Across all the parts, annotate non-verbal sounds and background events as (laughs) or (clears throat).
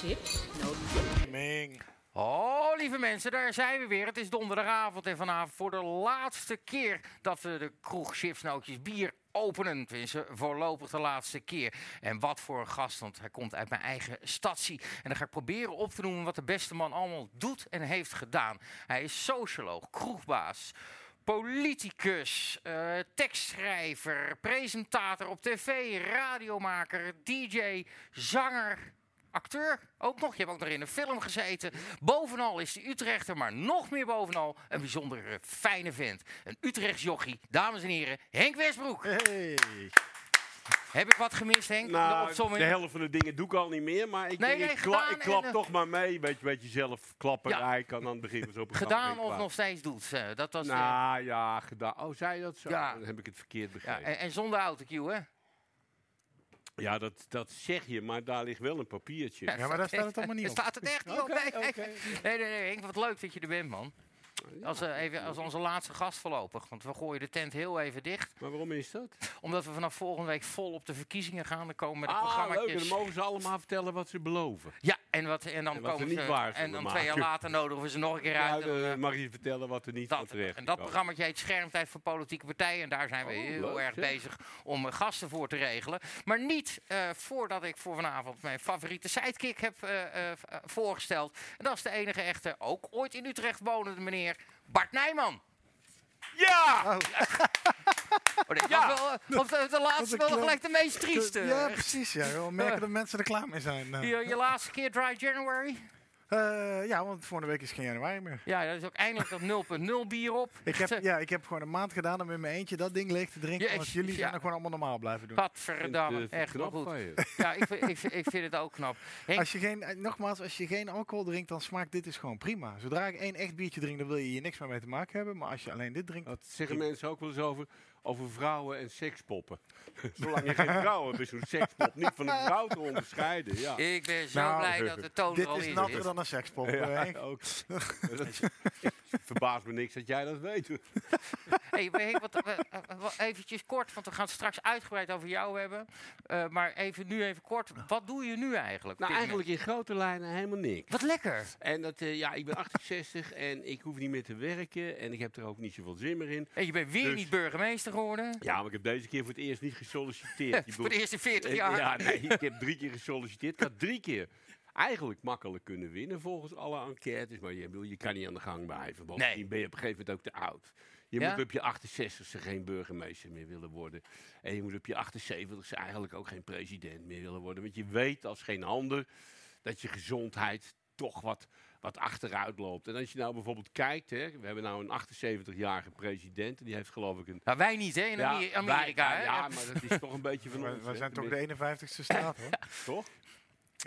Chips. Ming. Oh, lieve mensen, daar zijn we weer. Het is donderdagavond en vanavond voor de laatste keer dat we de kroeg Chipsnootjes bier openen. Tenminste, voorlopig de laatste keer. En wat voor een gast, want hij komt uit mijn eigen stadsie. En dan ga ik proberen op te noemen wat de beste man allemaal doet en heeft gedaan. Hij is socioloog, kroegbaas, politicus, eh, tekstschrijver, presentator op tv, radiomaker, DJ, zanger, acteur ook nog. Je hebt ook nog in een film gezeten. Bovenal is de Utrechter, maar nog meer bovenal een bijzonder eh, fijne vent. Een Utrechts jochie, dames en heren, Henk Westbroek. Hey. Heb ik wat gemist, Henk? de Nou, de helft van de dingen doe ik al niet meer, maar ik, Nee, ik, kla- ik klap eh, toch maar mee. Beetje, beetje zelf klapperij kan aan het begin programma. Gedaan of nog steeds doet. eh, dat was, eh, Nou ja, gedaan. Oh, zei je dat zo? Ja. Dan heb ik het verkeerd ja, begrepen. en, en zonder autocue, hè? Ja, dat, dat zeg je, maar daar ligt wel een papiertje. Ja, maar daar staat het allemaal niet Er op. (laughs) staat het echt niet op. Nee, nee, nee, nee, nee, Henk, wat leuk dat je er bent, man. Als, eh, even, als onze laatste gast voorlopig. Want we gooien de tent heel even dicht. Maar waarom is dat? Omdat we vanaf volgende week vol op de verkiezingen gaan. Dan komen de Ah, leuk. En dan mogen ze allemaal vertellen wat ze beloven. Ja, en, wat, en dan En wat komen ze niet ze. waar En dan twee jaar later nodigen we ze nog een keer Ja, uit. dan, eh, mag je vertellen wat er niet van dat, terecht en dat programma heet Schermtijd voor politieke partijen. En daar zijn we Oh, heel leuk, erg zeg. bezig om eh, gasten voor te regelen. Maar niet eh, voordat ik voor vanavond mijn favoriete sidekick heb eh, eh, eh, voorgesteld. En dat is de enige echte, ook ooit in Utrecht wonende meneer Bart Nijman. Ja! Oh, (laughs) dit Ja. was wel, eh, of de, de laatste wel gelijk de meest trieste. Ja, precies. Ja. We merken dat mensen er klaar mee zijn. eh. je, je laatste keer Dry January? Eh, ja, want volgende week is geen januari meer. Ja, dat is ook eindelijk dat 0.0 bier op. Ik heb, (laughs) ja, ik heb gewoon een maand gedaan om in mijn eentje dat ding leeg te drinken. Ja, want jullie ja. zijn er gewoon allemaal normaal blijven doen. Gadverdamme, Vind, eh, echt wel knap goed. Ja, ik, vind- ik, vind- ik vind het ook knap. Henk, Als je geen, eh, nogmaals, als je geen alcohol drinkt, dan smaakt dit is gewoon prima. Zodra ik één echt biertje drink, dan wil je hier niks meer mee te maken hebben. Maar als je alleen dit drinkt, Dat zeggen mensen ook wel eens over, over vrouwen en sekspoppen. (laughs) Zolang je geen vrouw hebt, is zo'n sekspop niet van een vrouw te onderscheiden. Ja. ik ben zo Nou, blij dat de toon er dit al is in natter zit. dan een sekspop. eh, Ja, (laughs) ook. Dat is- (laughs) verbaast me niks dat jij dat weet. Hey, maar Henk, wat, eh, eh, wat- eventjes kort, want we gaan het straks uitgebreid over jou hebben. Eh, maar even nu even kort, wat doe je nu eigenlijk? Nou, dit eigenlijk in grote lijnen helemaal niks. Wat lekker. En dat, eh, ja, ik ben 68 en ik hoef niet meer te werken. En ik heb er ook niet zoveel zin meer in. En je bent weer Dus- niet burgemeester Ja, maar ik heb deze keer voor het eerst niet gesolliciteerd. (laughs) Voor de eerste 40 Eh, jaar. Ja, nee, ik heb drie keer gesolliciteerd. Ik had drie keer eigenlijk makkelijk kunnen winnen volgens alle enquêtes. Maar je, bedoel, je kan niet aan de gang blijven. Bovendien Nee. ben je op een gegeven moment ook te oud. Je Ja? moet op je 68ste geen burgemeester meer willen worden. En je moet op je 78ste eigenlijk ook geen president meer willen worden. Want je weet als geen ander dat je gezondheid toch wat, wat achteruit loopt. En als je nou bijvoorbeeld kijkt, hè, we hebben nou een 78-jarige president. En die heeft geloof ik een... Nou, wij niet, hè, in Ja, Ameri- wij- Amerika. ja, hè? ja, maar dat is toch een beetje van We, ons. we hè, zijn toch de 51ste straat, hoor. (laughs) Toch?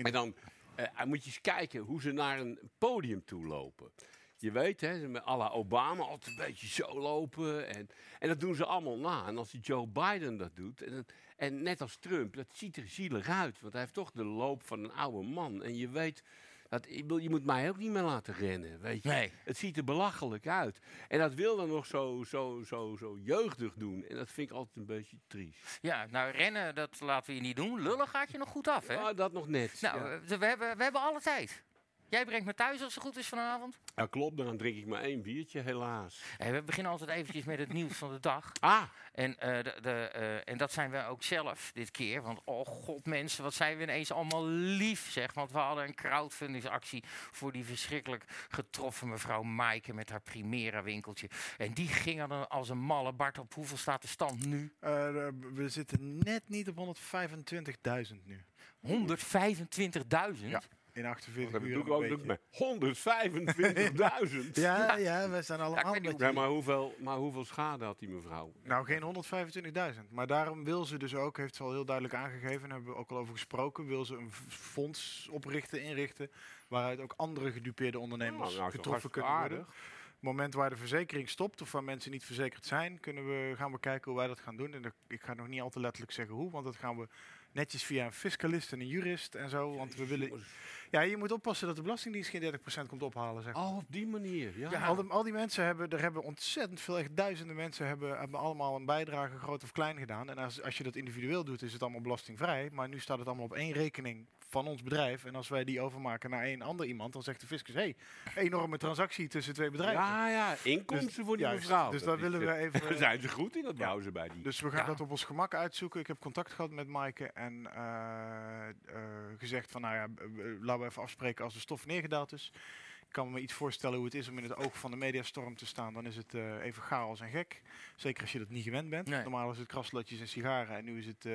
En dan eh, moet je eens kijken hoe ze naar een podium toe lopen. Je weet, hè, ze met à la Obama altijd een beetje zo lopen. En, en dat doen ze allemaal na. En als die Joe Biden dat doet, en, en net als Trump, dat ziet er zielig uit. Want hij heeft toch de loop van een oude man. En je weet, dat, ik bedoel, je moet mij ook niet meer laten rennen, weet je. Nee. Het ziet er belachelijk uit. En dat wil dan nog zo, zo, zo, zo jeugdig doen. En dat vind ik altijd een beetje triest. Ja, nou rennen, dat laten we je niet doen. Lullen gaat je nog goed af, hè? Dat nog net. nou, ja. we, hebben, we hebben alle tijd. Jij brengt me thuis als het goed is vanavond. Ja, klopt. Dan drink ik maar één biertje, helaas. We beginnen altijd eventjes met het nieuws van de dag. Ah, En, eh, de, de, eh, en dat zijn we ook zelf dit keer. Want oh god mensen, wat zijn we ineens allemaal lief zeg. Want we hadden een crowdfundingsactie voor die verschrikkelijk getroffen mevrouw Maaike met haar Primera winkeltje. En die ging dan als een malle. Bart, op hoeveel staat de stand nu? Eh, we zitten net niet op 125.000 nu. 125.000? Ja. In 48 dat uur. doe ik ook beetje. met (laughs) 125.000. Ja, ja, we zijn allemaal. Ja, maar hoeveel, maar hoeveel schade had die mevrouw? Nou, geen 125.000. Maar daarom wil ze dus ook, heeft ze al heel duidelijk aangegeven, en hebben we ook al over gesproken, wil ze een fonds oprichten, inrichten, waaruit ook andere gedupeerde ondernemers Nou, nou, getroffen kunnen worden. aardig. Op het moment waar de verzekering stopt of waar mensen niet verzekerd zijn, kunnen we, gaan we kijken hoe wij dat gaan doen. En dat- ik ga nog niet al te letterlijk zeggen hoe, want dat gaan we netjes via een fiscalist en een jurist en zo. Want we willen. Ja, je moet oppassen dat de Belastingdienst geen 30% komt ophalen. Zeg. Oh, op die manier. Ja. Ja. Al, die, al die mensen hebben, er hebben ontzettend veel, echt duizenden mensen hebben, hebben allemaal een bijdrage, groot of klein gedaan. En als, als je dat individueel doet, is het allemaal belastingvrij. Maar nu staat het allemaal op één rekening van ons bedrijf. En als wij die overmaken naar een ander iemand, dan zegt de fiscus, hey, enorme transactie tussen twee bedrijven. Ja, ja, inkomsten voor die juist, mevrouw. dus daar willen we even- (laughs) Daar zijn ze goed in, dat Ja. bouwen ze bij die. Dus we gaan Ja. dat op ons gemak uitzoeken. Ik heb contact gehad met Maaike en eh, eh, gezegd van, nou ja, laten we even afspreken als de stof neergedaald is. Ik kan me iets voorstellen hoe het is om in het oog van de mediastorm te staan. Dan is het eh, even chaos en gek. Zeker als je dat niet gewend bent. Nee. Normaal is het kraslotjes en sigaren. En nu is het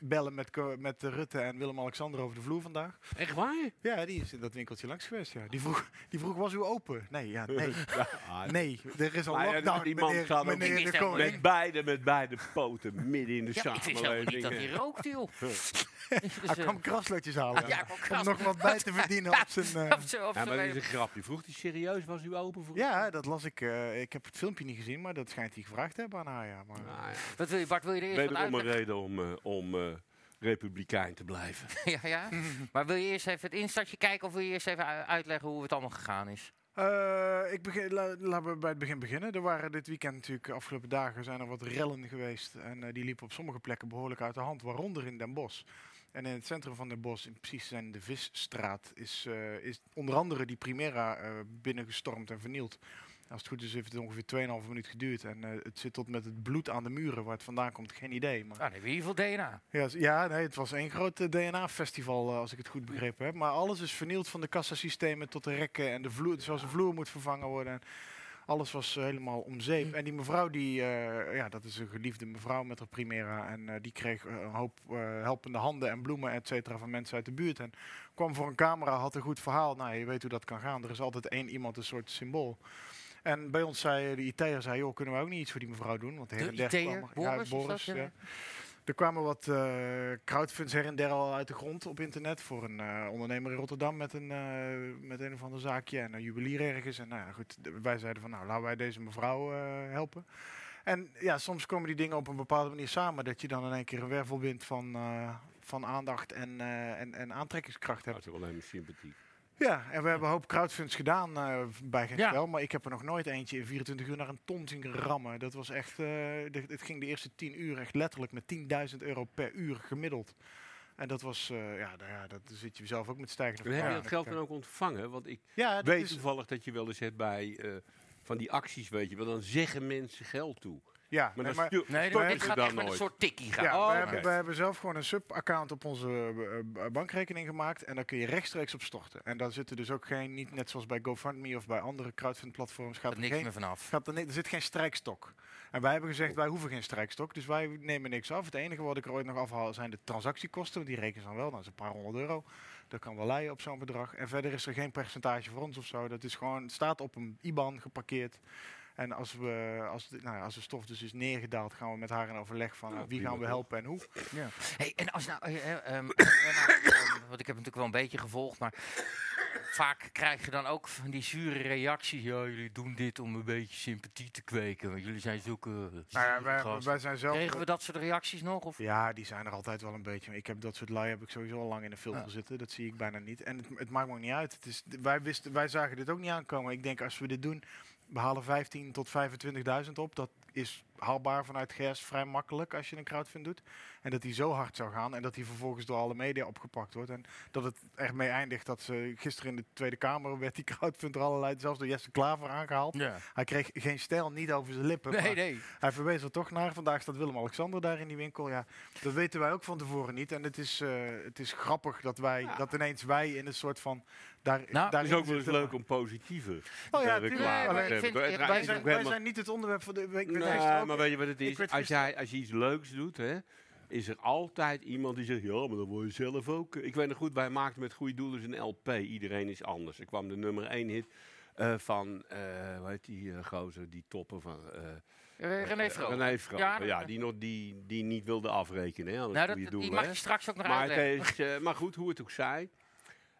bellen met, met eh, Rutte en Willem-Alexander over de vloer vandaag. Echt waar? Ja, die is in dat winkeltje langs geweest. Ja. Die, vroeg, die vroeg, was u open? Nee, ja, nee. (laughs) Ja, Nee, er is al Maar ja, lockdown, die man meneer, Ik de koning. Met beide, met beide poten midden in de Ja, ik wist niet samenleving. dat hij rookte, joh. (laughs) Dus, Hij eh, kwam kraslotjes halen. ja, om nog wat bij te verdienen op zijn... (laughs) eh, Ja, z'n maar dat is een grapje. Vroeg hij serieus, was u open voor? Ja, dat las ik. eh, ik heb het filmpje niet gezien, maar dat schijnt hij gevraagd te hebben aan haar. Ja, maar, Nou ja. Wat wil je, Bart, wil je er eerst Wederom een reden om, eh, om eh, republikein te blijven. (laughs) Ja, ja. Maar wil je eerst even het instartje kijken of wil je eerst even uitleggen hoe het allemaal gegaan is? Eh, ik begin, la- laten we bij het begin beginnen. Er waren dit weekend natuurlijk, de afgelopen dagen zijn er wat rellen geweest. En eh, die liepen op sommige plekken behoorlijk uit de hand, waaronder in Den Bosch. En in het centrum van Den Bosch, in precies zijn de Visstraat, is, eh, is onder andere die Primera eh, binnengestormd en vernield. Als het goed is, heeft het ongeveer 2,5 minuut geduurd. En eh, het zit tot met het bloed aan de muren. Waar het vandaan komt, geen idee. Maar Nou, dan heb je in ieder geval DNA. Ja, ja nee, het was één groot eh, DNA-festival, eh, als ik het goed begrepen heb. Maar alles is vernield van de kassasystemen tot de rekken en de vloer, zoals de vloer moet vervangen worden. En alles was helemaal om zeep. En die mevrouw, die, eh, ja, dat is een geliefde mevrouw met haar Primera. En eh, die kreeg een hoop eh, helpende handen en bloemen, et cetera, van mensen uit de buurt. En kwam voor een camera, had een goed verhaal. Nou, je weet hoe dat kan gaan. Er is altijd één iemand een soort symbool. En bij ons zei de IT'er, zei, joh, kunnen we ook niet iets voor die mevrouw doen? Want her De en der IT'er? kwam er- Boris, ja, ja? Er kwamen wat eh crowdfunds her en der al uit de grond op internet voor een eh, ondernemer in Rotterdam met een, eh, met een of ander zaakje en een juwelier ergens. En nou ja, goed, wij zeiden van nou, laten wij deze mevrouw eh, helpen. En ja, soms komen die dingen op een bepaalde manier samen dat je dan in één keer een wervelwind van, eh, van aandacht en, eh, en, en aantrekkingskracht hebt. Dat is wel alleen maar sympathiek. Ja, en we hebben een hoop crowdfunds gedaan eh, bij geen Ja. spel. Maar ik heb er nog nooit eentje in 24 uur naar een ton zien rammen. Dat was echt, eh, de- het ging de eerste 10 uur echt letterlijk met 10.000 euro per uur gemiddeld. En dat was, eh, ja, nou ja, dat zit je zelf ook met stijgende En heb je dat geld dan ook ontvangen? Want ik Ja, dat weet is, toevallig dat je wel eens hebt bij eh, van die acties, weet je wel. Dan zeggen mensen geld toe. Ja, Maar nee, dan maar, stuur- Nee, storten dit gaat dan echt met een soort tikkie gaan. ja, Oh, we, hebben, we hebben zelf gewoon een sub-account op onze eh, b- bankrekening gemaakt. En daar kun je rechtstreeks op storten. En daar zitten dus ook geen, niet net zoals bij GoFundMe of bij andere crowdfund-platforms, gaat er niks geen meer vanaf. Gaat er, er zit geen strijkstok. En wij hebben gezegd, wij hoeven geen strijkstok. Dus wij nemen niks af. Het enige wat ik er ooit nog afhaal zijn de transactiekosten. Want die rekenen dan wel. Dat is een paar honderd euro. Dat kan wel leiden op zo'n bedrag. En verder is er geen percentage voor ons of zo. Dat is gewoon, het staat op een IBAN geparkeerd. En als, we, als, de, nou ja, als de stof dus is neergedaald, gaan we met haar in overleg van Ja, wie gaan we helpen en hoe. Hey, en als nou, eh, eh, ehm, (coughs) eh, nou, ehm, want ik heb natuurlijk wel een beetje gevolgd, maar vaak krijg je dan ook van die zure reacties. Ja, jullie doen dit om een beetje sympathie te kweken. Want jullie zijn zulke. eh, Nou ja, wij, wij zijn zelf... Kregen we dat soort reacties nog? Of? Ja, die zijn er altijd wel een beetje. Ik heb dat soort lui heb ik sowieso al lang in de filter Ja. zitten. Dat zie ik bijna niet. En het, het maakt me ook niet uit. Het is, wij, wisten, wij zagen dit ook niet aankomen. Ik denk als we dit doen, we halen 15 tot 25.000 op. Dat is haalbaar vanuit GERS vrij makkelijk als je een crowdfund doet. En dat die zo hard zou gaan en dat die vervolgens door alle media opgepakt wordt. En dat het ermee eindigt dat ze gisteren in de Tweede Kamer werd die crowdfund er allerlei, zelfs door Jesse Klaver aangehaald. Ja. Hij kreeg geen stijl, niet over zijn lippen. Nee, maar nee. hij verwees er toch naar. Vandaag staat Willem-Alexander daar in die winkel. Ja, dat weten wij ook van tevoren niet. En het is, eh, het is grappig dat wij, Ja. dat ineens wij in een soort van... Daar, Nou, daar Het is ook wel eens leuk om positieve Oh ja, reclame Nee, te hebben. wij zijn, wij niet het onderwerp voor de week. Nee, Nee, maar weet je wat het is? Als, jij, als je iets leuks doet, hè, is er altijd iemand die zegt, ja, maar dan word je zelf ook. eh." Ik weet nog goed, wij maakten met goede doelen een LP. Iedereen is anders. Er kwam de nummer 1 hit eh, van, eh hoe heet die eh, gozer, die topper van... René Vrolijk. René Ja, die, nog, die, die niet wilde afrekenen hè, Nou, dat, die hè. mag je straks ook nog Maar, het uitleggen. is, maar goed, hoe het ook zij.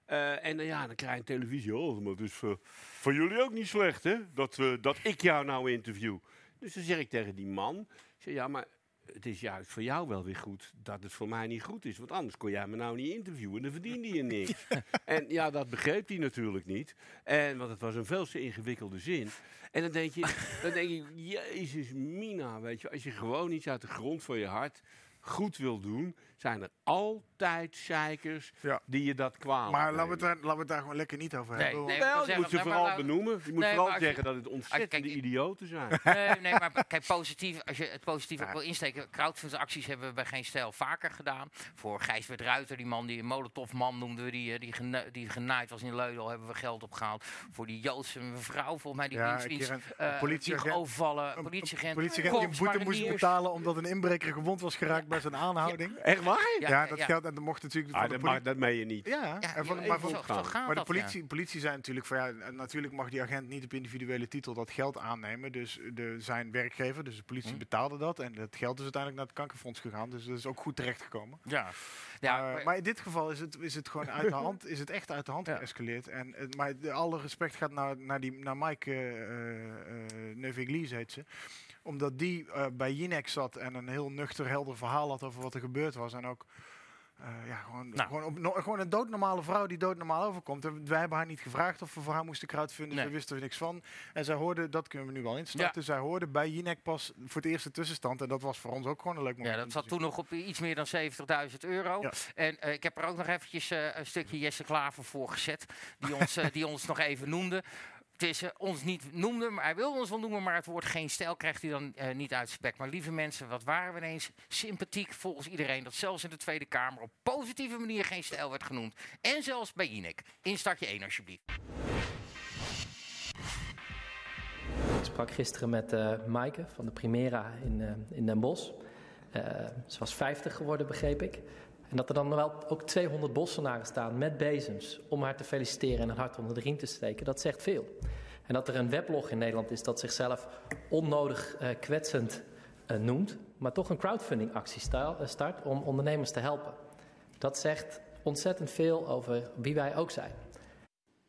En dan ja, dan krijg je een televisie. Oh, maar is voor, voor jullie ook niet slecht, hè? Dat, we dat ik jou nou interview. Dus dan zeg ik tegen die man. Ik zeg, ja, maar het is juist voor jou wel weer goed dat het voor mij niet goed is. Want anders kon jij me nou niet interviewen en dan verdiende je niks. (laughs) en ja, dat begreep hij natuurlijk niet. En, want het was een veel te ingewikkelde zin. En dan denk je, (laughs) dan denk je, jezus mina, weet je. Als je gewoon iets uit de grond van je hart goed wil doen, zijn er altijd zeikers Ja. die je dat kwalijk Maar laten we, het laten we het daar gewoon lekker niet over Nee, hebben. nee. Wel, je zeggen, moet ze vooral nou- benoemen. Je moet Nee, vooral je- zeggen dat het ontzettende kijk, idioten zijn. (laughs) Nee, nee, maar kijk, positief, als je het positief Ja. ook wil insteken. Crowdfundacties hebben we bij Geen Stijl vaker gedaan. Voor Gijsbert Ruiter, die man, die een Molotovman noemden we, die, eh, die, gena- die genaaid was in Leudel, hebben we geld opgehaald. Voor die Joodse mevrouw, volgens mij, die Ja, een een- eh, een politieagent- die overvallen, Een politieagent, politieagent die een boete moest betalen omdat een inbreker gewond was geraakt bij zijn aanhouding. Echt waar? Ja, Ja, dat geldt en dat mocht natuurlijk Ah, van de dat, politie. mag, dat meen je niet. Ja, Ja, en van, ja, maar, zo- van- zo maar de politie, politie zei natuurlijk van ja, natuurlijk mag die agent niet op individuele titel dat geld aannemen. Dus de, zijn werkgever, dus de politie Hm. betaalde dat. En dat geld is uiteindelijk naar het kankerfonds gegaan. Dus dat is ook goed terechtgekomen. Ja, ja Eh, maar- maar in dit geval is het, is het gewoon uit de (laughs) hand, is het echt uit de hand Ja. geëscaleerd. En, eh, maar de, alle respect gaat naar, naar, die, naar Mike uh, Neuveglies heet ze omdat die eh, bij Jinek zat en een heel nuchter, helder verhaal had over wat er gebeurd was. En ook eh, ja, gewoon, Nou. gewoon, op, no- gewoon een doodnormale vrouw die doodnormaal overkomt. En wij hebben haar niet gevraagd of we voor haar moesten crowdfunden. Nee. Ze wisten er niks van. En zij hoorde, dat kunnen we nu wel instarten. Zij hoorde bij Jinek pas voor het eerste tussenstand. En dat was voor ons ook gewoon een leuk moment. Ja, dat zat toen nog op iets meer dan 70.000 euro. Ja. En eh, ik heb er ook nog eventjes een stukje Jesse Klaver voor gezet. Die ons, die ons nog even noemde. Ons niet noemde, maar hij wilde ons wel noemen, maar het woord geen stijl krijgt hij dan eh, niet uit spek. Maar lieve mensen, wat waren we ineens sympathiek volgens iedereen dat zelfs in de Tweede Kamer op positieve manier geen stijl werd genoemd. En zelfs bij Jinek. Instartje 1 alsjeblieft. Ik sprak gisteren met eh Maaike van de Primera in, eh, in Den Bosch. Ze was 50 geworden, begreep ik. En dat er dan wel ook 200 bossenaren staan met bezems om haar te feliciteren en een hart onder de riem te steken, dat zegt veel. En dat er een weblog in Nederland is dat zichzelf onnodig eh, kwetsend eh, noemt, maar toch een crowdfunding-actie eh, start om ondernemers te helpen. Dat zegt ontzettend veel over wie wij ook zijn.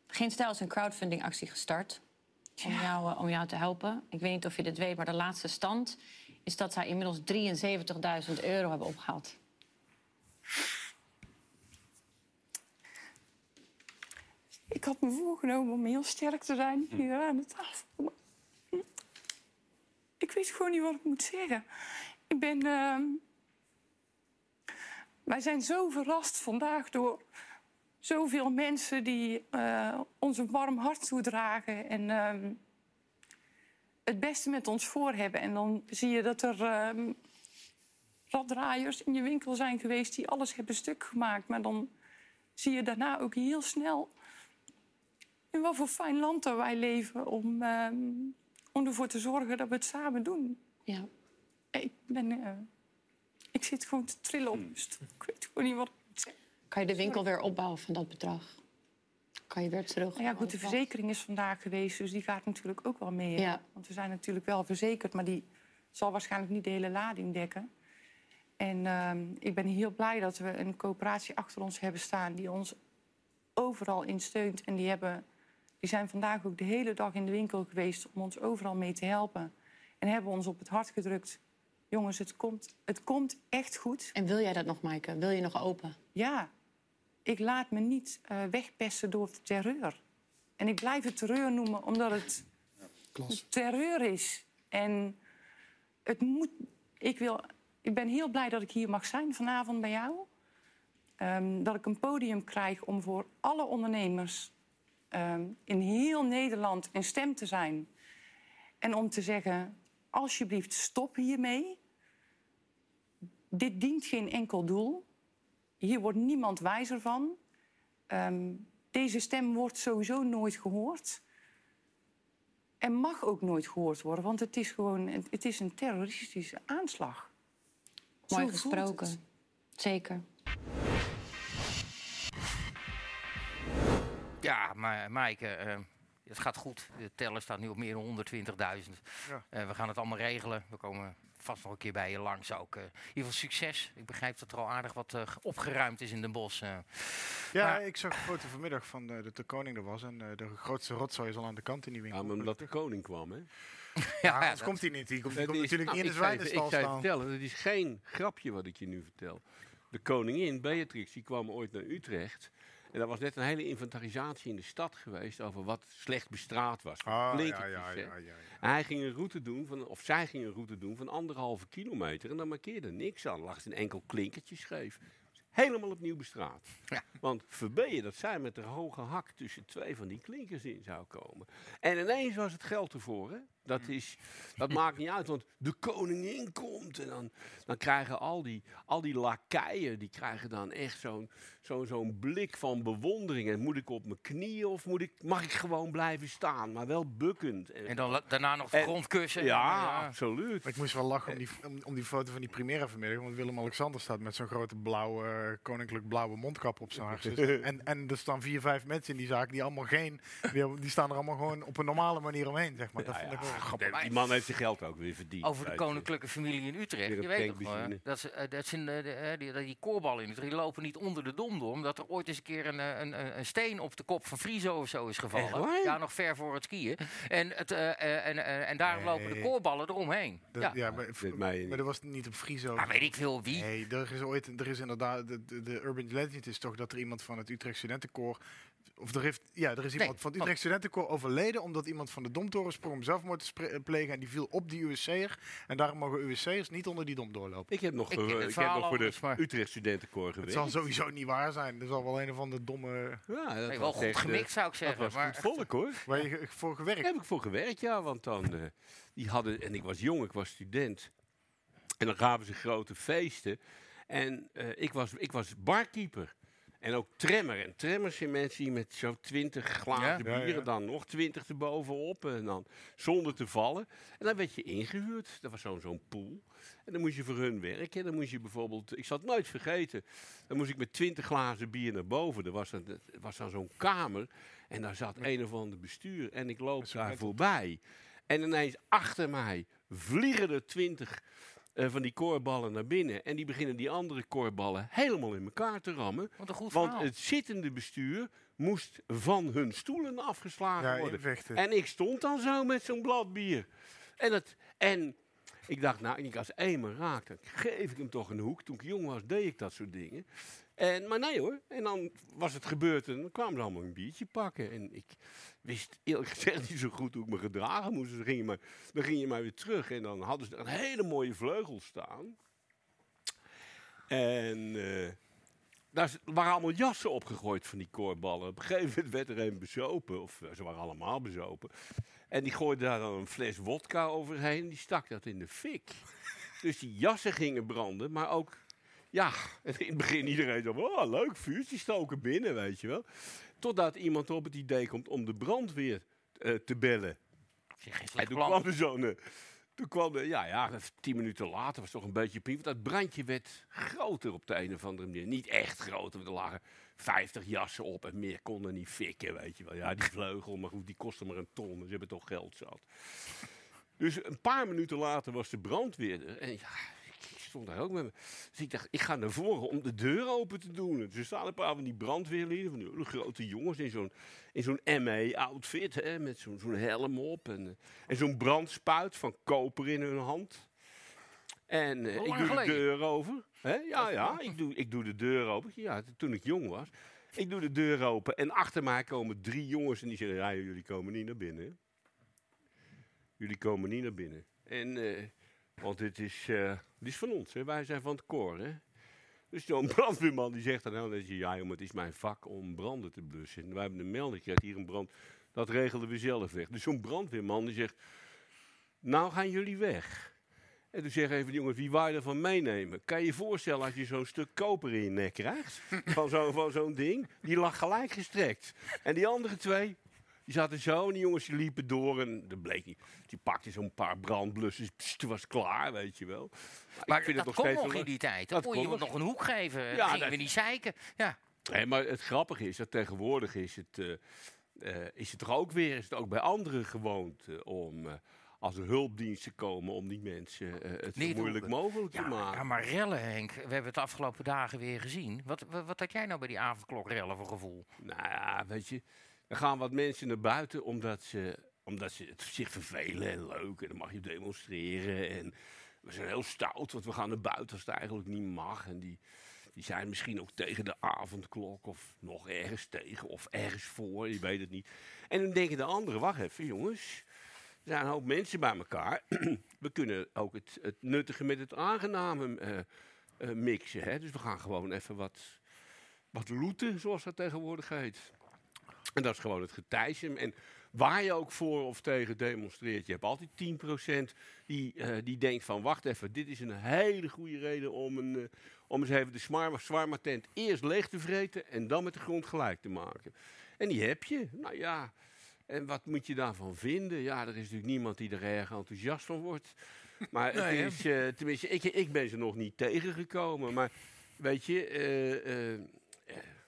Geen Stijl is een crowdfunding-actie gestart om jou, om jou te helpen. Ik weet niet of je dit weet, maar de laatste stand is dat zij inmiddels 73.000 euro hebben opgehaald. Ik had me voorgenomen om heel sterk te zijn hier aan de tafel. Maar Ik weet gewoon niet wat ik moet zeggen. Ik ben. ehm, Wij zijn zo verrast vandaag door zoveel mensen die eh, ons een warm hart toedragen en ehm, het beste met ons voor hebben. En dan zie je dat er raddraaiers in je winkel zijn geweest die alles hebben stuk gemaakt. Maar dan zie je daarna ook heel snel in wat voor fijn land dat wij leven om, ehm, om ervoor te zorgen dat we het samen doen. Ja. Ik, ben, eh, ik zit gewoon te trillen op mijn stoel. Ik weet gewoon niet wat ik moet zeggen. Kan je de winkel weer opbouwen van dat bedrag? Kan je weer terug? Nou ja, goed, de verzekering is vandaag geweest, dus die gaat natuurlijk ook wel mee. Ja. Want we zijn natuurlijk wel verzekerd, maar die zal waarschijnlijk niet de hele lading dekken. En ehm, ik ben heel blij dat we een coöperatie achter ons hebben staan die ons overal in steunt. En die, hebben, die zijn vandaag ook de hele dag in de winkel geweest om ons overal mee te helpen. En hebben ons op het hart gedrukt. Jongens, het komt, het komt echt goed. En wil jij dat nog, Maaike? Wil je nog open? Ja, ik laat me niet eh, wegpesten door terreur. En ik blijf het terreur noemen omdat het terreur is. En het moet. Ik, wil, ik ben heel blij dat ik hier mag zijn vanavond bij jou. Ehm, dat ik een podium krijg om voor alle ondernemers ehm, in heel Nederland een stem te zijn. En om te zeggen: alsjeblieft, stop hiermee. Dit dient geen enkel doel. Hier wordt niemand wijzer van. Ehm, deze stem wordt sowieso nooit gehoord. En mag ook nooit gehoord worden, want het is gewoon het is een terroristische aanslag. Mooi gesproken. Zeker. Ja, maar Maaike, eh, het gaat goed. De teller staat nu op meer dan 120.000. Ja. Eh, we gaan het allemaal regelen. We komen vast nog een keer bij je langs ook. eh. in ieder geval succes. Ik begrijp dat er al aardig wat eh, opgeruimd is in Den Bosch. eh. Ja, Maar- ik zag een foto vanmiddag van dat de koning er was. En eh, de grootste rotzooi is al aan de kant in die winkel. Ja, maar omdat de koning kwam, hè? (laughs) Ja, anders dat- komt hij niet. Die komt, die natuurlijk niet in ik de zwijnenstal Ik zou je staan. vertellen, het is geen grapje wat ik je nu vertel. De koningin, Beatrix, die kwam ooit naar Utrecht. En er was net een hele inventarisatie in de stad geweest over wat slecht bestraat was. Ah, ja, Klinkertjes, ja, ja. En hij ging een route doen, van, of zij ging een route doen van anderhalve kilometer. En dan markeerde niks aan. lag een enkel klinkertje scheef. Helemaal opnieuw bestraat. Want verbeer je dat zij met de hoge hak tussen twee van die klinkers in zou komen. En ineens was het geld ervoor. Hè? Dat, is, dat maakt niet uit, want de koningin komt. En dan, dan krijgen al die, al die lakeien, die krijgen dan echt zo'n zo'n zo'n blik van bewondering. En moet ik op mijn knieën of moet ik, mag ik gewoon blijven staan, maar wel bukkend. En dan daarna nog de En- grond kussen. ja, absoluut. Maar ik moest wel lachen om die, om, om die foto van die Primera vanmiddag. Want Willem-Alexander staat met zo'n grote blauwe, eh, koninklijk blauwe mondkap op zijn hart. (laughs) en, en er staan vier, vijf mensen in die zaak die allemaal geen... Die, die staan er allemaal gewoon op een normale manier omheen, zeg maar. Dat Ja, vond ik ja. wel grappig. Die man heeft zijn geld ook weer verdiend. Over de koninklijke familie in Utrecht. Je weet toch wel, dat, ze, eh, dat, ze, eh, de, eh, die, dat die koorballen in Utrecht die lopen niet onder de dom door. Omdat er ooit eens een keer een, eh, een, een, een steen op de kop van Frizo of zo is gevallen. Ja, nog ver voor het skiën. En, het, eh, eh, en, eh, en daarom lopen de koorballen eromheen. Dat- ja. ja, maar, maar dat was niet op Friso. Maar weet ik veel wie. Nee, er is ooit, er is inderdaad, de, de, de urban legend is toch dat er iemand van het Utrecht Studentenkoor, of er heeft, ja, er is iemand Nee, van het oh. Utrecht Studentenkoor overleden omdat iemand van de domtoren sprong om zelfmoord te spre- plegen en die viel op die USC'er en daarom mogen USC'ers niet onder die dom doorlopen. Ik heb nog, Ik eh, het heb nog voor de maar- Utrecht Studentenkoor Het gewerkt. zal sowieso niet waar zijn. Er zal wel een of andere domme Ja, dat Nee, wel goed eh, gemikt zou ik Dat zeggen. was maar goed volk hoor. waar je voor gewerkt. Daar heb ik voor gewerkt, ja. Want dan, eh, die hadden, en ik was jong, ik was student. En dan gaven ze grote feesten. En eh, ik, was, ik was barkeeper. En ook tremmer. En tremmers zijn mensen die met zo'n 20 glazen ja? bieren dan nog 20 erbovenop. En dan zonder te vallen. En dan werd je ingehuurd. Dat was zo'n zo'n pool. En dan moest je voor hun werken. Dan moest je bijvoorbeeld, ik zal het nooit vergeten. Dan moest ik met 20 glazen bier naar boven. Er was, dan, was dan zo'n kamer. En daar zat een of ander bestuur. En ik loop daar voorbij. En ineens achter mij vliegen er 20 eh, van die koorballen naar binnen. En die beginnen die andere koorballen helemaal in elkaar te rammen. want het zittende bestuur moest van hun stoelen afgeslagen ja, worden. En ik stond dan zo met zo'n blad bier. En, dat, en ik dacht, nou, ik als eenmaal raakt, dan geef ik hem toch een hoek. Toen ik jong was, deed ik dat soort dingen. En, maar nee hoor. En dan was het gebeurd en dan kwamen ze allemaal een biertje pakken. En ik, wist eerlijk gezegd niet zo goed hoe ik me gedragen moest. Dus dan ging je maar, dan ging je maar weer terug. En dan hadden ze een hele mooie vleugel staan. En eh, daar waren allemaal jassen opgegooid van die koorballen. Op een gegeven moment werd er een bezopen. Of eh, ze waren allemaal bezopen. En die gooide daar dan een fles wodka overheen. Die stak dat in de fik. Dus die jassen gingen branden. Maar ook, ja, (laughs) in het begin iedereen zo, oh leuk, vuurtje stoken binnen, weet je wel. Totdat iemand op het idee komt om de brandweer eh, te bellen. En slecht toen kwam er zo'n... eh, toen kwam er, ja, ja, tien minuten later was het toch een beetje piep. Want dat brandje werd groter op de een of andere manier. Niet echt groter, want er lagen 50 jassen op en meer konden niet fikken, weet je wel. Ja, die vleugel, maar goed, die kostte maar een ton. Dus ze hebben toch geld zat. Dus een paar minuten later was de brandweer er. En ja, stond daar ook met me. Dus ik dacht, ik ga naar voren om de deur open te doen. Dus er staan een paar van die brandweerlieden, van die hele grote jongens in zo'n, in zo'n ME-outfit, hè, met zo'n, zo'n helm op. En, eh, en zo'n brandspuit van koper in hun hand. En eh, ik doe de deur over. Hè? Ja, ja, ik doe, ik doe de deur open. Ja, toen ik jong was. Ik doe de deur open en achter mij komen drie jongens en die zeggen, ja, jullie komen niet naar binnen. Jullie komen niet naar binnen. En, eh, want dit is, eh, dit is van ons, hè. wij zijn van het koor. Hè. Dus zo'n brandweerman die zegt dan, nou, je, ja jongen, het is mijn vak om branden te blussen. En wij hebben een melding gekregen, hier een brand, dat regelen we zelf weg. Dus zo'n brandweerman die zegt, nou gaan jullie weg. En toen zeggen even jongens, wie wou je ervan meenemen? Kan je je voorstellen als je zo'n stuk koper in je nek krijgt? Van zo'n van zo'n ding? Die lag gelijk gestrekt. En die andere twee, die zaten zo en die jongens die liepen door en dat bleek niet. Die pakte zo'n paar brandblussen, pst, het was klaar, weet je wel. Maar ik vind dat het nog kon steeds nog wel in die tijd. Dat Dan kon je kon iemand nog een hoek geven. Ja, Ja, gingen dat- we niet zeiken. Ja. Nee, maar het grappige is dat tegenwoordig is het, eh, is het toch ook weer, is het ook bij anderen gewoond eh, om, als er hulpdiensten komen, om die mensen het zo moeilijk mogelijk te maken. ja, maar rellen, Henk. We hebben het de afgelopen dagen weer gezien. Wat, wat, wat had jij nou bij die avondklokrellen voor gevoel? Nou ja, weet je, er gaan wat mensen naar buiten omdat ze, omdat ze het zich vervelen en leuk. En dan mag je demonstreren. En we zijn heel stout, want we gaan naar buiten als het eigenlijk niet mag. En die, Die zijn misschien ook tegen de avondklok of nog ergens tegen of ergens voor, je weet het niet. En dan denken de anderen, wacht even jongens, er zijn een hoop mensen bij elkaar. (clears throat) we kunnen ook het, het nuttige met het aangename eh, eh, mixen. Hè? Dus we gaan gewoon even wat, wat looten, zoals dat tegenwoordig heet. En dat is gewoon het getijsem. En waar je ook voor of tegen demonstreert, je hebt altijd 10% die, eh, die denkt van, wacht even, dit is een hele goede reden om, een, eh, om eens even de zwaarma tent eerst leeg te vreten en dan met de grond gelijk te maken. En die heb je. Nou ja, en wat moet je daarvan vinden? Ja, er is natuurlijk niemand die er erg enthousiast van wordt. Maar het Nee, is, eh, tenminste, ik, ik ben ze nog niet tegengekomen. Maar weet je,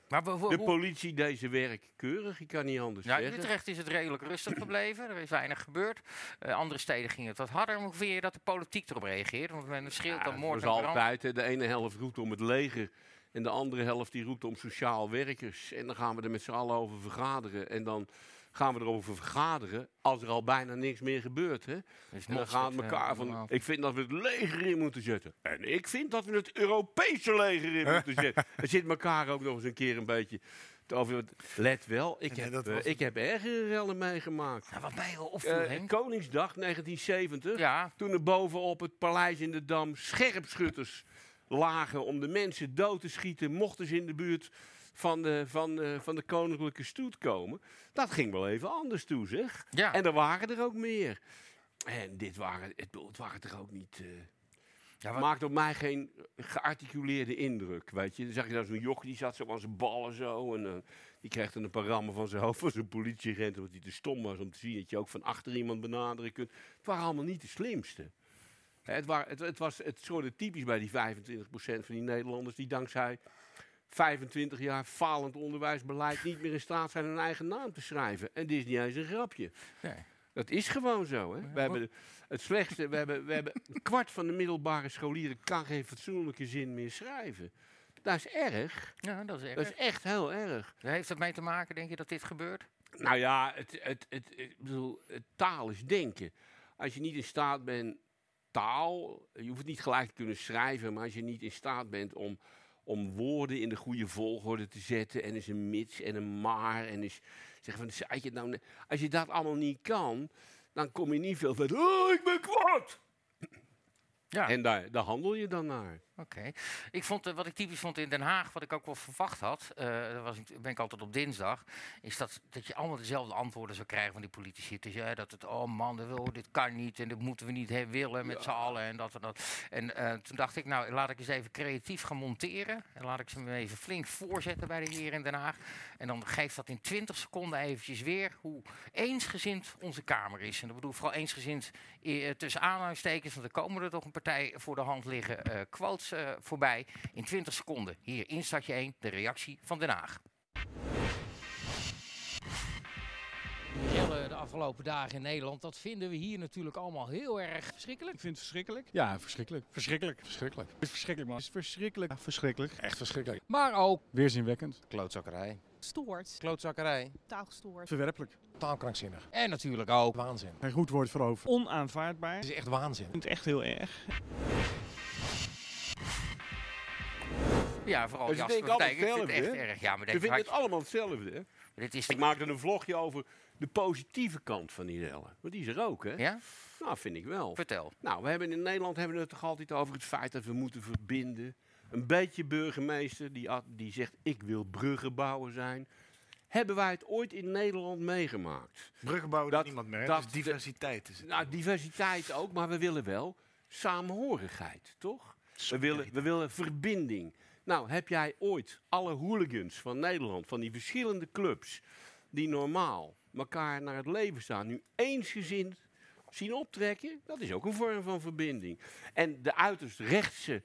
Maar we, we- de politie deed zijn werk keurig. Ik kan niet anders ja, in zeggen. Utrecht is het redelijk rustig gebleven. Er is weinig gebeurd. Eh, andere steden gingen het wat harder. Hoe vind je dat de politiek erop reageert? Want men schreeuwt Ja, dan moord en brand. altijd. De ene helft roept om het leger. En de andere helft die roept om sociaal werkers. En dan gaan we er met z'n allen over vergaderen. En dan gaan we erover vergaderen als er al bijna niks meer gebeurt. Hè? En dan mosterd, gaan we elkaar van, ik vind dat we het leger in moeten zetten. En ik vind dat we het Europese leger in moeten (laughs) zetten. Er zit elkaar ook nog eens een keer een beetje over. Let wel, ik heb, dat eh, ik heb ergere rellen meegemaakt. Ja, wat mij opviel, Eh, Henk. Koningsdag 1970. Ja, Toen er bovenop het paleis in de Dam scherpschutters lagen om de mensen dood te schieten, mochten ze in de buurt van de, van, eh, van de koninklijke stoet komen. Dat ging wel even anders toe, zeg. ja. En er waren er ook meer. En dit waren, het, het waren toch ook niet... ja wat- maakt op mij geen gearticuleerde indruk, weet je. Dan zag je dan zo'n joch, die zat zo aan zijn ballen zo. En eh, die kreeg dan een paar rammen van zijn hoofd van zijn politieagent... omdat hij te stom was om te zien dat je ook van achter iemand benaderen kunt. Het waren allemaal niet de slimste. Het, wa- het, het, was, het soort typisch bij die 25% van die Nederlanders... die dankzij 25 jaar falend onderwijsbeleid... niet meer in staat zijn hun eigen naam te schrijven. En dit is niet eens een grapje. Nee. Dat is gewoon zo. Hè? We hebben het slechtste, we hebben, we hebben een kwart van de middelbare scholieren kan geen fatsoenlijke zin meer schrijven. Dat is erg. ja, dat is erg. Dat is echt heel erg. Heeft dat mee te maken, denk je, dat dit gebeurt? Nou ja, het, het, het, ik bedoel, het taal is denken. Als je niet in staat bent taal, je hoeft het niet gelijk te kunnen schrijven, maar als je niet in staat bent om, om woorden in de goede volgorde te zetten en is een mits en een maar en is zeggen van, zei je nou, als je dat allemaal niet kan, dan kom je niet veel verder. Oh, ik ben kwaad! Ja. En daar, daar handel je dan naar. Oké. Ik vond, eh, wat ik typisch vond in Den Haag, wat ik ook wel verwacht had, eh dat was, ben ik altijd op dinsdag, is dat, dat je allemaal dezelfde antwoorden zou krijgen van die politici. Dus, ja, dat het, oh man, dat dit kan niet en dit moeten we niet willen met z'n allen en dat en dat. En eh, toen dacht ik, nou, laat ik eens even creatief gaan monteren en laat ik ze me even flink voorzetten bij de heren in Den Haag. En dan geeft dat in 20 seconden eventjes weer hoe eensgezind onze Kamer is. En dat bedoel ik vooral eensgezind eh, tussen aanhalingstekens, want er komen er toch een partij voor de hand liggen eh, quotes eh, voorbij. In 20 seconden. Hier, instartje 1, de reactie van Den Haag. De afgelopen dagen in Nederland, dat vinden we hier natuurlijk allemaal heel erg verschrikkelijk. Ik vind het verschrikkelijk. Ja, verschrikkelijk. Verschrikkelijk. Verschrikkelijk. Het is verschrikkelijk, man. Het is verschrikkelijk. Ja, verschrikkelijk. Echt verschrikkelijk. Maar ook Weerzinwekkend. Klootzakkerij. Stoort, Klootzakkerij. taalgestoord. Verwerpelijk. Taalkrankzinnig. en natuurlijk ook Waanzin. Geen goed woord voor over. Onaanvaardbaar. Het is echt waanzin. Ik vind het echt heel erg. Ja, vooral Dus Jasper. Ik vind het echt allemaal erg. Ja, maar Ze vinden het allemaal hetzelfde. Hè? dit is... Ik maakte een vlogje over de positieve kant van die rellen. Want die is er ook, hè? Ja? Nou, vind ik wel. Vertel. Nou, we hebben in Nederland hebben we het toch altijd over het feit dat we moeten verbinden. Een beetje burgemeester die, die zegt ik wil bruggenbouwer zijn. Hebben wij het ooit in Nederland meegemaakt? Bruggen bouwen Dat- niemand meer. dat- dus diversiteit is het. Nou, diversiteit ook, maar we willen wel samenhorigheid, toch? We willen, we willen verbinding. Nou, heb jij ooit alle hooligans van Nederland, van die verschillende clubs, die normaal elkaar naar het leven staan, nu eensgezind zien optrekken? Dat is ook een vorm van verbinding. En de uiterst rechtse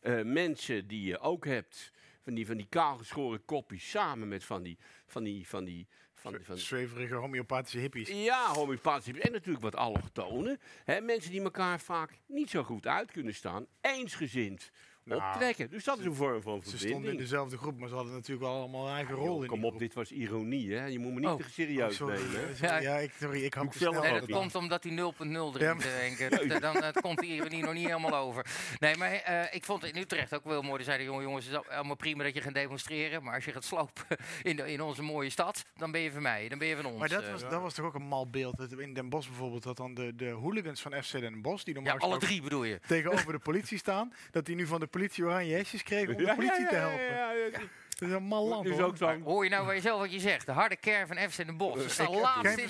eh, mensen die je ook hebt, van die, van die kaalgeschoren kopjes, samen met van die, van die, van die, van Zweverige homeopathische hippies. ja, homeopathische en natuurlijk wat allochtonen. Hè, mensen die elkaar vaak niet zo goed uit kunnen staan. Eensgezind Nou, optrekken. Dus dat is een vorm van Ze stonden in verbinding. dezelfde groep, maar ze hadden natuurlijk wel allemaal een eigen rol in Kom die op, groep. dit was ironie, hè? Je moet me niet Oh. te serieus nemen. Ja, Ja. ik, sorry, ik ik zelf Nee, dat komt omdat hij 0.0 Ja, drinkt, maar- eh, (laughs) eh, Dan het komt hier niet, nog niet helemaal over. Nee, maar eh, ik vond het in Utrecht ook wel mooi. Er zeiden jongen, jongens, het is allemaal prima dat je gaat demonstreren. Maar als je gaat slopen (laughs) in, de, in onze mooie stad, dan ben je van mij. Dan ben je van ons. Maar dat eh. was, dat was toch ook een mal beeld. In Den Bosch bijvoorbeeld, dat dan de, de hooligans van FC Den Bosch, die ja, normaal alle drie bedoel je. tegenover (laughs) de politie staan, dat die nu van de politie oranje hesjes kregen om de (laughs) politie ja, te ja, helpen. ja, ja, ja. Dat is een mal land, Dus hoor. ook zo'n Hoor je nou bij jezelf wat je zegt? De harde kern van FC Den Bosch. Ze staan ik heb laatst geen in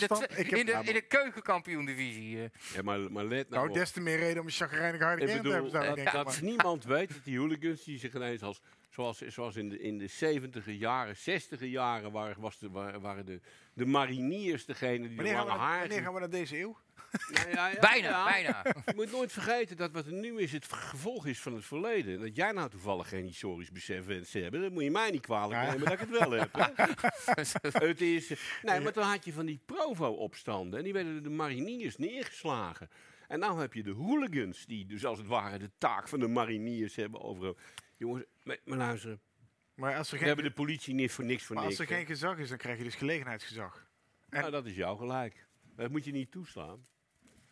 de, in de, in de keukenkampioen-divisie. eh. Ja, maar, maar let nou Nou, op. des te meer reden om een chagrijnig harde kern te hebben, zou ik dat, denken. dat maar- niemand weet dat die hooligans die zich ineens als... Zoals, zoals in de, in de 70 jaren, 60 jaren waren, was de, waren, waren de, de mariniers degene die lange haar... wanneer gaan we naar deze eeuw? Nou ja, ja, Bijna, ja. bijna. Je moet nooit vergeten dat wat er nu is het gevolg is van het verleden. En Dat jij nou toevallig geen historisch besef wenst te hebben, dat moet je mij niet kwalijk Ja. nemen dat ik het wel heb. Hè? (laughs) het is, nee, maar toen had je van die provo-opstanden en die werden door de mariniers neergeslagen. En nou heb je de hooligans die dus als het ware de taak van de mariniers hebben over... Jongens, maar, luisteren, Maar als er we geen, hebben de politie niet voor niks voor maar als niks. er hè. geen gezag is, dan krijg je dus gelegenheidsgezag. en- Nou, dat is jouw gelijk. Dat moet je niet toeslaan.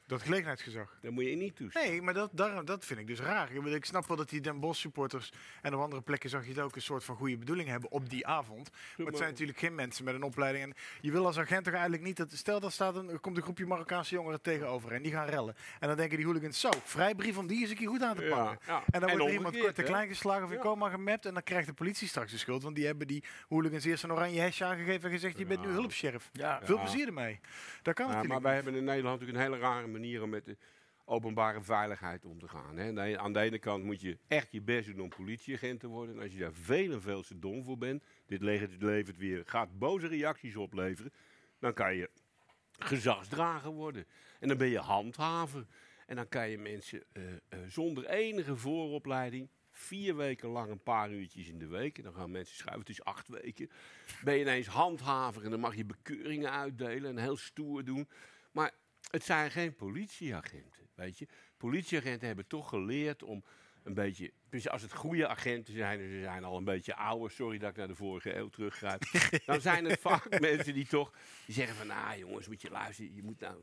Dat gelegenheidsgezag. Dat moet je niet toeslaan. Nee, maar dat, daar, dat vind ik dus raar. Ik, bedoel, ik snap wel dat die Den Bosch supporters en op andere plekken zag je het ook een soort van goede bedoeling hebben op die avond. Maar het zijn natuurlijk geen mensen met een opleiding. En je wil als agent toch eigenlijk niet dat. Stel dat staat een, er komt een groepje Marokkaanse jongeren tegenover en die gaan rellen. En dan denken die hooligans zo, vrijbrief om die eens een keer goed aan te pakken. ja. En dan wordt er iemand kort en klein geslagen of in Ja. coma gemapt. En dan krijgt de politie straks de schuld. Want die hebben die hooligans eerst een oranje hesje aangegeven en gezegd: Je bent nu hulpsheriff. Ja. Veel plezier ermee. Dat kan Ja, natuurlijk. maar wij hebben in Nederland natuurlijk een hele rare manier om met de openbare veiligheid om te gaan. Hè. Aan de ene kant moet je echt je best doen om politieagent te worden. En als je daar veel en veel te dom voor bent, dit levert, levert weer, gaat boze reacties opleveren, dan kan je gezagsdrager worden. En dan ben je handhaver. En dan kan je mensen eh, eh, zonder enige vooropleiding, vier weken lang een paar uurtjes in de week, en dan gaan mensen schuiven, het is acht weken, ben je ineens handhaver en dan mag je bekeuringen uitdelen en heel stoer doen. Maar het zijn geen politieagenten, weet je. Politieagenten hebben toch geleerd om een beetje... Dus als het goede agenten zijn, en ze zijn al een beetje ouder... Sorry dat ik naar de vorige eeuw teruggrijp. (laughs) dan zijn het vaak mensen die toch... Die zeggen van, nou jongens, moet je luisteren. Je moet nou...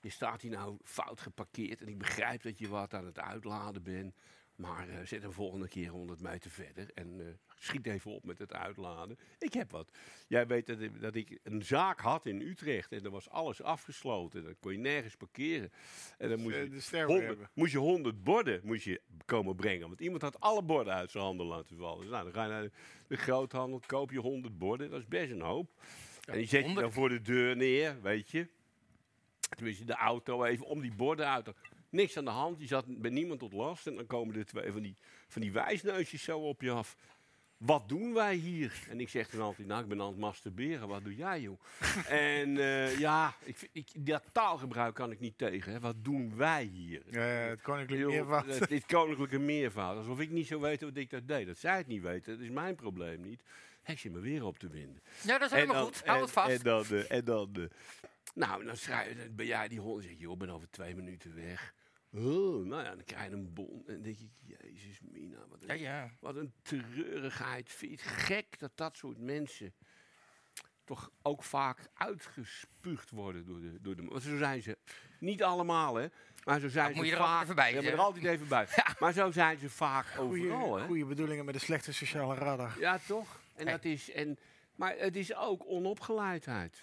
Je staat hier nou fout geparkeerd en ik begrijp dat je wat aan het uitladen bent. Maar eh, zet hem volgende keer 100 meter verder en eh, schiet even op met het uitladen. Ik heb wat. Jij weet dat, ik- dat ik een zaak had in Utrecht en er was alles afgesloten. Dan kon je nergens parkeren. En dan moest je, de sterven 100, hebben. moest je 100 borden moest je komen brengen. Want iemand had alle borden uit zijn handen laten vallen. Dus nou, dan ga je naar de, de groothandel, koop je 100 borden. Dat is best een hoop. en die zet je 100. dan voor de deur neer, weet je. Tenminste, de auto even om die borden uit. Niks aan de hand, je zat bij niemand tot last. En dan komen er twee van die, van die wijsneusjes zo op je af. Wat doen wij hier? En ik zeg dan altijd, nou, ik ben aan het masturberen. Wat doe jij, joh? (laughs) en eh, ja, ik, ik, dat taalgebruik kan ik niet tegen. Hè. Wat doen wij hier? Ja, het koninklijk Joh, meervoud. Het koninklijke meervoud. Alsof ik niet zou weten wat ik dat deed. Dat zij het niet weten, dat is mijn probleem niet. Ik zit me weer op te winden. Ja, dat is helemaal goed. Hou het vast. En dan, en dan, nou, dan schrijf, dan ben jij die hond. zeg je, joh, ik ben over twee minuten weg. Oh, nou ja, dan krijg je een bon. En dan denk ik, jezus mina, wat een, Ja, ja. wat een treurigheid. Vind je het gek dat dat soort mensen toch ook vaak uitgespuugd worden door de, door de... Want zo zijn ze. Niet allemaal, hè. Maar zo zijn moet ze je er altijd vaak... even bij Ja, maar er altijd even bij. (laughs) Maar zo zijn ze vaak overal, hè. Goede bedoelingen met een slechte sociale radar. Ja, toch? En Hey. dat is, en, maar het is ook onopgeleidheid.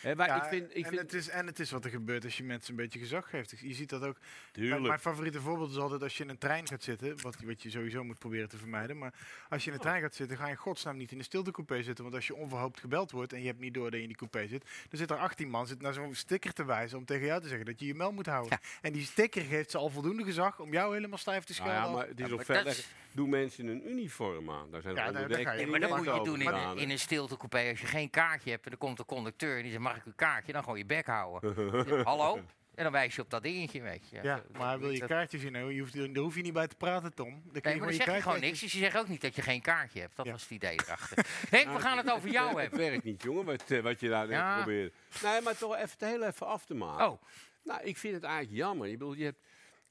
Hè, wij, Ja, ik vind, ik en, vind, het is, en het is wat er gebeurt als je mensen een beetje gezag geeft. Je ziet dat ook. Mijn, tuurlijk. mijn favoriete voorbeeld is altijd als je in een trein gaat zitten, wat, wat je sowieso moet proberen te vermijden. Maar als je in een trein gaat zitten, ga je in godsnaam niet in de stiltecoupé zitten. Want als je onverhoopt gebeld wordt en je hebt niet door dat je in die coupé zit, dan zit er 18 man zit naar zo'n sticker te wijzen om tegen jou te zeggen dat je je mel moet houden. En die sticker geeft ze al voldoende gezag om jou helemaal stijf te Nou schelden. ja, maar het is Ja, is- Doe mensen een uniform aan. Daar zijn Ja, ja, daar- onder de daar ga je- Nee, maar dat moet je doen in, een- in een stiltecoupé. Als je geen kaartje hebt en er komt een conducteur en die zegt, mag ik uw kaartje? Dan gewoon je bek houden. Hallo? En dan wijs je op dat dingetje, weet je. ja, maar wil je dat- kaartje zien, nou, je hoeft, daar hoef je niet bij te praten, Tom. Dan kun je Nee, maar dan je zeg je gewoon niks. Dus je zegt ook niet dat je geen kaartje hebt. Dat Ja. was het idee erachter. Henk, we gaan het over jou (laughs) Het hebben. werkt niet, jongen, wat, eh, wat je daar Ja. probeert. Nee, maar toch even, het heel even af te maken. Oh, Nou, ik vind het eigenlijk jammer. Je, bedoelt, je hebt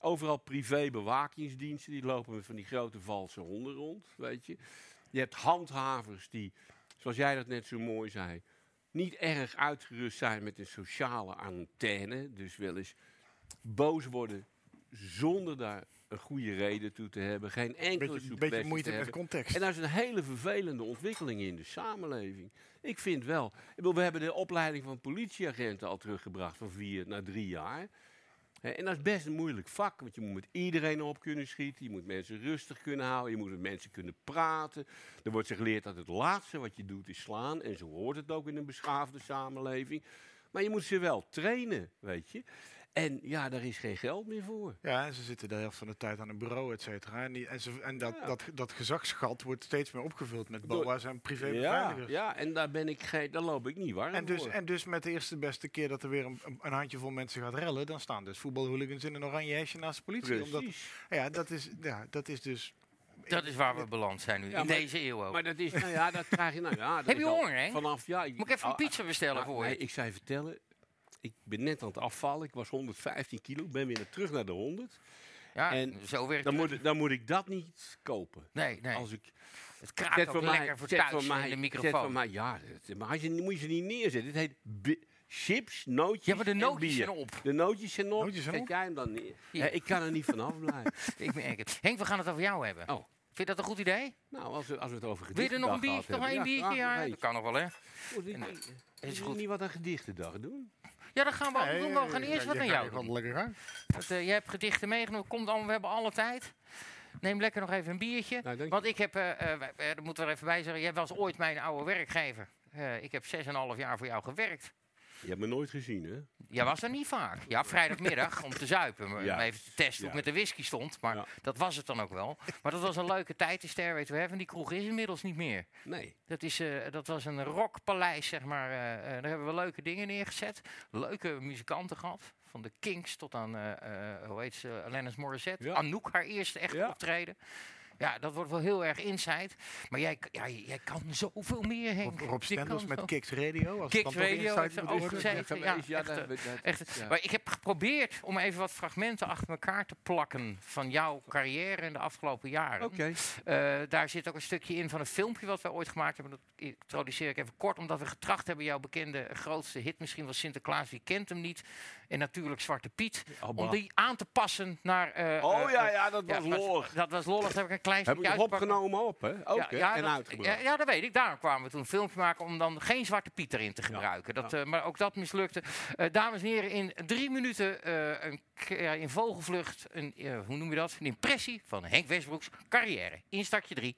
Overal privébewakingsdiensten, die lopen met van die grote valse honden rond, weet je. Je hebt handhavers die, zoals jij dat net zo mooi zei, niet erg uitgerust zijn met een sociale antenne. Dus wel eens boos worden zonder daar een goede reden toe te hebben. Geen enkele Beetje, beetje moeite te met context. En dat is een hele vervelende ontwikkeling in de samenleving. Ik vind wel. We hebben de opleiding van politieagenten al teruggebracht van vier naar drie jaar. En dat is best een moeilijk vak, want je moet met iedereen op kunnen schieten. Je moet mensen rustig kunnen houden. Je moet met mensen kunnen praten. Er wordt geleerd dat het laatste wat je doet is slaan. En zo hoort het ook in een beschaafde samenleving. Maar je moet ze wel trainen, weet je. En ja, daar is geen geld meer voor. Ja, en ze zitten de helft van de tijd aan een bureau, et cetera. En, die, en, ze, en dat, Ja. dat, dat gezagsgat wordt steeds meer opgevuld met BOA's en Ja, privébeveiligers. ja, en daar, ben ik geen, daar loop ik niet warm En dus, voor. en dus met de eerste beste keer dat er weer een, een handjevol mensen gaat rellen, dan staan dus voetbalhooligans in een oranje hesje naast de politie. Omdat, ja, dat is, ja, dat is dus... Dat is waar we beland zijn nu, Ja, in maar- deze eeuw ook. Maar dat is, nou ja, dat krijg je nou. Ja, dat Heb je honger, hè? Vanaf, ja. Moet ik even een Ah, pizza bestellen ah, voor nee, je? ik zou je vertellen, ik ben net aan het afvallen. Ik was 115 kilo, ben weer terug naar de 100. Ja, en zo werkt Dan het. moet, dan moet ik dat niet kopen. Nee, nee. Als ik, Het kraakt ook lekker voor zet thuis van mij, in de zet microfoon. van mij, ja, dat- maar als je, moet je ze niet neerzetten. Het heet bi- chips, nootjes Ja, maar de en nootjes zijn op. De nootjes zijn op. Nootjes zijn Zet jij hem dan neer? Ja, ik kan er niet vanaf blijven. (laughs) Ik merk het. Henk, we gaan het over jou hebben. Oh. Vind je dat een goed idee? Nou, als we, als we het over Wil je er nog een biertje? Nog één biertje? Ja, dat kan nog wel, hè? Moet ik- En, Is is er goed. niet wat aan gedichtendag doen? Ja, dat gaan we ook doen. We gaan eerst wat naar jou doen. lekker. Want, eh, jij hebt gedichten meegenomen. Komt allemaal, we hebben alle tijd. Neem lekker nog even een biertje. Nou, Want ik heb, eh, eh, eh, dat moeten we er even bij zeggen, jij was ooit mijn oude werkgever. Eh, ik heb 6,5 jaar voor jou gewerkt. Je hebt me nooit gezien, hè? Jij was er niet vaak. Ja, vrijdagmiddag om te zuipen. Om Ja. even te testen hoe Ja. ik met de whisky stond. Maar Ja. dat was het dan ook wel. Maar dat was een leuke tijd, de Stairway to Heaven. Die kroeg is inmiddels niet meer. Nee. Dat, is, eh, dat was een rockpaleis, zeg maar. eh, eh, daar hebben we leuke dingen neergezet. Leuke muzikanten gehad. Van de Kings tot aan, eh, hoe heet ze, Alanis Morissette. Anouk, haar eerste echte Ja. optreden. Ja, dat wordt wel heel erg inside. Maar jij, ja, jij kan zoveel meer, Henk. Rob kan met zo- Kicks Radio. Als Kicks Radio heeft er ook gezeten. Ja, echt, dat- dat- Echt, ja. maar ik heb geprobeerd om even wat fragmenten achter elkaar te plakken van jouw carrière in de afgelopen jaren. Oké. Eh, daar zit ook een stukje in van een filmpje wat wij ooit gemaakt hebben. Dat introduceer ik even kort, omdat we getracht hebben jouw bekende grootste hit misschien wel Sinterklaas, wie kent hem niet. En natuurlijk Zwarte Piet. Abba. Om die aan te passen naar... eh, Oh eh, ja, ja, dat was lollig. Dat was lollig, daar heb ik een klein Heb uitgepakt. opgenomen op, hè? Ook, hè? en dat, uitgebracht. ja, ja, dat weet ik. Daarom kwamen we toen een filmpje maken om dan geen Zwarte Piet erin te gebruiken. Dat, eh, maar ook dat mislukte. Eh, dames en heren, in drie minuten eh, een, ja, in vogelvlucht, een, eh, hoe noem je dat? Een impressie van Henk Westbroeks carrière. Instartje 3.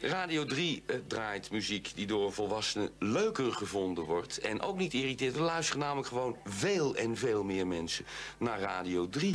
Radio 3 eh, draait muziek die door volwassenen leuker gevonden wordt. En ook niet irriteert. Er luisteren namelijk gewoon veel en veel meer mensen naar Radio 3.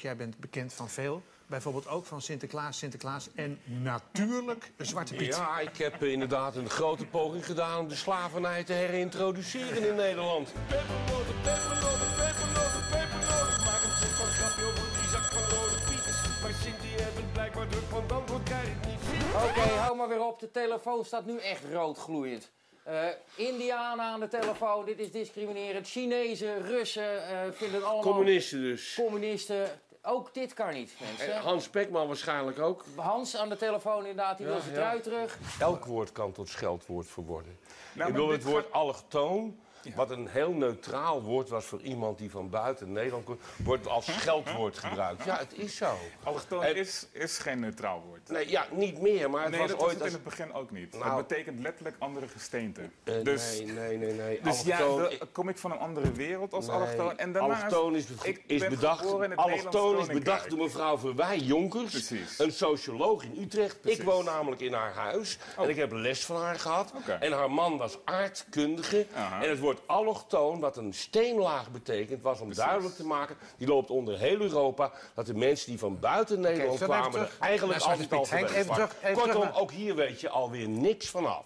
Jij bent bekend van veel. Bijvoorbeeld ook van Sinterklaas, Sinterklaas en natuurlijk Zwarte Piet. Ja, ik heb eh, inderdaad een grote poging gedaan om de slavernij te herintroduceren in Nederland. Pepernoten, pepernoten, pepernoten, pepernoten. Maak een soort van grapje over die zak van rode Piet. Maar Sint die heeft het blijkbaar druk, want antwoord krijg ik niet. Oké, hou maar weer op. De telefoon staat nu echt rood gloeiend. Eh Indianen aan de telefoon, dit is discriminerend. Chinezen, Russen eh, vinden het allemaal... Communisten dus. Communisten. Ook dit kan niet, mensen. En Hans Pekman waarschijnlijk ook. Hans aan de telefoon inderdaad, die wil zijn ja. trui terug. Elk woord kan tot scheldwoord verworden. Nou, ik bedoel, het woord allochtoon, wat een heel neutraal woord was voor iemand die van buiten Nederland komt, wordt als (laughs) scheldwoord gebruikt. Ja, het is zo. Allochtoon is, is geen neutraal woord. Nee, ja, niet meer, maar het nee, was dat was ooit het in het begin ook niet. Nou- het betekent letterlijk andere gesteente. Eh, dus nee, nee, nee, nee. dus ja, Allochtoon- de- kom ik van een andere wereld als Nee, allochtoon. En daarnaast, allochtoon is, ik bedacht, allochtoon is bedacht door mevrouw Verwij Jonkers, Precies. een socioloog in Utrecht. Precies. Ik woon namelijk in haar huis en ik heb les van haar gehad. En haar man was aardkundige. En het woord allochtoon, wat een steenlaag betekent, was om duidelijk te maken, die loopt onder heel Europa, dat de mensen die van buiten Nederland kwamen, terug er eigenlijk altijd al. Henk, even terug- even terug Kortom, ook hier weet je alweer niks vanaf.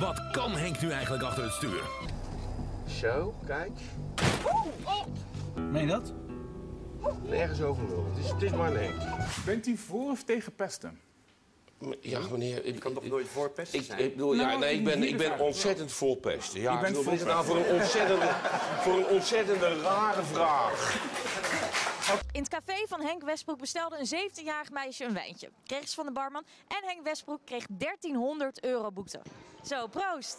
Wat kan Henk nu eigenlijk achter het stuur? Zo, kijk. Meen je dat? Nergens over lullen. Het is, het is maar een Henk. Bent u voor of tegen pesten? Ja, meneer. Ik kan toch nooit voor pesten ik, zijn? ik bedoel, ja, Nou, nee, ik ben, ik ben ontzettend voor pesten. Ja, ik bedoel, is nou voor een ontzettende, voor een ontzettende rare vraag? In het café van Henk Westbroek bestelde een 17-jarig meisje een wijntje. Kreeg ze van de barman en Henk Westbroek kreeg 1300 euro boete. Zo, proost!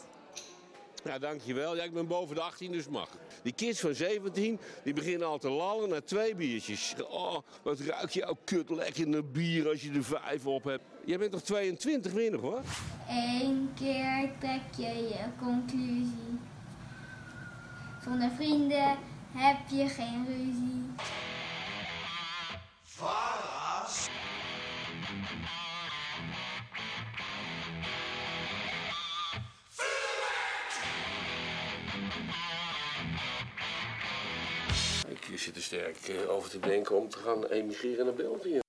Ja, dankjewel. Ja, ik ben boven de 18, dus mag. Die kids van 17, die beginnen al te lallen na twee biertjes. Oh, wat ruik je ook kut lekker naar bier als je er vijf op hebt. Jij bent toch 22 winnig hoor? Eén keer trek je je conclusie. Zonder vrienden heb je geen ruzie. Ik zit er sterk eh, over te denken om te gaan emigreren naar België.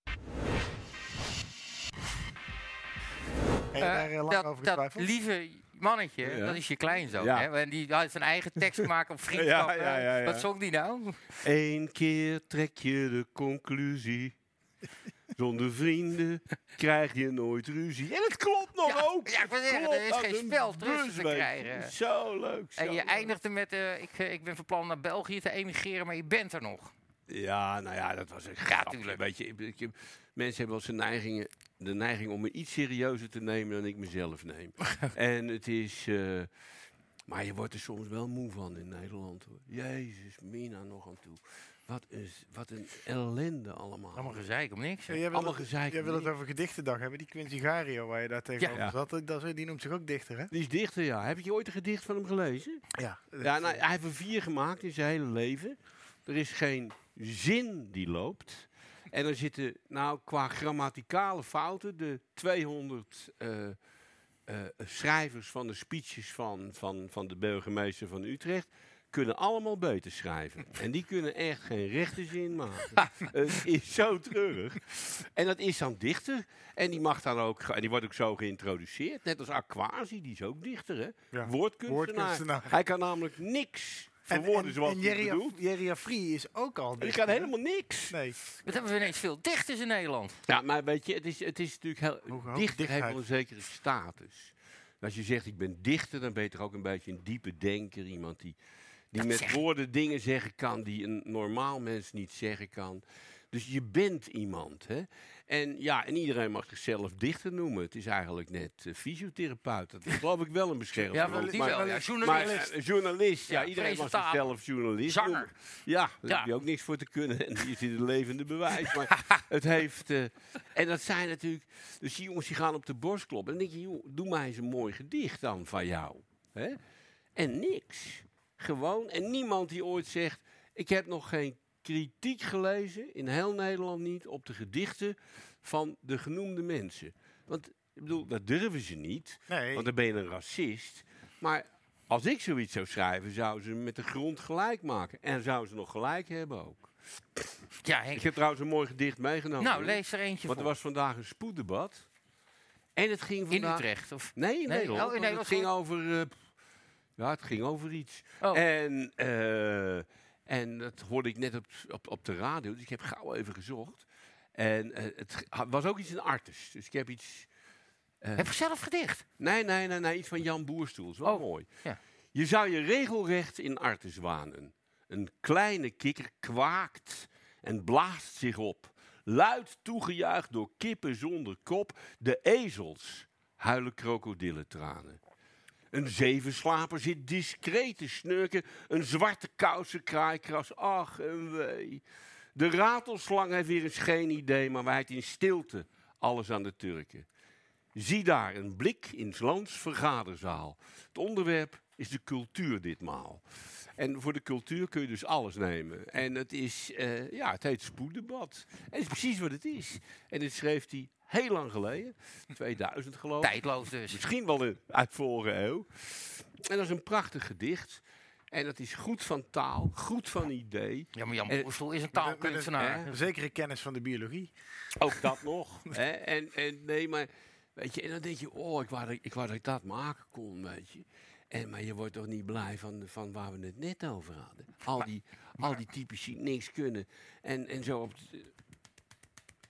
Heb je daar eh, lang dat, over dat lieve mannetje, Ja. dat is je kleinzoon. Ja. Hè? En die had zijn eigen tekst gemaakt op (laughs) vriendschap. Ja, ja, ja, ja. Wat zong die nou? Eén keer trek je de conclusie. Zonder vrienden krijg je nooit ruzie. En het klopt nog Ja, ook. ja, ik wil zeggen, Klopt er is geen een spel tussen te krijgen. Zo leuk. En zo je leuk. eindigde met, eh, ik, eh, ik ben van plan naar België te emigreren, maar je bent er nog. Ja, nou ja, dat was een grapje. Weet je, mensen hebben wel eens de neiging, de neiging om me iets serieuzer te nemen dan ik mezelf neem. (laughs) en het is... eh, maar je wordt er soms wel moe van in Nederland. Hoor. Jezus, Mina nog aan toe. Wat een, wat een ellende allemaal. Allemaal gezeik om niks. Ja, jij wil, Allemaal het, gezeik jij wil het over gedichtendag hebben. Die Quincy Gario waar je daar tegenover Ja. zat, dat, die noemt zich ook dichter, hè? Die is dichter, ja. Heb je ooit een gedicht van hem gelezen? Ja. Ja, nou, hij heeft er vier gemaakt in zijn hele leven. Er is geen zin die loopt. En er zitten, nou, qua grammaticale fouten, de 200 eh, eh, schrijvers van de speeches van, van, van de burgemeester van Utrecht kunnen allemaal beter schrijven. En die kunnen echt geen rechte zin maken. (laughs) Het is zo treurig. En dat is dan dichter. En die mag dan ook, en die wordt ook zo geïntroduceerd. Net als Aquasi, die is ook dichter, hè? Ja, Woordkunstenaar. woordkunstenaar. Hij kan namelijk niks verwoorden zoals en hij Jerry, bedoelt. Af- Jerry Afri is ook al Die dichter, kan helemaal niks. Nee. Wat hebben we ineens veel dichters in Nederland? Ja, maar weet je, het is, het is natuurlijk heel... Dichter heeft wel een zekere status. Als je zegt, ik ben dichter, dan ben je toch ook een beetje een diepe denker. Iemand die, die Dat met zeg- woorden dingen zeggen kan die een normaal mens niet zeggen kan. Dus je bent iemand, hè? En ja, en iedereen mag zichzelf dichter noemen. Het is eigenlijk net eh, fysiotherapeut. Dat is geloof ik wel een bescherming. Ja, wel, die wel. Ja, journalist. Maar, eh, journalist, ja, Ja, iedereen mag zichzelf journalist Zanger. noemen. Ja, daar Ja. heb je ook niks voor te kunnen. (laughs) En is in het levende bewijs. Maar (laughs) het heeft... eh, en dat zijn natuurlijk... Dus die jongens die gaan op de borst kloppen. En dan denk je, joh, doe mij eens een mooi gedicht dan van jou. Hè? En niks. Gewoon. En niemand die ooit zegt... Ik heb nog geen kritiek gelezen, in heel Nederland niet, op de gedichten van de genoemde mensen. Want, ik bedoel, dat durven ze niet. Nee. Want dan ben je een racist. Maar als ik zoiets zou schrijven, zouden ze me met de grond gelijk maken. En zouden ze nog gelijk hebben ook. Ja, Henk. Ik heb trouwens een mooi gedicht meegenomen. Nou, hoor. lees er eentje Want er voor. was vandaag een spoeddebat. En het ging In vandaag... Utrecht? Of? Nee, in Nee, Nederland. oh, in Nederland het ging over... eh, ja, het ging over iets. Oh. En, eh, en dat hoorde ik net op, op, op de radio. Dus ik heb gauw even gezocht. En eh, het g- was ook iets in Artes. Dus ik heb iets... eh, Heb je zelf gedicht? Nee, nee, nee, nee, iets van Jan Boerstoel. wel Oh, mooi. ja. Je zou je regelrecht in Artes wanen. Een kleine kikker kwaakt en blaast zich op. Luid toegejuicht door kippen zonder kop. De ezels huilen krokodillentranen. Een zevenslaper zit discreet te snurken. Een zwarte kousen kraaikras. Ach, en wee. De ratelslang heeft weer eens geen idee, maar wijt in stilte alles aan de Turken. Zie daar een blik in lands vergaderzaal. Het onderwerp is de cultuur ditmaal. En voor de cultuur kun je dus alles nemen. En het is, eh, ja, het heet spoeddebat. En is precies wat het is. En dit schreef hij heel lang geleden, 2000 geloof ik. Tijdloos dus. Misschien wel in, uit vorige eeuw. En dat is een prachtig gedicht. En dat is goed van taal, goed van idee. Ja, maar Jan Boersel is een een- taalkunstenaar. een zekere kennis van de biologie. Ook dat nog. (laughs) hè? En, en nee, maar weet je, en dan denk je, oh, ik wou, dat, ik wou dat ik dat maken kon, weet je. En, maar je wordt toch niet blij van, van waar we het net over hadden. Al die, al die types die niks kunnen. En, en zo op...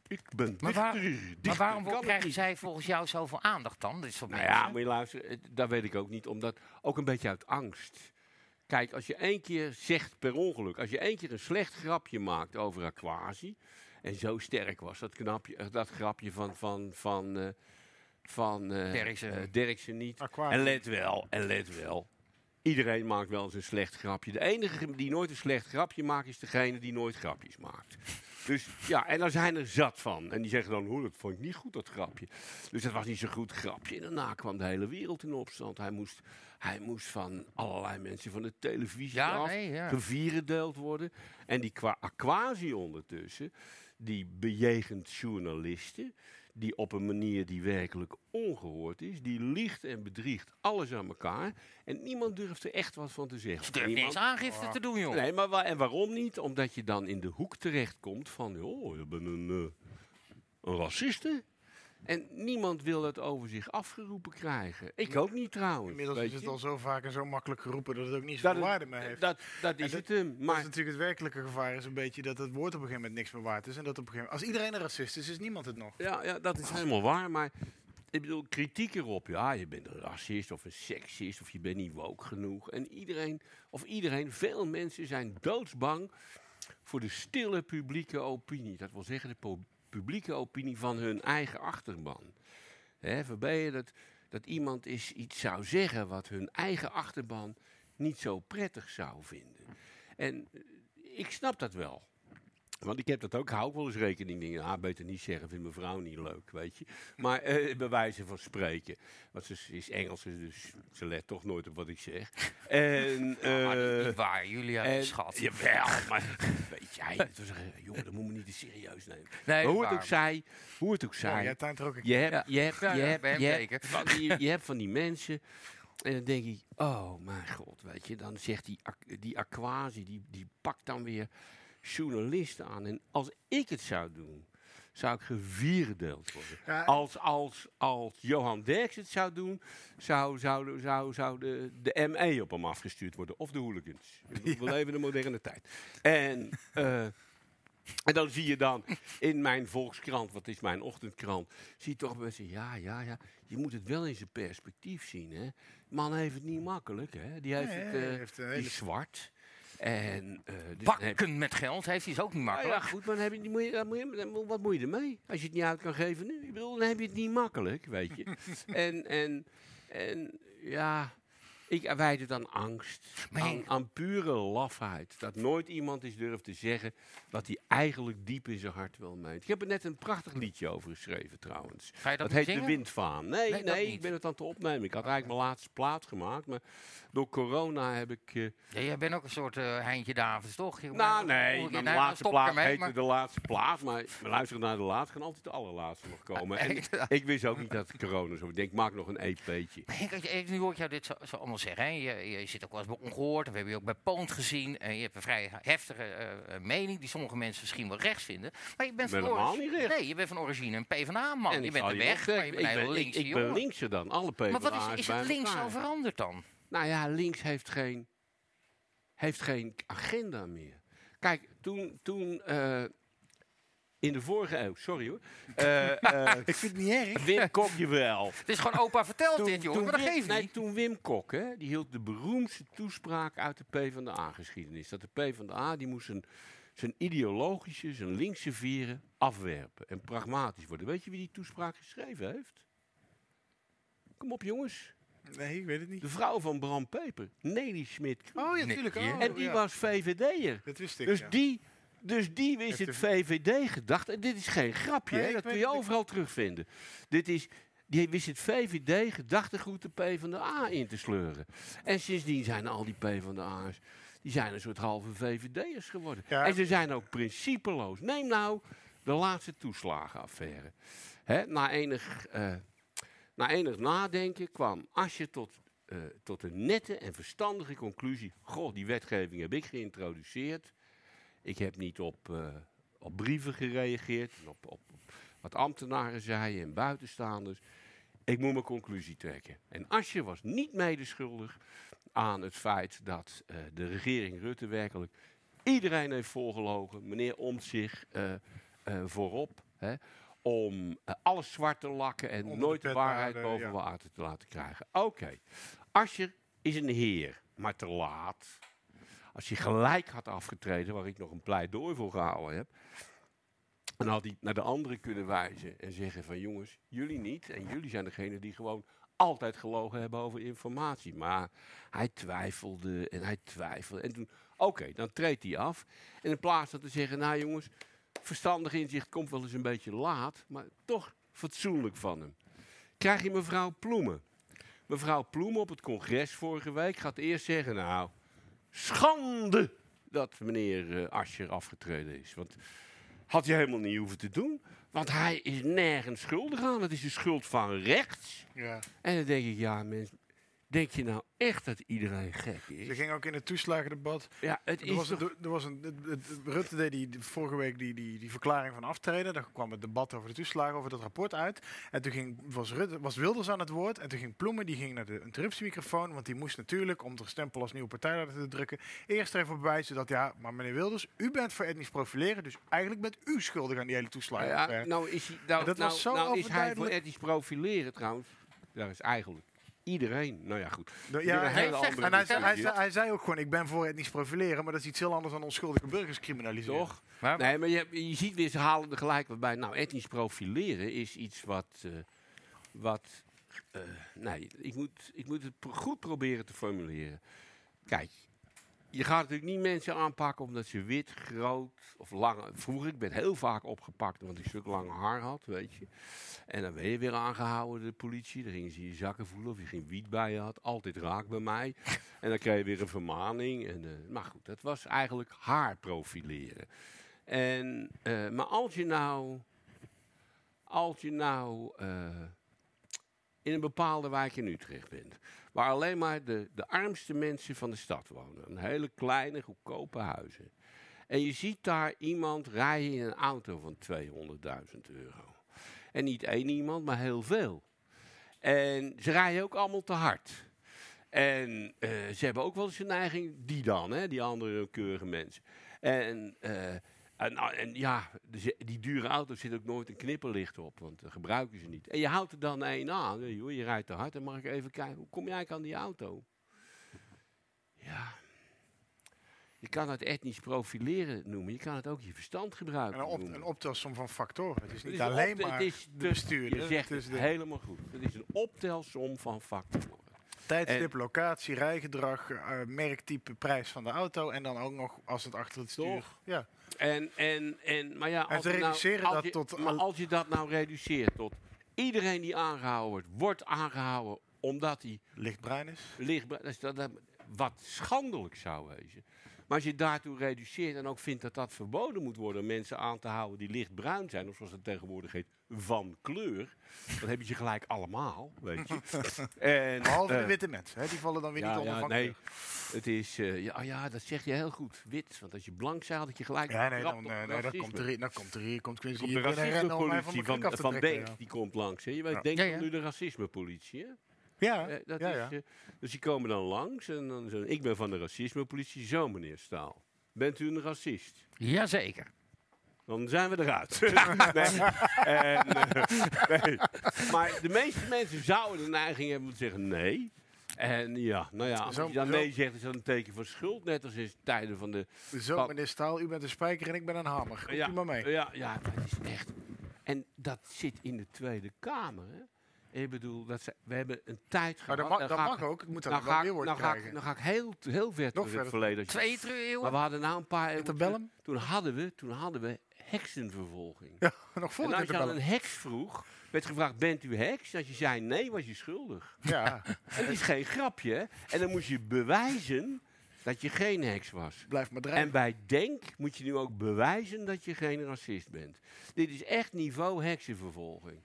ik ben Maar, waar- dichter, maar waarom kan krijgen zij volgens jou zoveel aandacht dan? Dit soort Nou mensen? ja, moet je luisteren, het- dat weet ik ook niet. Omdat, ook een beetje uit angst. Kijk, als je één keer zegt per ongeluk, als je één keer een slecht grapje maakt over Aquasi. En zo sterk was dat, knapje, eh, dat grapje van, van, van, eh, van eh, Derksen. eh, Derksen niet. Aquasi. En let wel, en let wel. Iedereen maakt wel eens een slecht grapje. De enige die nooit een slecht grapje maakt, is degene die nooit grapjes maakt. Dus ja, en daar zijn er zat van. En die zeggen dan, hoe, dat vond ik niet goed, dat grapje. Dus dat was niet zo'n goed grapje. En daarna kwam de hele wereld in opstand. Hij moest, hij moest van allerlei mensen van de televisie Ja, af nee, ja. gevierendeeld worden. En die qua Aquasi ondertussen, die bejegent journalisten... die op een manier die werkelijk ongehoord is... die liegt en bedriegt alles aan elkaar... en niemand durft er echt wat van te zeggen. Ze durft Niemand- niks aangifte te doen, joh. Nee, maar wa- en waarom niet? Omdat je dan in de hoek terechtkomt van... oh, je bent een, eh, een raciste. En niemand wil dat over zich afgeroepen krijgen. Ik ook niet trouwens. Inmiddels weet is het je. al zo vaak en zo makkelijk geroepen dat het ook niet zoveel waarde meer heeft. dat- dat is het hem, Dat maar- is natuurlijk het werkelijke gevaar is een beetje dat het woord op een gegeven moment niks meer waard is. En dat op een gegeven moment, als iedereen een racist is, is niemand het nog. Ja, ja, dat is helemaal waar. Maar ik bedoel, kritiek erop. Ja, je bent een racist of een seksist of je bent niet woke genoeg. En iedereen, of iedereen, veel mensen zijn doodsbang voor de stille publieke opinie. Dat wil zeggen de publieke opinie van hun eigen achterban. Hè, je dat, dat iemand is, iets zou zeggen wat hun eigen achterban niet zo prettig zou vinden. En eh, ik snap dat wel. Want ik heb dat ook, hou ook wel eens rekening. Dingen, ah, beter niet zeggen, vindt mijn vrouw niet leuk, weet je. Maar eh, bij wijze van spreken. Want ze is- Engels, dus ze let toch nooit op wat ik zeg. (laughs) En, Ja, maar niet- eh, niet waar, Julia, en- schat. Jawel, maar (laughs) weet jij, het was een- jongen, dat moet me niet te serieus nemen. Nee, maar hoe het ook zij, hoe het ook Ja, zij. jij tuint er ook een je hebt, Ja. je hebt, Ja, je ja, hebt, je zeker. hebt van die, (laughs) je hebt van die mensen. En dan denk ik, oh mijn god, weet je. Dan zegt die, die Aquasi, die, die pakt dan weer journalisten aan. En als ik het zou doen, zou ik gevierendeeld worden. Ja. Als, als, als Johan Derks het zou doen, zou, zou, zou, zou de, de ME op hem afgestuurd worden. Of de hooligans. We leven in de moderne tijd. En, eh, en dan zie je dan in mijn Volkskrant, wat is mijn ochtendkrant, zie je toch mensen, ja, ja, ja, je moet het wel in zijn perspectief zien. Hè. Man heeft het niet makkelijk, hè. Die, heeft Nee, het, eh, heeft die is zwart. En, eh, dus Bakken met geld heeft hij is ook niet ja, makkelijk. ja, goed, maar dan heb je, dan moet je, dan moet je- dan- wat moet je ermee? Als je het niet uit kan geven nu. Ik bedoel, dan heb je het niet makkelijk, weet je. (laughs) en, en, en ja, ik wijd het aan angst. Maar Aan, pure lafheid. Dat nooit iemand is durft te zeggen wat hij eigenlijk diep in zijn hart wel meent. Ik heb er net een prachtig liedje over geschreven trouwens. Ga je dat heet niet zingen? De Windvaan. Nee, Nee, nee, dat ik ben het aan het opnemen. Ik had eigenlijk mijn laatste plaat gemaakt. Maar door corona heb ik... eh, Ja, jij bent ook een soort eh Heintje Davids, toch? Je- nou, nee, mijn nee, dan laatste ik plaat heette maar- de laatste plaat. Maar we luisteren naar de laatste, gaan altijd de allerlaatste nog komen. (laughs) En ik wist ook niet dat corona zo. Ik denk, maak nog een EP'tje. Maar Henk, als je- nu hoor ik jou dit zo, zo allemaal zeggen. Hè. Je, je zit ook wel eens bij Ongehoord. We hebben je ook bij Poont gezien. En je hebt een vrij heftige eh, eh, mening die sommige mensen misschien wel rechts vinden. Maar je bent ben van origine-. Nee, je bent van origine een PvdA-man. Je bent je weg, maar je bent een ik ik, linkse ik ben linkser dan alle PvdA's Maar wat is, is het links zo veranderd dan? Nou ja, links heeft geen, heeft geen agenda meer. Kijk, toen, toen eh, in de vorige eeuw, sorry hoor. (laughs) eh, eh, Ik vind het niet erg. (laughs) Wim Kok, jawel. Het is gewoon opa vertelt dit, jongen. Maar dat Wim, geeft nee, niet. toen Wim Kok, hè, die hield de beroemdste toespraak uit de PvdA-geschiedenis. Dat de PvdA, die moest zijn, zijn ideologische, zijn linkse vieren afwerpen. En pragmatisch worden. Weet je wie die toespraak geschreven heeft? Kom op, jongens. Nee, ik weet het niet. De vrouw van Bram Peper, Nelly Smit. Oh ja, natuurlijk. Oh, en die ja. was VVD'er. Dat wist ik, Dus ja. die, dus die wist het de- VVD gedacht. En dit is geen grapje, Nee, hè, ik dat kun je ik- overal terugvinden. Dit is, die wist het VVD gedachtegoed de PvdA in te sleuren. En sindsdien zijn al die PvdA's, die zijn een soort halve VVD'ers geworden. Ja. En ze zijn ook principeloos. Neem nou de laatste toeslagenaffaire. Hè, na, enig, eh, na enig nadenken kwam Asje tot, eh, tot een nette en verstandige conclusie. Goh, die wetgeving heb ik geïntroduceerd. Ik heb niet op, eh, op brieven gereageerd, op, op, op wat ambtenaren zeiden en buitenstaanders. Ik moet mijn conclusie trekken. En Asje was niet medeschuldig aan het feit dat eh, de regering Rutte werkelijk iedereen heeft voorgelogen. Meneer Omtzigt eh, eh, voorop. Hè, om alles zwart te lakken en Onder nooit de waarheid boven ja. water te laten krijgen. Oké. Asje is een heer, maar te laat. Als hij gelijk had afgetreden, waar ik nog een pleidooi voor gehouden heb. Dan had hij naar de anderen kunnen wijzen en zeggen van jongens, jullie niet. En jullie zijn degene die gewoon altijd gelogen hebben over informatie. Maar hij twijfelde en hij twijfelde. En toen, oké, dan treedt hij af. En in plaats van te zeggen, nou jongens, verstandig inzicht komt wel eens een beetje laat. Maar toch fatsoenlijk van hem. Krijg je mevrouw Ploemen. Mevrouw Ploemen op het congres vorige week gaat eerst zeggen, nou, schande dat meneer eh Ascher afgetreden is. Want had je helemaal niet hoeven te doen. Want hij is nergens schuldig aan. Het is de schuld van rechts. Ja. En dan denk ik, ja mensen, denk je nou echt dat iedereen gek is? Ze ging ook in het toeslagendebat. Ja, het er is was, toch- een, er was een, het- het- het- Rutte deed die, vorige week die, die, die verklaring van aftreden. Daar kwam het debat over de toeslagen, over dat rapport uit. En toen ging, was, Rutte, was Wilders aan het woord. En toen ging Ploemen, die ging naar de interruptiemicrofoon. Want die moest natuurlijk, om de stempel als nieuwe partijleider te drukken, eerst er even bewijzen dat, ja, maar meneer Wilders, u bent voor etnisch profileren. Dus eigenlijk bent u schuldig aan die hele toeslagen. Ja, nou is hij, nou, dat nou, was zo nou is hij voor etnisch profileren trouwens. Daar is eigenlijk iedereen. Nou ja, goed. Weer Ja, hij, hele zegt- en hij, zei, hij, zei, hij zei ook gewoon, ik ben voor etnisch profileren, maar dat is iets heel anders dan onschuldige burgers criminaliseren. Toch? Nee, maar je, je ziet weer, ze halen er gelijk wat bij. Nou, etnisch profileren is iets wat... eh, wat eh, nee, ik moet, ik moet het pro- goed proberen te formuleren. Kijk, je gaat natuurlijk niet mensen aanpakken omdat ze wit, groot of lang... Vroeger, ik ben heel vaak opgepakt omdat ik een stuk lang haar had, weet je. En dan ben je weer aangehouden, de politie. Dan gingen ze je zakken voelen of je geen wiet bij je had. Altijd raak bij mij. En dan kreeg je weer een vermaning. En, eh, maar goed, dat was eigenlijk haar profileren. En, eh, maar als je nou, als je nou eh, in een bepaalde wijk in Utrecht bent, waar alleen maar de, de armste mensen van de stad wonen, een hele kleine, goedkope huizen. En je ziet daar iemand rijden in een auto van 200.000 euro. En niet één iemand, maar heel veel. En ze rijden ook allemaal te hard. En eh, ze hebben ook wel eens een neiging, die dan, hè, die andere keurige mensen. En, eh, en, en ja, die dure auto's zit ook nooit een knipperlicht op, want dat gebruiken ze niet. En je houdt er dan één aan, je rijdt te hard, dan mag ik even kijken, hoe kom jij eigenlijk aan die auto? Ja, je kan het etnisch profileren noemen, je kan het ook je verstand gebruiken En een, op, een optelsom van factoren. Het is Het niet is alleen maar het is de de- bestuurder. Je zegt het is het helemaal goed. Het is een optelsom van factoren. tijdstip, locatie, rijgedrag, eh, merktype, prijs van de auto. En dan ook nog als het achter het stuur. Toch? Ja. En, en, en, maar ja, als, nou- als je, tot Maar al- als je dat nou reduceert tot iedereen die aangehouden wordt, wordt aangehouden omdat hij lichtbruin is. Lichtbruin, dat is dat, dat- wat schandelijk zou wezen. Maar als je daartoe reduceert en ook vindt dat dat verboden moet worden om mensen aan te houden die lichtbruin zijn, of zoals het tegenwoordig heet, van kleur, dan heb je ze gelijk allemaal, weet je. (laughs) en, Behalve de eh, witte mensen, hè, die vallen dan weer niet onder van nee, kleur. het is, eh, ja, oh ja, dat zeg je heel goed, wit. Want als je blank zei, had ik je gelijk Ja, nee, dan, eh, nee, dan komt er hier, dan komt er hier, komt Quincy Komt de van racismepolitie van, van. Denk, die komt langs. Hè? Je weet, Ja. Denk Ja, van ja. nu de racismepolitie, hè? Ja, Eh, dat ja, is, ja. eh, dus die komen dan langs en dan zo, ik ben van de racismepolitie. Zo, meneer Staal. Bent u een racist? Jazeker. Dan zijn we eruit. (laughs) nee. En, eh, nee. Maar de meeste mensen zouden de neiging hebben om te zeggen nee. En ja, nou ja, als je dan nee zegt, is dat een teken van schuld. Net als in tijden van de... Zo, van- meneer Staal, u bent een spijker en ik ben een hamer. Komt ja, u maar mee. Ja, ja, maar het is echt. En dat zit in de Tweede Kamer. Hè? Ik bedoel, dat ze, we hebben een tijd Maar dat gehad. mag- dan dat mag ik- ook. Het moet dan nou wel ga ik- weerwoord nou ga ik, krijgen. dan ga ik heel, heel ver terug in verder. het verleden. Twee eeuwen? Maar we hadden nou een paar... Interbellum? Toen hadden we, toen hadden we heksenvervolging. Ja, (laughs) nog voor en als je aan een heks vroeg, werd gevraagd, bent u heks? Als je zei nee, was je schuldig. Ja. En (laughs) het is geen grapje? En dan moest je bewijzen dat je geen heks was. Blijf maar drijven. En bij Denk moet je nu ook bewijzen dat je geen racist bent. Dit is echt niveau heksenvervolging.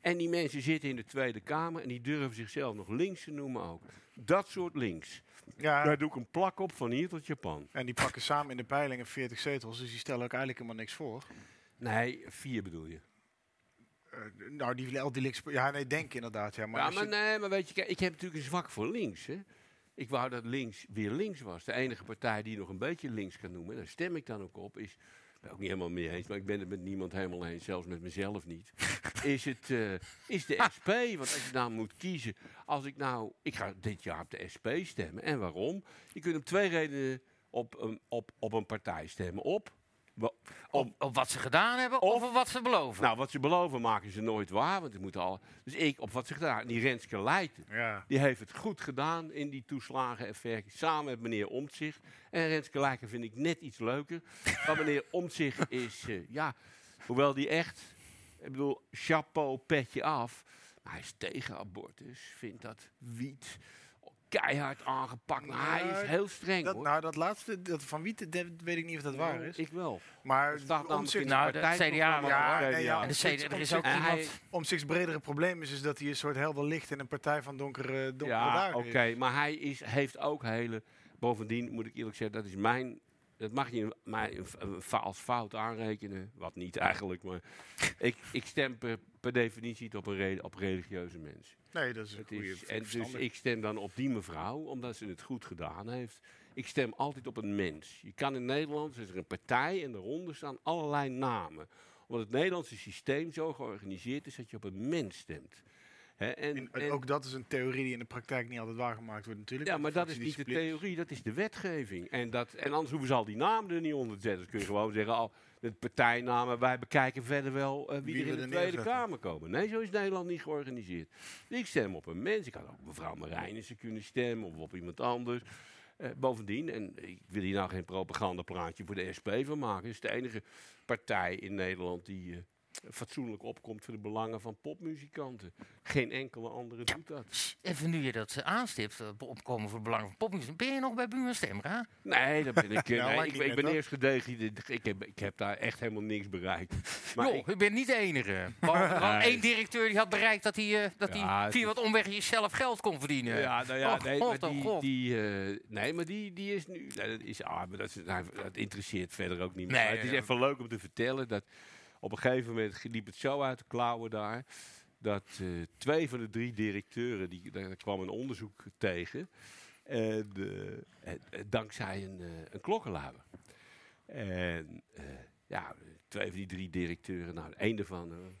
En die mensen zitten in de Tweede Kamer en die durven zichzelf nog links te noemen ook. Dat soort links. Ja. Daar doe ik een plak op van hier tot Japan. En die pakken samen in de peilingen 40 zetels, dus die stellen ook eigenlijk helemaal niks voor. Nee, vier bedoel je. Eh, nou, die, die links... Ja, nee, denk inderdaad. Ja, maar ja, maar je- nee, maar weet je, kijk, ik heb natuurlijk een zwak voor links. Hè. Ik wou dat links weer links was. De enige partij die nog een beetje links kan noemen, en daar stem ik dan ook op, is. Ook niet helemaal mee eens, maar ik ben het met niemand helemaal eens, zelfs met mezelf niet. (laughs) is, het, eh, is de (laughs) SP. Want als je nou moet kiezen. Als ik nou. Ik ga dit jaar op de SP stemmen. En waarom? Je kunt om twee redenen op een, op, op een partij stemmen. Op. wa- Op, op wat ze gedaan hebben of, op wat ze beloven? Nou, wat ze beloven maken ze nooit waar. Want die moeten al. Dus ik op wat ze gedaan. Die Renske Leijten. Ja. Die heeft het goed gedaan in die toeslagenaffaire. Samen met meneer Omtzigt. En Renske Leijten vind ik net iets leuker. maar meneer (laughs) Omtzigt is. eh, ja, hoewel die echt. Ik bedoel, chapeau, petje af. Maar hij is tegen abortus. Vindt dat wiet keihard aangepakt. Maar hij Nou, is heel streng dat, hoor. Nou, dat laatste, dat van dat weet ik niet of dat waar Nou, is. Ik wel. Maar in Nou, de CDA Ja, nee, ja, En de CDA er is ook iemand... Omtzigt's bredere probleem is, is dat hij een soort helder licht in een partij van donkere, donkere Ja, oké, maar hij is, heeft ook hele. Bovendien moet ik eerlijk zeggen, dat is mijn. Dat mag je mij als fout aanrekenen. Wat niet eigenlijk, maar. ik, ik stem per, per definitie op, een re- op religieuze mensen. Nee, dat is een Het goede is, en dus ik stem dan op die mevrouw, omdat ze het goed gedaan heeft. Ik stem altijd op een mens. Je kan in Nederland, is er een partij en daaronder staan allerlei namen. Omdat het Nederlandse systeem zo georganiseerd is dat je op een mens stemt. Hè, en, En en- ook dat is een theorie die in de praktijk niet altijd waargemaakt wordt natuurlijk. ja, maar dat is niet de theorie, dat is de wetgeving. En, dat, en anders hoeven ze al die namen er niet onder te zetten. Dus kun je gewoon zeggen, al de partijnamen, wij bekijken verder wel eh, wie, Wie er in de Tweede. Kamer komen. Nee, zo is Nederland niet georganiseerd. Ik stem op een mens. Ik had ook mevrouw Marijnissen kunnen stemmen of op iemand anders. Eh, bovendien, en ik wil hier nou geen propagandaplaatje voor de SP van maken. Het is de enige partij in Nederland die eh, fatsoenlijk opkomt voor de belangen van popmuzikanten. Geen enkele andere doet dat. Even nu je dat eh, aanstipt, eh, opkomen voor het belang van popmuziek. Ben je nog bij Buurman Stemra? Nee, dat ben ik. (laughs) eh, Ja, nee, ik, ik ben eerst gedegen. Ik heb, ik heb daar echt helemaal niks bereikt. (laughs) Maar Joh, ik- je bent niet de enige. (laughs) Nee. één directeur die had bereikt dat hij, eh, dat Ja, hij via wat omwegjes zelf geld kon verdienen. ja, nou ja, Och, nee, God, maar oh, die, die, nee, maar die, die is nu. nee, dat, is, ah, maar dat, is, nou, dat interesseert verder ook niet meer. Nee, het is even leuk om te vertellen dat op een gegeven moment liep het zo uit de klauwen daar. Dat eh, twee van de drie directeuren, die, daar kwam een onderzoek tegen. En, eh, eh, dankzij een, een klokkenluider. En ja, twee van die drie directeuren, nou, één daarvan,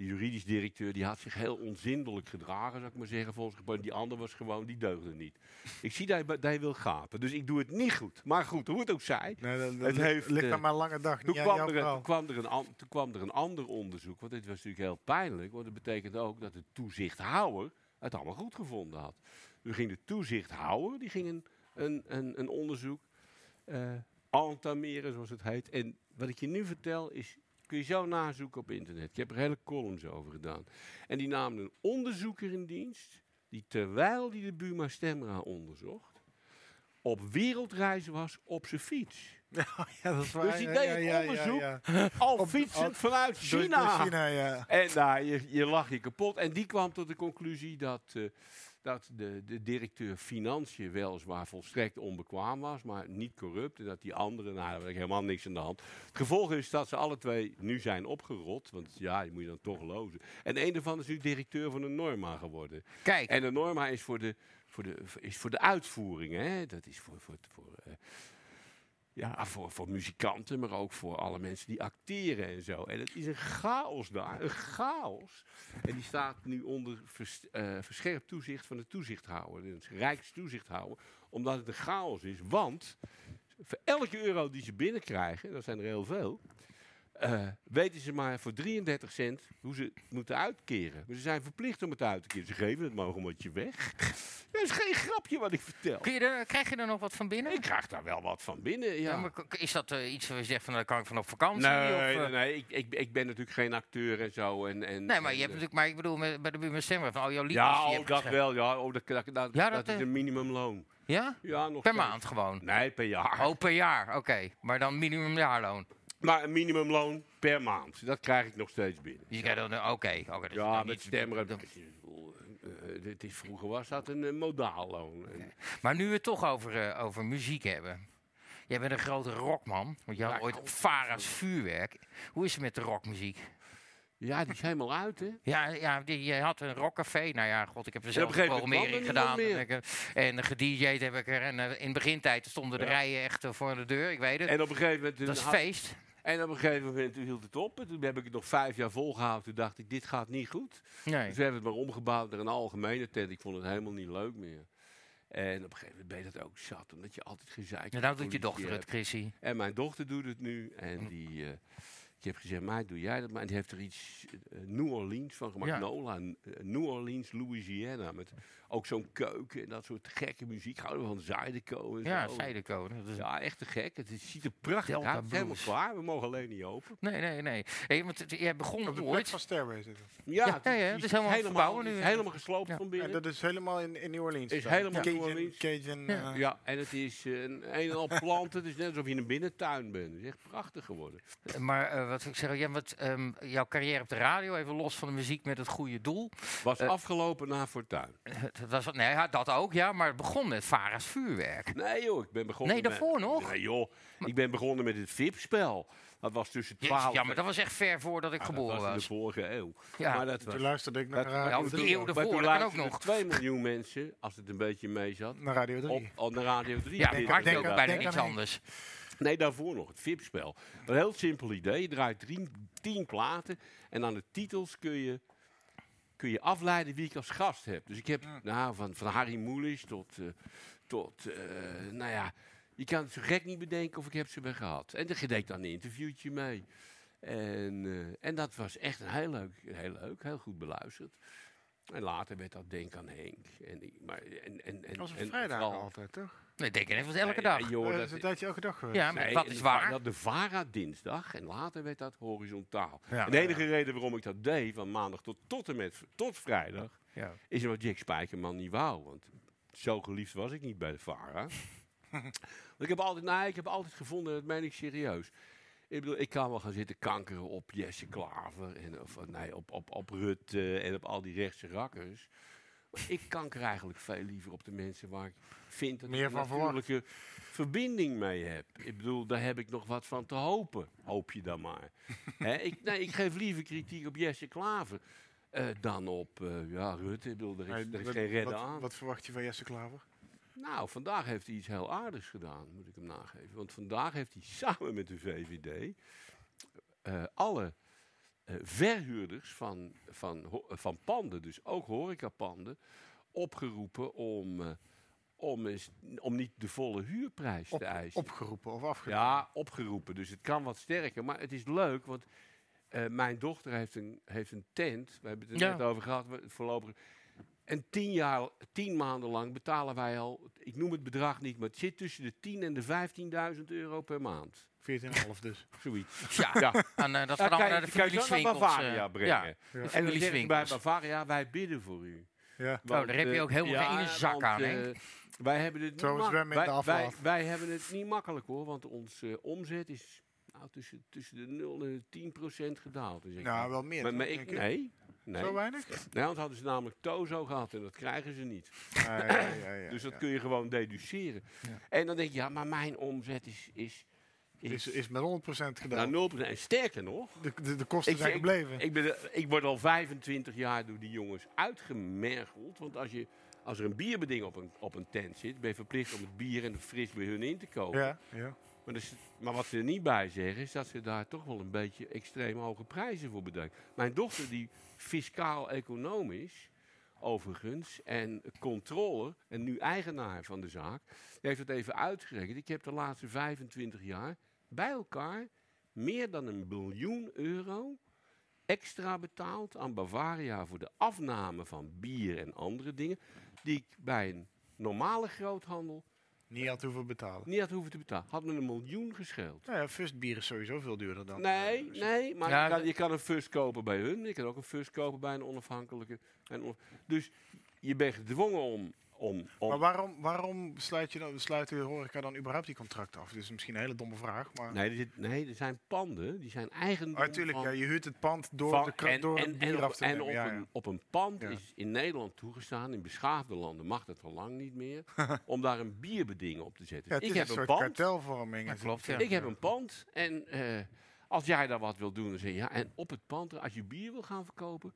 die juridisch directeur, die had zich heel onzindelijk gedragen, zou ik maar zeggen, volgens Die ander was gewoon, die deugde niet. Ik zie dat hij, dat hij wil gapen, dus ik doe het niet goed. Maar goed, hoe het ook zij. Nee, dat, dat Het ligt, heeft, ligt eh, aan mijn lange dag. Toen niet kwam, er, een- toen, kwam er een an- toen kwam er een ander onderzoek, want dit was natuurlijk heel pijnlijk. Want het betekent ook dat de toezichthouder het allemaal goed gevonden had. Nu ging de toezichthouder, die ging een, een, een, een onderzoek eh entameren, zoals het heet. En wat ik je nu vertel is, kun je zo nazoeken op internet. Ik heb er hele columns over gedaan. En die namen een onderzoeker in dienst, die terwijl die de Buma Stemra onderzocht, op wereldreis was op zijn fiets. (laughs) ja, dat is waar. Dus die deed ja, ja, onderzoek al fietsend vanuit China. En nou, je, je lag je kapot. En die kwam tot de conclusie dat, eh, dat de, de directeur Financiën weliswaar volstrekt onbekwaam was, maar niet corrupt. En dat die andere, nou, daar helemaal niks aan de hand. Het gevolg is dat ze alle twee nu zijn opgerot. Want ja, je moet je dan toch lozen. En een daarvan is nu directeur van de Norma geworden. Kijk. En de Norma is voor de, voor de, is voor de uitvoering. Hè? Dat is voor, voor, voor, eh, ja, voor, voor muzikanten, maar ook voor alle mensen die acteren en zo. En het is een chaos daar, een chaos. En die staat nu onder eh, verscherpt toezicht van de toezichthouder, de rijkstoezichthouder, omdat het een chaos is. Want voor elke euro die ze binnenkrijgen, dat zijn er heel veel, eh, weten ze maar voor 33 cent hoe ze het moeten uitkeren. Maar ze zijn verplicht om het uit te keren. Ze geven het maar een beetje weg. (laughs) Dat is geen grapje wat ik vertel. Kun je er, krijg je er nog wat van binnen? Ik krijg daar wel wat van binnen, ja. Ja, maar is dat eh, iets waar je zegt van daar kan ik van op vakantie? Nee, of, eh, nee, nee. Ik, ik, ik ben natuurlijk geen acteur en zo. En, en, Nee, maar je hebt natuurlijk, maar ik bedoel met, bij de Buurman Stemra van al jouw liedjes Ja, oh, hebt dat wel. Ja, oh, dat, dat, dat, Ja, dat dat, is een minimumloon. Ja? Ja, nog Per maand gewoon? Nee, per jaar. Oh, per jaar, oké. Maar dan minimumjaarloon. Maar een minimumloon per maand. Dat krijg ik nog steeds binnen. Dus je krijgt dan, eh, oké. oké, dat is Ja, met stemmen. eh, het is, vroeger was dat een eh, modaalloon. En- Maar nu we het toch over, eh, over muziek hebben. Jij bent een grote rockman. Want je had Ja, ooit ik- Farah's vuurwerk. Hoe is het met de rockmuziek? Ja, die is helemaal uit, hè? Ja, ja die eh, had een rockcafé. Nou ja, god, ik heb er zelf een programmering er gedaan. En, eh, en gedj'd heb ik er. En eh, in begintijd stonden de Ja. rijen echt eh, voor de deur. Ik weet het. En op een gegeven moment... Dat is feest. En op een gegeven moment toen hield het op. En toen heb ik het nog vijf jaar volgehouden. Toen dacht ik, dit gaat niet goed. Nee. Dus we hebben het maar omgebouwd naar een algemene tent. Ik vond het helemaal niet leuk meer. En op een gegeven moment ben je dat ook zat. Omdat je altijd gezeik Ja, met nou doet je dochter het, hebt. Chrissy. En mijn dochter doet het nu. En die... eh, ik heb gezegd, maar doe jij dat maar. En die heeft er iets eh, New Orleans van gemaakt. Ja. Nola, eh, New Orleans, Louisiana. Met ook zo'n keuken en dat soort gekke muziek. Ik hou er van Zydeco en Ja, zo. Zydeco, dat is- Ja, echt te gek. Het is- ziet er prachtig Delta uit. Het is helemaal klaar. We mogen alleen niet open. Nee, nee, nee. Hey, want het- jij begon Op de ooit. van Stairway zitten. Ja, Ja, ja, ja, het is helemaal verbouwen nu. helemaal gesloopt Ja. van En binnen. dat is helemaal in, in New Orleans. is dan. helemaal Cajun, New Orleans. Cajun, Ja. eh, Ja, en het is een, een en al planten. Het is net alsof je in een binnentuin bent. Het is echt prachtig geworden. Maar eh, wat ik zeggen, ja, wat, ehm, jouw carrière op de radio, even los van de muziek met het goede doel. Was Eh, afgelopen na Fortuin. Het was, nee, ja, dat ook, ja, maar het begon met Vara's vuurwerk. Nee joh, ik ben begonnen Nee, met- daarvoor nog? Nee joh, ik ben begonnen met het VIP-spel. Dat was tussen 12 Ja, maar dat was echt ver voordat ik Ah, geboren dat was in was. de vorige eeuw. Ja. maar dat was, Toen luisterde ik naar dat- Radio Ja, of die 3. eeuw toen dat kan ook luisterden nog. 2 miljoen mensen, als het een beetje mee zat, Naar Radio 3. op, op naar Radio 3. Ja, maar ik denk ook bijna Henk. anders. (laughs) Nee, daarvoor nog, het VIP-spel. Een heel simpel idee. Je draait drie, tien platen en aan de titels kun je, kun je afleiden wie ik als gast heb. Dus ik heb nou, van, van Harry Moelis tot, eh, tot eh, nou ja, je kan het zo gek niet bedenken of ik heb ze weer gehad. En daar deed ik dan een interviewtje mee. En, eh, en dat was echt een heel leuk, heel leuk, heel goed beluisterd. En later werd dat Denk aan Henk. En, ik- maar, en, en, en, Dat was op en vrijdag altijd, toch? Nee, denk ik even elke Nee, dag. nee, joh, Eh, dat is een tijdje elke dag geweest. Ja, maar Nee, en is de waar. Dat de VARA dinsdag en later werd dat horizontaal. Ja. en de enige reden waarom ik dat deed, van maandag tot, tot en met tot vrijdag, Ja. is omdat Jack Spijkerman niet wou. Want zo geliefd was ik niet bij de VARA. (laughs) want ik heb altijd, nee, ik heb altijd gevonden, dat meen ik serieus. Ik bedoel, ik kan wel gaan zitten kankeren op Jesse Klaver en of, nee, op, op, op Rutte en op al die rechtse rakkers. Maar ik kanker eigenlijk veel liever op de mensen waar ik vind dat Meer ik een natuurlijke verbinding mee heb. Ik bedoel, daar heb ik nog wat van te hopen. Hoop je dan maar. (laughs) Ik, nee, ik geef liever kritiek op Jesse Klaver eh, dan op eh, ja, Rutte. Ik bedoel, er is, er geen redden wat, aan. Wat verwacht je van Jesse Klaver? Nou, vandaag heeft hij iets heel aardigs gedaan, moet ik hem nageven. Want vandaag heeft hij samen met de VVD eh, alle verhuurders van, van, van panden, dus ook horecapanden, opgeroepen om, om, eens, om niet de volle huurprijs Op, te eisen. opgeroepen of afgedaan? Ja, opgeroepen. Dus het kan wat sterker. Maar het is leuk, want eh, mijn dochter heeft een, heeft een tent. We hebben het er Ja. net over gehad. Voorlopig. En tien, jaar, tien maanden lang betalen wij al, ik noem het bedrag niet, maar het zit tussen de 10 en de 15.000 euro per maand. 14,5 dus. (laughs) Zoiets. Ja, ja. en eh, dat Ja, gaat allemaal je- naar de kan je familie zo naar Swinkels. Bavaria eh, brengen. ja, Ja. de En dan bij. Bavaria, wij bidden voor u. Ja. Oh, daar heb je eh, ook helemaal geen zak want, aan, eh, Henk. wij hebben het niet Zo wij, wij, hebben het niet makkelijk hoor, want onze omzet is nou, tussen, tussen de 0 en de 10 procent gedaald. Dus ik- Nou, wel meer, Maar, ik, denk ik? nee, nee. Zo weinig? Nee, want hadden ze namelijk Tozo gehad en dat krijgen ze niet. Ja, ja, ja, ja, dus dat ja. kun je gewoon deduceren. En dan denk je, ja, maar mijn omzet is, is, Is, is met 100% gedaan. nou 0%. En sterker nog, de, de, de kosten zijn gebleven. ik, ben, er- ik word al 25 jaar door die jongens uitgemergeld. Want als, je, als er een bierbeding op een, op een tent zit, ben je verplicht om het bier en de fris bij hun in te kopen. ja, ja. Maar, dus, maar wat ze er niet bij zeggen, is dat ze daar toch wel een beetje extreem hoge prijzen voor bedenken. Mijn dochter, die fiscaal-economisch, overigens, en controller, en nu eigenaar van de zaak, die heeft het even uitgerekend. Ik heb de laatste 25 jaar bij elkaar meer dan een biljoen euro extra betaald aan Bavaria voor de afname van bier en andere dingen, die ik bij een normale groothandel Niet had hoeven betalen. niet had hoeven te betalen. Had me een miljoen gescheeld. Nou ja, fustbier is sowieso veel duurder dan. Nee, dus- nee, maar Ja, je, kan, je kan een fust kopen bij hun. Je kan ook een fust kopen bij een onafhankelijke. en onaf- dus je bent gedwongen om... om, om Maar waarom, waarom sluit je dan, sluit de horeca dan überhaupt die contracten af? Dit is misschien een hele domme vraag, maar... nee, er zit, nee, er zijn panden, die zijn eigendom Natuurlijk, van- ja, je huurt het pand door, van- de, kra- en, door en, en, af op, te en op, ja, een, op een pand Ja. is in Nederland toegestaan, in beschaafde landen mag dat al lang niet meer, (laughs) om daar een bierbeding op te zetten. Ja, het ik is heb een soort pand, kartelvorming. Klopt. Ik heb een pand en eh, Als jij daar wat wil doen, dan zeg je ja. En op het pand, als je bier wil gaan verkopen,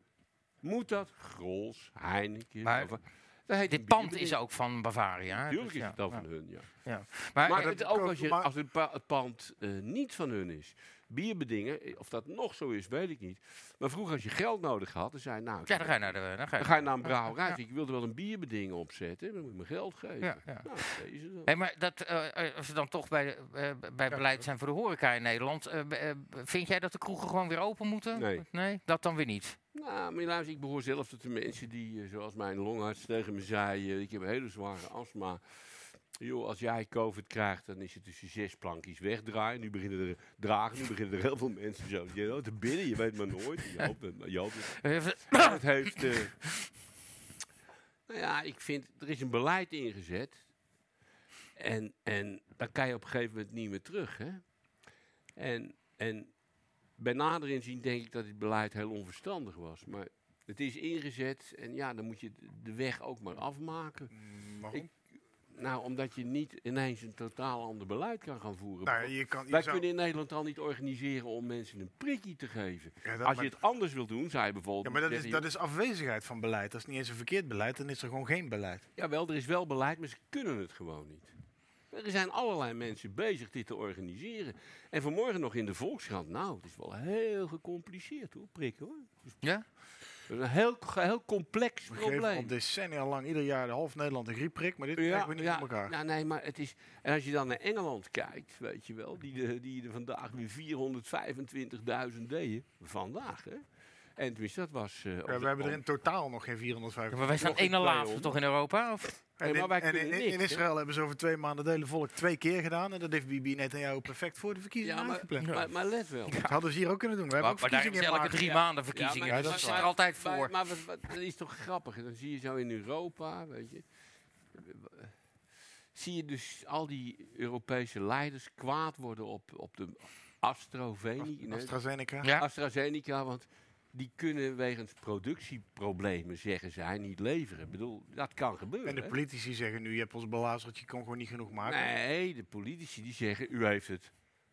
moet dat Grols, Heineken. Maar of- dat Dit pand is ook van Bavaria. hè? Tuurlijk Dus is ja, het ook ja. van hun, ja. Ja. Maar, Maar, het, eh, ook als, je, maar- als het, pa- het pand eh, niet van hun is. Bierbedingen, of dat nog zo is, weet ik niet. Maar vroeger als je geld nodig had, dan zei je, nou... Ja, dan ga je naar de- dan ga je- dan ga je naar een brouwerij. ja. Ik wilde wel een bierbeding opzetten, dan moet je me geld geven. Ja, ja. Nou, deze dan. Hey, maar dat, eh, als we dan toch bij, eh, bij beleid zijn voor de horeca in Nederland, eh, vind jij dat de kroegen gewoon weer open moeten? Nee. Nee, dat dan weer niet. Nou, maar luister, ik behoor zelf tot de mensen die, zoals mijn longarts tegen me zei, ik heb een hele zware astma. Joh, als jij COVID krijgt, dan is het tussen zes plankjes wegdraaien. Nu beginnen er dragen, nu beginnen er heel veel mensen zo you know, te bidden. Je weet maar nooit. Je hoopt, het, maar je hoopt het. het heeft. eh, nou ja, ik vind, er is een beleid ingezet. En, en dan kan je op een gegeven moment niet meer terug. Hè? En, en bij nader inzien denk ik dat dit beleid heel onverstandig was. Maar het is ingezet en ja, dan moet je de- weg ook maar afmaken. waarom? Ik- nou, omdat je niet ineens een totaal ander beleid kan gaan voeren. Nou, je kan- je Wij zou- kunnen in Nederland al niet organiseren om mensen een prikkie te geven. Ja, dat Als maar- je het anders wil doen, je bijvoorbeeld... Ja, maar dat is, dat is afwezigheid van beleid. Dat is niet eens een verkeerd beleid, dan is er gewoon geen beleid. Jawel, er is wel beleid, maar ze kunnen het gewoon niet. Er zijn allerlei mensen bezig dit te organiseren. En vanmorgen nog in de Volkskrant. Nou, het is wel heel gecompliceerd hoor, prikken hoor. Ja? Het is een heel, heel complex We geven probleem. al decennia lang ieder jaar de half Nederland een griepprik, maar dit krijgen we niet ja, op elkaar. Nou, nee, maar het is. En als je dan naar Engeland kijkt, weet je wel, die, de, die er vandaag weer 425.000 deden. Vandaag, hè? En tenminste, dat was. eh, Ja, we hebben er in totaal nog geen 450. maar wij een ene laatste 200. toch in Europa? Of? En, maar in, en? Israël hebben ze over twee maanden het hele volk twee keer gedaan. En dat heeft Bibi Netanyahu perfect voor de verkiezingen Ja, maar, uitgepland. maar, maar let wel. Dat hadden ze hier ook kunnen doen. We Maar, hebben ook maar verkiezingen elke drie maanden verkiezingen. maar- dus dat is er altijd Maar, voor. maar wat, wat, dat is toch grappig? Dan zie je zo in Europa, weet je. Zie je dus al die Europese leiders kwaad worden op, op de AstraZeneca. nee, AstraZeneca. Ja. AstraZeneca, want die kunnen wegens productieproblemen, zeggen zij, niet leveren. Ik bedoel, dat kan gebeuren. En de hè. politici zeggen nu, je hebt ons belazerd, je kon gewoon niet genoeg maken. Nee, de politici die zeggen, u heeft het.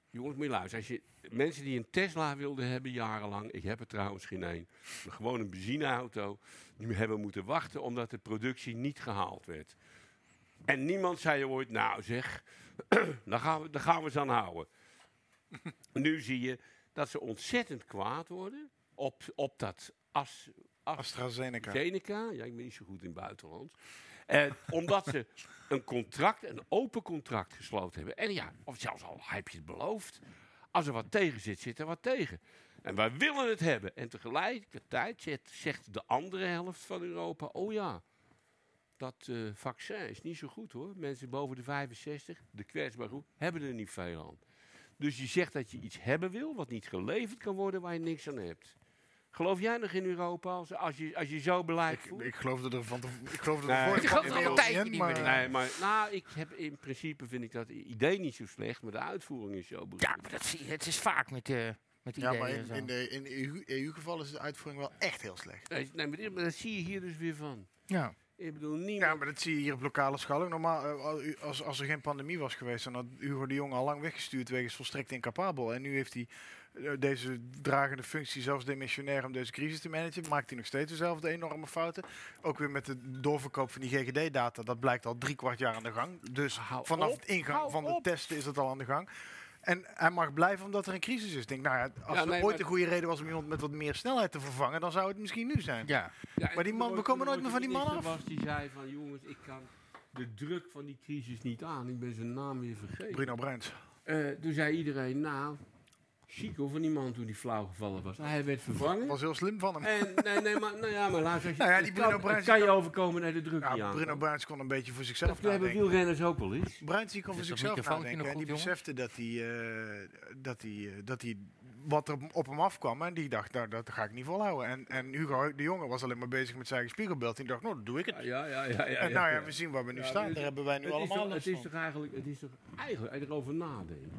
Jongens, moet je luisteren. Als je mensen die een Tesla wilden hebben jarenlang, ik heb er trouwens geen maar gewoon een benzineauto, die hebben moeten wachten omdat de productie niet gehaald werd. En niemand zei ooit, nou zeg, (clears throat) daar gaan we, daar gaan we ze aan houden. (laughs) nu zie je dat ze ontzettend kwaad worden op, op dat as, as- AstraZeneca. Ja, ik ben niet zo goed in het buitenland. Eh, omdat ze (laughs) een contract, een open contract gesloten hebben. En ja, of zelfs al heb je het beloofd. Als er wat tegen zit, zit er wat tegen. En wij willen het hebben. En tegelijkertijd zegt, de andere helft van Europa: oh ja, dat eh, vaccin is niet zo goed hoor. Mensen boven de 65, de kwetsbare groep, hebben er niet veel aan. Dus je zegt dat je iets hebben wil, wat niet geleverd kan worden, waar je niks aan hebt. Geloof jij nog in Europa als, als, je, als je zo beleid? Ik er van ik geloofde Nee. er voor Ik geloof de er al een wereld tijdje in, niet maar, meer in. Nee, maar nou, ik heb in principe vind ik dat idee niet zo slecht, maar de uitvoering is zo Ja, maar dat zie je. Het is vaak met, eh met Ja, maar in, in de in de EU-geval is de uitvoering wel echt heel slecht. Nee, nee, maar dat zie je hier dus weer van. ja. Ik bedoel, niemand... Ja, maar dat zie je hier op lokale schaal ook. Normaal, eh, als, als er geen pandemie was geweest, dan had Hugo de Jonge al lang weggestuurd wegens volstrekt incapabel. En nu heeft hij deze dragende functie zelfs demissionair om deze crisis te managen. Maakt hij nog steeds dezelfde enorme fouten. Ook weer met de doorverkoop van die GGD-data. Dat blijkt al drie kwart jaar aan de gang. Dus Hou vanaf op, het ingang hou van de op. testen is het al aan de gang. En hij mag blijven omdat er een crisis is. Ik denk, nou ja, als Ja, er nee, ooit een goede reden was om iemand met wat meer snelheid te vervangen, dan zou het misschien nu zijn. ja. Maar die man- we komen nooit er meer van die man was die zei van, jongens, ik kan de druk van die crisis niet aan. Ik ben zijn naam weer vergeten. Bruno Bruins. Eh, toen zei iedereen, nou, chico van die man toen die flauw gevallen was. Hij werd (laughs) vervangen. was heel slim van hem. En, nee, nee, maar, nou ja, maar als je, Nou ja, die Bruno kan, kan je overkomen naar de druk Ja, die aan. Bruno Bruins kon een beetje voor zichzelf Dat hebben nadenken. wielrenners ook wel eens. Bruins die kon voor dat zichzelf nadenken. En die besefte dat hij, eh, dat hij, eh, dat hij wat er op hem afkwam. En die dacht, nou, dat ga ik niet volhouden. En, en Hugo de Jonge was alleen maar bezig met zijn eigen spiegelbeeld. En die dacht, nou, dan doe ik het. Ja, ja, ja. ja, ja en nou ja, we zien waar we nu Ja, staan. maar Daar hebben wij nu allemaal Het is toch eigenlijk, het is toch eigenlijk erover nadenken.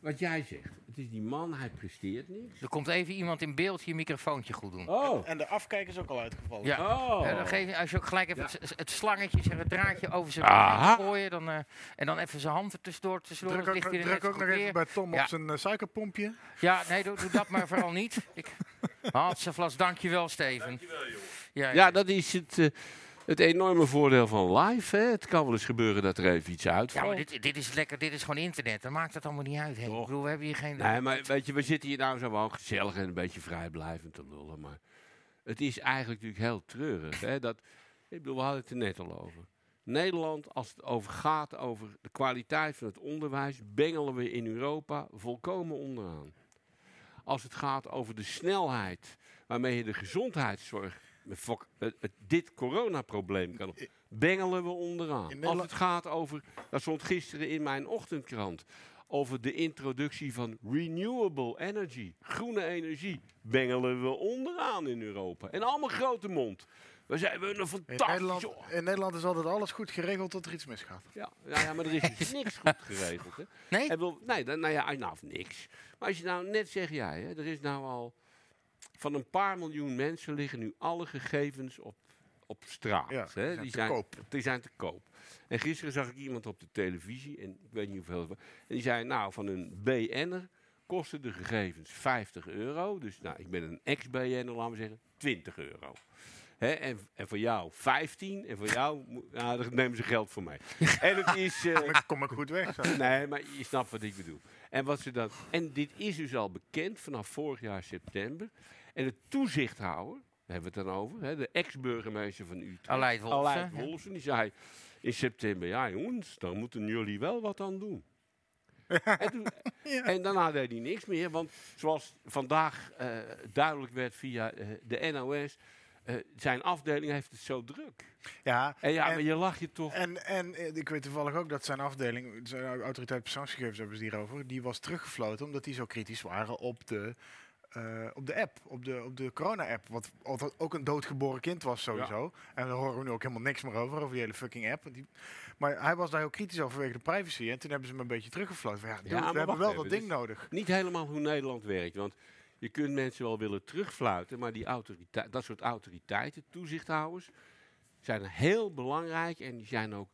Wat jij zegt. Het is die man, hij presteert niks. Er komt even iemand in beeld je microfoontje goed doen. Oh. En de afkijk is ook al uitgevallen. Ja, Oh. Dan geef je, als je ook gelijk even het, het slangetje, zeg, het draadje over zijn rug gooien, dan, eh, en dan even zijn hand er tussendoor. tussendoor Druk ook, ligt druk net ook nog even bij Tom Ja. op zijn eh, suikerpompje. Ja, nee, doe, doe dat maar vooral niet. Ik, (laughs) Hatseflas, dankjewel Steven. Dankjewel, jongen. Ja, Ja, dat is het, eh, het enorme voordeel van live. Hè. Het kan wel eens gebeuren dat er even iets Ja, uitvalt. maar dit, dit is lekker, dit is gewoon internet. Dan maakt het allemaal niet uit. Hè. Ik bedoel, we hebben hier geen... Nee, maar weet je, we zitten hier nou zo wel gezellig en een beetje vrijblijvend te lullen. Maar het is eigenlijk natuurlijk heel treurig. Hè, dat, ik bedoel, we hadden het er net al over. Nederland, als het over gaat over de kwaliteit van het onderwijs, bengelen we in Europa volkomen onderaan. Als het gaat over de snelheid waarmee je de gezondheidszorg, fok- dit coronaprobleem kan, op- bengelen we onderaan. Als het gaat over, dat stond gisteren in mijn ochtendkrant, over de introductie van renewable energy, groene energie, bengelen we onderaan in Europa. En allemaal grote mond. We zijn we een In fantastische... Nederland, in Nederland is altijd alles goed geregeld tot er iets misgaat. Ja, ja, ja, maar er is dus (laughs) niks goed geregeld. Hè. Nee? En nee, dan, nou ja, nou, of niks. Maar als je nou net zeg jij, hè, er is nou al van een paar miljoen mensen liggen nu alle gegevens op, op straat. Ja, hè. die zijn te koop. Die zijn te koop. En gisteren zag ik iemand op de televisie, en ik weet niet hoeveel, en die zei, nou, van een BN'er kosten de gegevens 50 euro. Dus nou, ik ben een ex-BN'er, laten we zeggen, 20 euro. Hè, en, en voor jou 15 en voor jou, nou, dan nemen ze geld voor mij. (laughs) en het is. Dan kom ik goed weg. zo. nee, maar je snapt wat ik bedoel. En, wat ze dan, en dit is dus al bekend vanaf vorig jaar september. En de toezichthouder, daar hebben we het dan over, hè, de ex-burgemeester van Utrecht, Aleid Wolfsen, Aleid ja. Wolfsen, die zei in september: Ja, jongens, daar moeten jullie wel wat aan doen. (laughs) en, toen, en daarna deed hij niks meer, want zoals vandaag eh, duidelijk werd via eh, de NOS, eh, zijn afdeling heeft het zo druk. Ja, En ja, en- maar je lacht je toch. En, en ik weet toevallig ook dat zijn afdeling, zijn autoriteit persoonsgegevens hebben ze hierover, die was teruggefloten omdat die zo kritisch waren op de, eh, op de app, op de, op de corona-app. Wat altijd ook een doodgeboren kind was sowieso. En daar horen we nu ook helemaal niks meer over, over die hele fucking app. Die, maar hij was daar heel kritisch over vanwege de privacy. En toen hebben ze hem een beetje teruggefloten. Ja, Ja, we hebben wel dat ding nodig. Niet helemaal hoe Nederland werkt. Want je kunt mensen wel willen terugfluiten, maar die autoriteit, dat soort autoriteiten, toezichthouders, zijn heel belangrijk en die zijn ook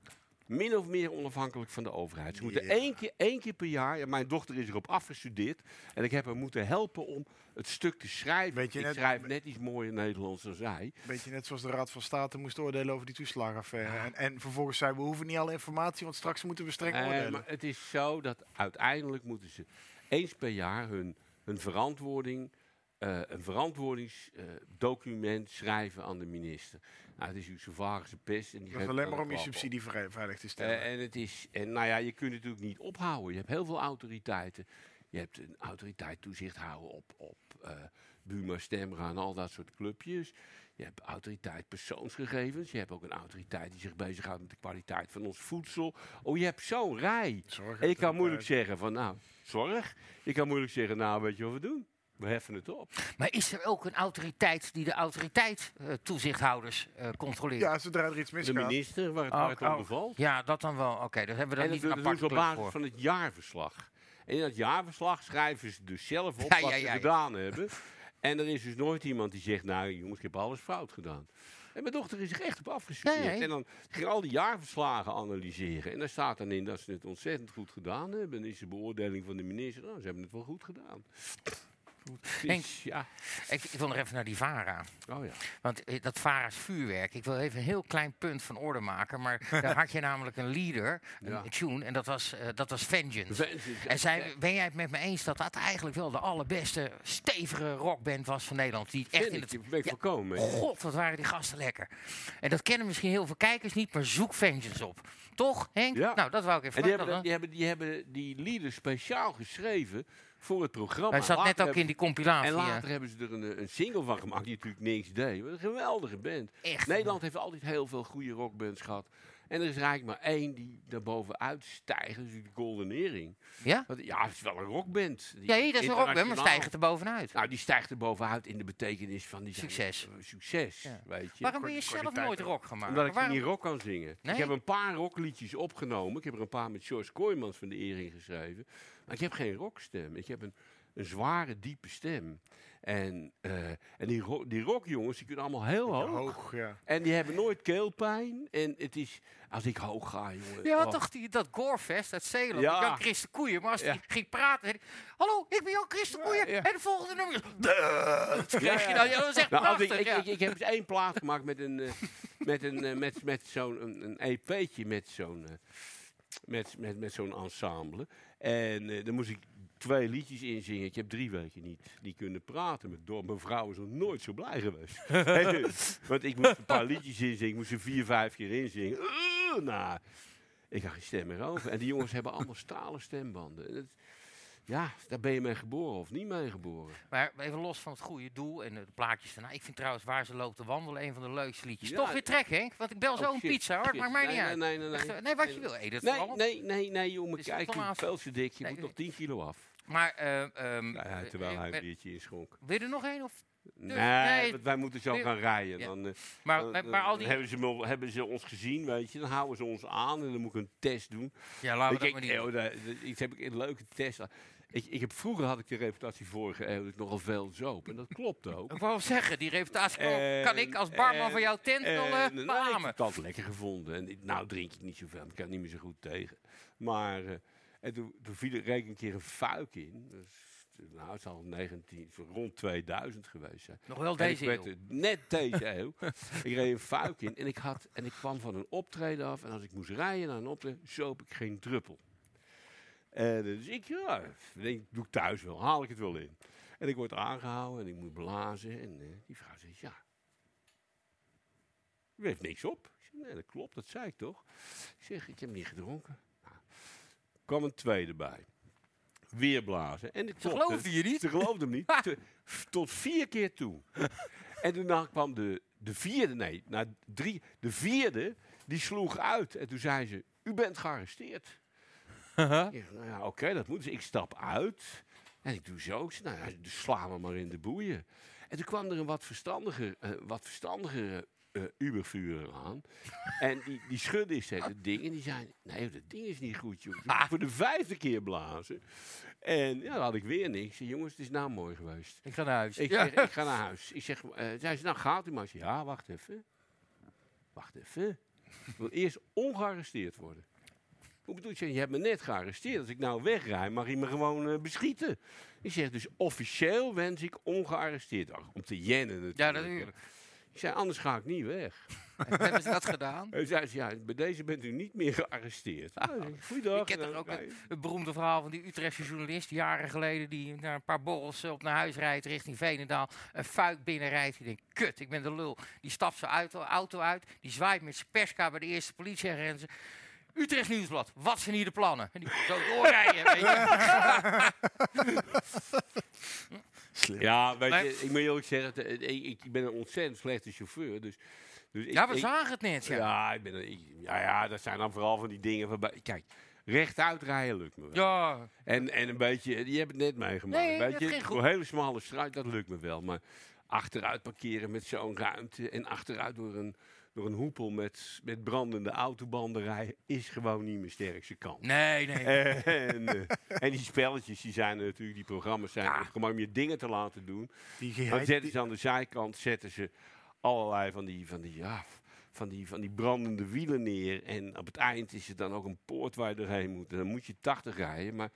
min of meer onafhankelijk van de overheid. Ze moeten Ja. één, keer, één keer per jaar, ja, mijn dochter is erop afgestudeerd en ik heb haar moeten helpen om het stuk te schrijven. Weet je ik net- schrijf net iets mooier Nederlands dan zij. Beetje net zoals de Raad van State moest oordelen over die toeslagenaffaire. En, en vervolgens zei we hoeven niet alle informatie, want straks moeten we streng oordelen. maar het is zo dat uiteindelijk moeten ze eens per jaar hun, hun verantwoording, eh, een verantwoordingsdocument schrijven aan de minister. Nou, het is uw Savarische pest. En die Dat is alleen maar om je subsidie veilig te stellen. Eh, en het is, en nou ja, je kunt het natuurlijk niet ophouden. Je hebt heel veel autoriteiten. Je hebt een autoriteit toezicht houden op, op eh Buma, Stemra en al dat soort clubjes. Je hebt autoriteit persoonsgegevens. Je hebt ook een autoriteit die zich bezighoudt met de kwaliteit van ons voedsel. Oh, je hebt zo'n rij. en je kan moeilijk zeggen van, nou, zorg. Je kan moeilijk zeggen, nou, weet je wat we doen? We heffen het op. Maar is er ook een autoriteit die de autoriteit eh, toezichthouders eh, controleert? Ja, zodra er iets misgaat. De minister, waar het, Oh, waar het oh. onder valt. Ja, dat dan wel. Oké, dan hebben we En dan dat niet een dat ze op basis voor. van het jaarverslag. En in dat jaarverslag schrijven ze dus zelf op Ja, wat ja, ze ja, gedaan hebben. En er is dus nooit iemand die zegt, nou jongens, ik heb alles fout gedaan. En mijn dochter is er echt op afgestudeerd. Nee, nee. En dan ging al die jaarverslagen analyseren. En daar staat dan in dat ze het ontzettend goed gedaan hebben. En dan is de beoordeling van de minister, nou, ze hebben het wel goed gedaan. Henk, ja. Ik, ik wil nog even naar die VARA. Oh ja. Want eh, dat VARA's vuurwerk, ik wil even een heel klein punt van orde maken. Maar (laughs) daar had je namelijk een leader, een Ja. tune, en dat was, eh, dat was Vengeance. Vengeance, En zij, ben jij het met me eens dat dat eigenlijk wel de allerbeste stevige rockband was van Nederland? Die echt in het... ben ik. God, wat waren die gasten lekker. En dat kennen misschien heel veel kijkers niet, maar zoek Vengeance op. Toch, Henk? Ja. Nou, dat wou ik even En die hebben, die, hebben, die hebben die lieden speciaal geschreven voor het programma. Hij zat net ook hebben- in die compilatie, En ja. later hebben ze er een, een single van gemaakt die natuurlijk niks deed. Wat een geweldige band. Echt. Nederland heeft altijd heel veel goede rockbands gehad. En er is eigenlijk maar één die daarbovenuit stijgt. Dat is de Golden Earring. Ja? Want, ja, het is wel een rockband. Die Ja, dat is een rockband, maar stijgt er bovenuit. Nou, die stijgt er bovenuit in de betekenis van die Succes. eh, succes, Ja. weet je. Waarom ben je zelf nooit rock gemaakt? Omdat ik Waarom- niet rock kan zingen. Nee? Ik heb een paar rockliedjes opgenomen. Ik heb er een paar met George Kooijmans van de Ering geschreven. Maar ik heb geen rockstem. Ik heb een een zware, diepe stem. En, eh, en die, ro die rockjongens, die kunnen allemaal heel hoog. hoog, ja. En die hebben nooit keelpijn. En het is, als ik hoog ga, jongen. Je had oh. toch die, dat Gorefest uit Zeeland, Ja. Jan Christen Koeien. Maar als Ja. hij ging praten, hallo, ik ben Jan Christen Koeien. En de volgende nummer is... Dat Ja, kreeg je dan. Ja, dat was echt Nou, prachtig. ik, ik, ja. ik, ik heb eens één plaat gemaakt met een, eh, met een, eh, met, met zo'n een, een EP'tje met zo'n, met, met, met zo'n ensemble. En eh dan moest ik twee liedjes inzingen. Ik heb drie weken niet, niet kunnen praten. Met door mijn vrouw is nog nooit zo blij geweest. (laughs) (laughs) Want ik moest een paar liedjes inzingen. Ik moest er vier, vijf keer inzingen. Uh, nou, ik had geen stem meer over. En die jongens hebben allemaal stalen stembanden. En het- ja, daar ben je mee geboren of niet mee geboren. Maar even los van het goede doel en de plaatjes daarna. Ik vind trouwens Waar ze loopt te wandelen een van de leukste liedjes. Ja. Toch weer trek, Henk? Want ik bel zo Oh, een shit, pizza, hoor. Maakt mij Nee, niet nee, uit. nee, nee, nee. Echt, eh, nee, wat je wil. Edith, Nee, vooral. nee, nee, nee, jongen, is kijk, je dik. Je Nee, moet nog 10 kilo af. Maar, eh, ehm, Zei hij, terwijl eh, hij een biertje inschonk. Wil je er nog één? Of? Nee, nee. want wij moeten zo Nee. gaan rijden. Ja. Dan, eh, Maar- dan- maar- dan maar al die- hebben, ze, me- hebben ze ons gezien, weet je. Dan houden ze ons aan en dan moet ik een test doen. Ja, laten we Weet dat je, maar niet ik- oh, dat- dat- Ik heb ik een leuke test. Ik, ik heb, vroeger had ik de reputatie vorige eeuw dat ik nogal veel zoop. En dat klopt ook. Ik wou zeggen, die reputatie kan, En- kan ik als barman van jouw tent wel en- eh, nee, Ik heb het altijd lekker gevonden. En nou drink ik niet zoveel, ik kan niet meer zo goed tegen. Maar eh, en toen, toen viel er een keer een fuik in. Dus, nou, het zal 19, zo rond 2000 geweest zijn. Nog wel En deze werd eeuw. Net deze (laughs) eeuw. ik reed een fuik in en ik, had, en ik kwam van een optreden af. En als ik moest rijden naar een optreden, zoop ik geen druppel. En, dus ik, ja, ik denk, doe ik thuis wel, haal ik het wel in. En ik word aangehouden en ik moet blazen. En eh, die vrouw zegt, ja, u heeft niks op. Ik zeg, nee, dat klopt, dat zei ik toch. Ik zeg, ik heb niet gedronken. Nou, kwam een tweede bij. Weer blazen. En klopte. geloofden je niet? Ze geloofden hem niet. (laughs) Te- tot vier keer toe. en toen kwam de, de vierde, nee, nou, drie, de vierde, die sloeg uit. En toen zei ze, u bent gearresteerd. Zeg, nou ja, oké, dat moet. Dus ik stap uit. En ik doe zo. Ik nou ja, dus sla me maar in de boeien. En toen kwam er een wat verstandiger, eh, wat verstandiger eh Ubervuurder aan. en die, die schudde eens het ding. En die zei, nee, dat ding is niet goed, moet Voor de vijfde keer blazen. En ja, dan had ik weer niks. Jongens, het is nou mooi geweest. Ik ga naar huis. Ik, Ja. zeg, ik ga naar huis. Ik zeg, eh zei ze, nou gaat u maar. Ja, wacht even. Wacht even. Ik wil eerst ongearresteerd worden. Hoe bedoel je? Je hebt me net gearresteerd. Als ik nou wegrij, mag je me gewoon eh, beschieten. Ik zeg, dus officieel wens ik ongearresteerd. Ach, om te jennen natuurlijk. Ja, natuurlijk. Ik zei, anders ga ik niet weg. (laughs) Hebben ze dat gedaan? Hij zei, ze, ja, bij deze bent u niet meer gearresteerd. Nou, Goeiedag. Ik ken toch dan ook ga je- het, beroemde verhaal van die Utrechtse journalist jaren geleden die naar een paar borrels eh, op naar huis rijdt richting Veenendaal. Een fuik binnenrijdt. Die denkt, kut, ik ben de lul. Die stapt zijn auto, auto uit. Die zwaait met zijn perska bij de eerste politieagenten. Utrecht Nieuwsblad, wat zijn hier de plannen? En die zo doorrijden. weet je. (laughs) Ja, weet je, ik moet eerlijk zeggen, ik, ik ben een ontzettend slechte chauffeur. Dus, dus ik- Ja, we ik- zagen het net, ja. Ja, ik ben, ik- ja, ja, dat zijn dan vooral van die dingen waarbij... Kijk, rechtuit rijden lukt me wel. Ja. En, en een beetje, je hebt het net meegemaakt. Nee, weet dat je, ging goed. voor een hele smalle straat, dat lukt me wel. Maar achteruit parkeren met zo'n ruimte en achteruit door een, door een hoepel met, met brandende autobanden rijden, is gewoon niet mijn sterkste kant. Nee, nee. (laughs) En, eh, en die spelletjes, die zijn natuurlijk, die programma's zijn er gewoon om je dingen te laten doen. Die Dan zetten ze aan de zijkant zetten ze allerlei van die, van die, ja, van die, van die brandende wielen neer. En op het eind is er dan ook een poort waar je doorheen moet. En dan moet je 80 rijden, maar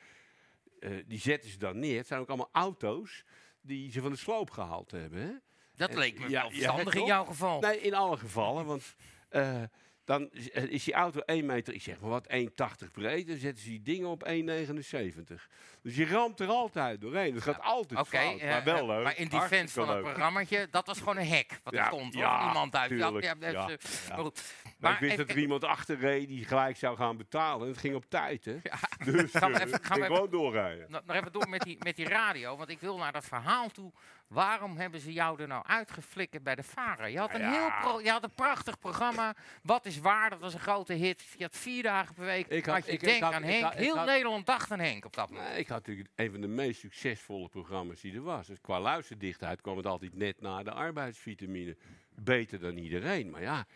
eh, die zetten ze dan neer. Het zijn ook allemaal auto's die ze van de sloop gehaald hebben. Hè? Dat En- leek me wel verstandig in jouw geval. Nee, in alle gevallen. Want eh, dan is, eh, is die auto 1 meter, ik zeg maar wat, 1,80 breed. Dan zetten ze die dingen op 1,79. Dus je ramt er altijd doorheen. Dat gaat altijd fout, eh, maar wel eh, leuk. Maar in defense van het programmaatje, dat was gewoon een hek. Wat er stond, ja, iemand uit. tuurlijk, Ja, ja, ja, eh. Maar goed. Maar Maar ik wist even- dat er iemand achter reed die gelijk zou gaan betalen. En het ging op tijd, hè? (laughs) Dus Gaan we eh, even- gaan we ging even- gewoon doorrijden. nog even door met die, met die radio, want ik wil naar dat verhaal toe. Waarom hebben ze jou er nou uitgeflikkerd bij de Vara? Je had een, Ja. heel pro- je had een prachtig programma. Wat is waar? Dat was een grote hit. Je had vier dagen per week. Ik had, had- je ik- ik Denk had- aan Henk. had- heel Nederland dacht aan Henk op dat moment. Ik had natuurlijk een van de meest succesvolle programma's die er was. Dus qua luisterdichtheid kwam het altijd net na de arbeidsvitamine. Beter dan iedereen. Maar ja,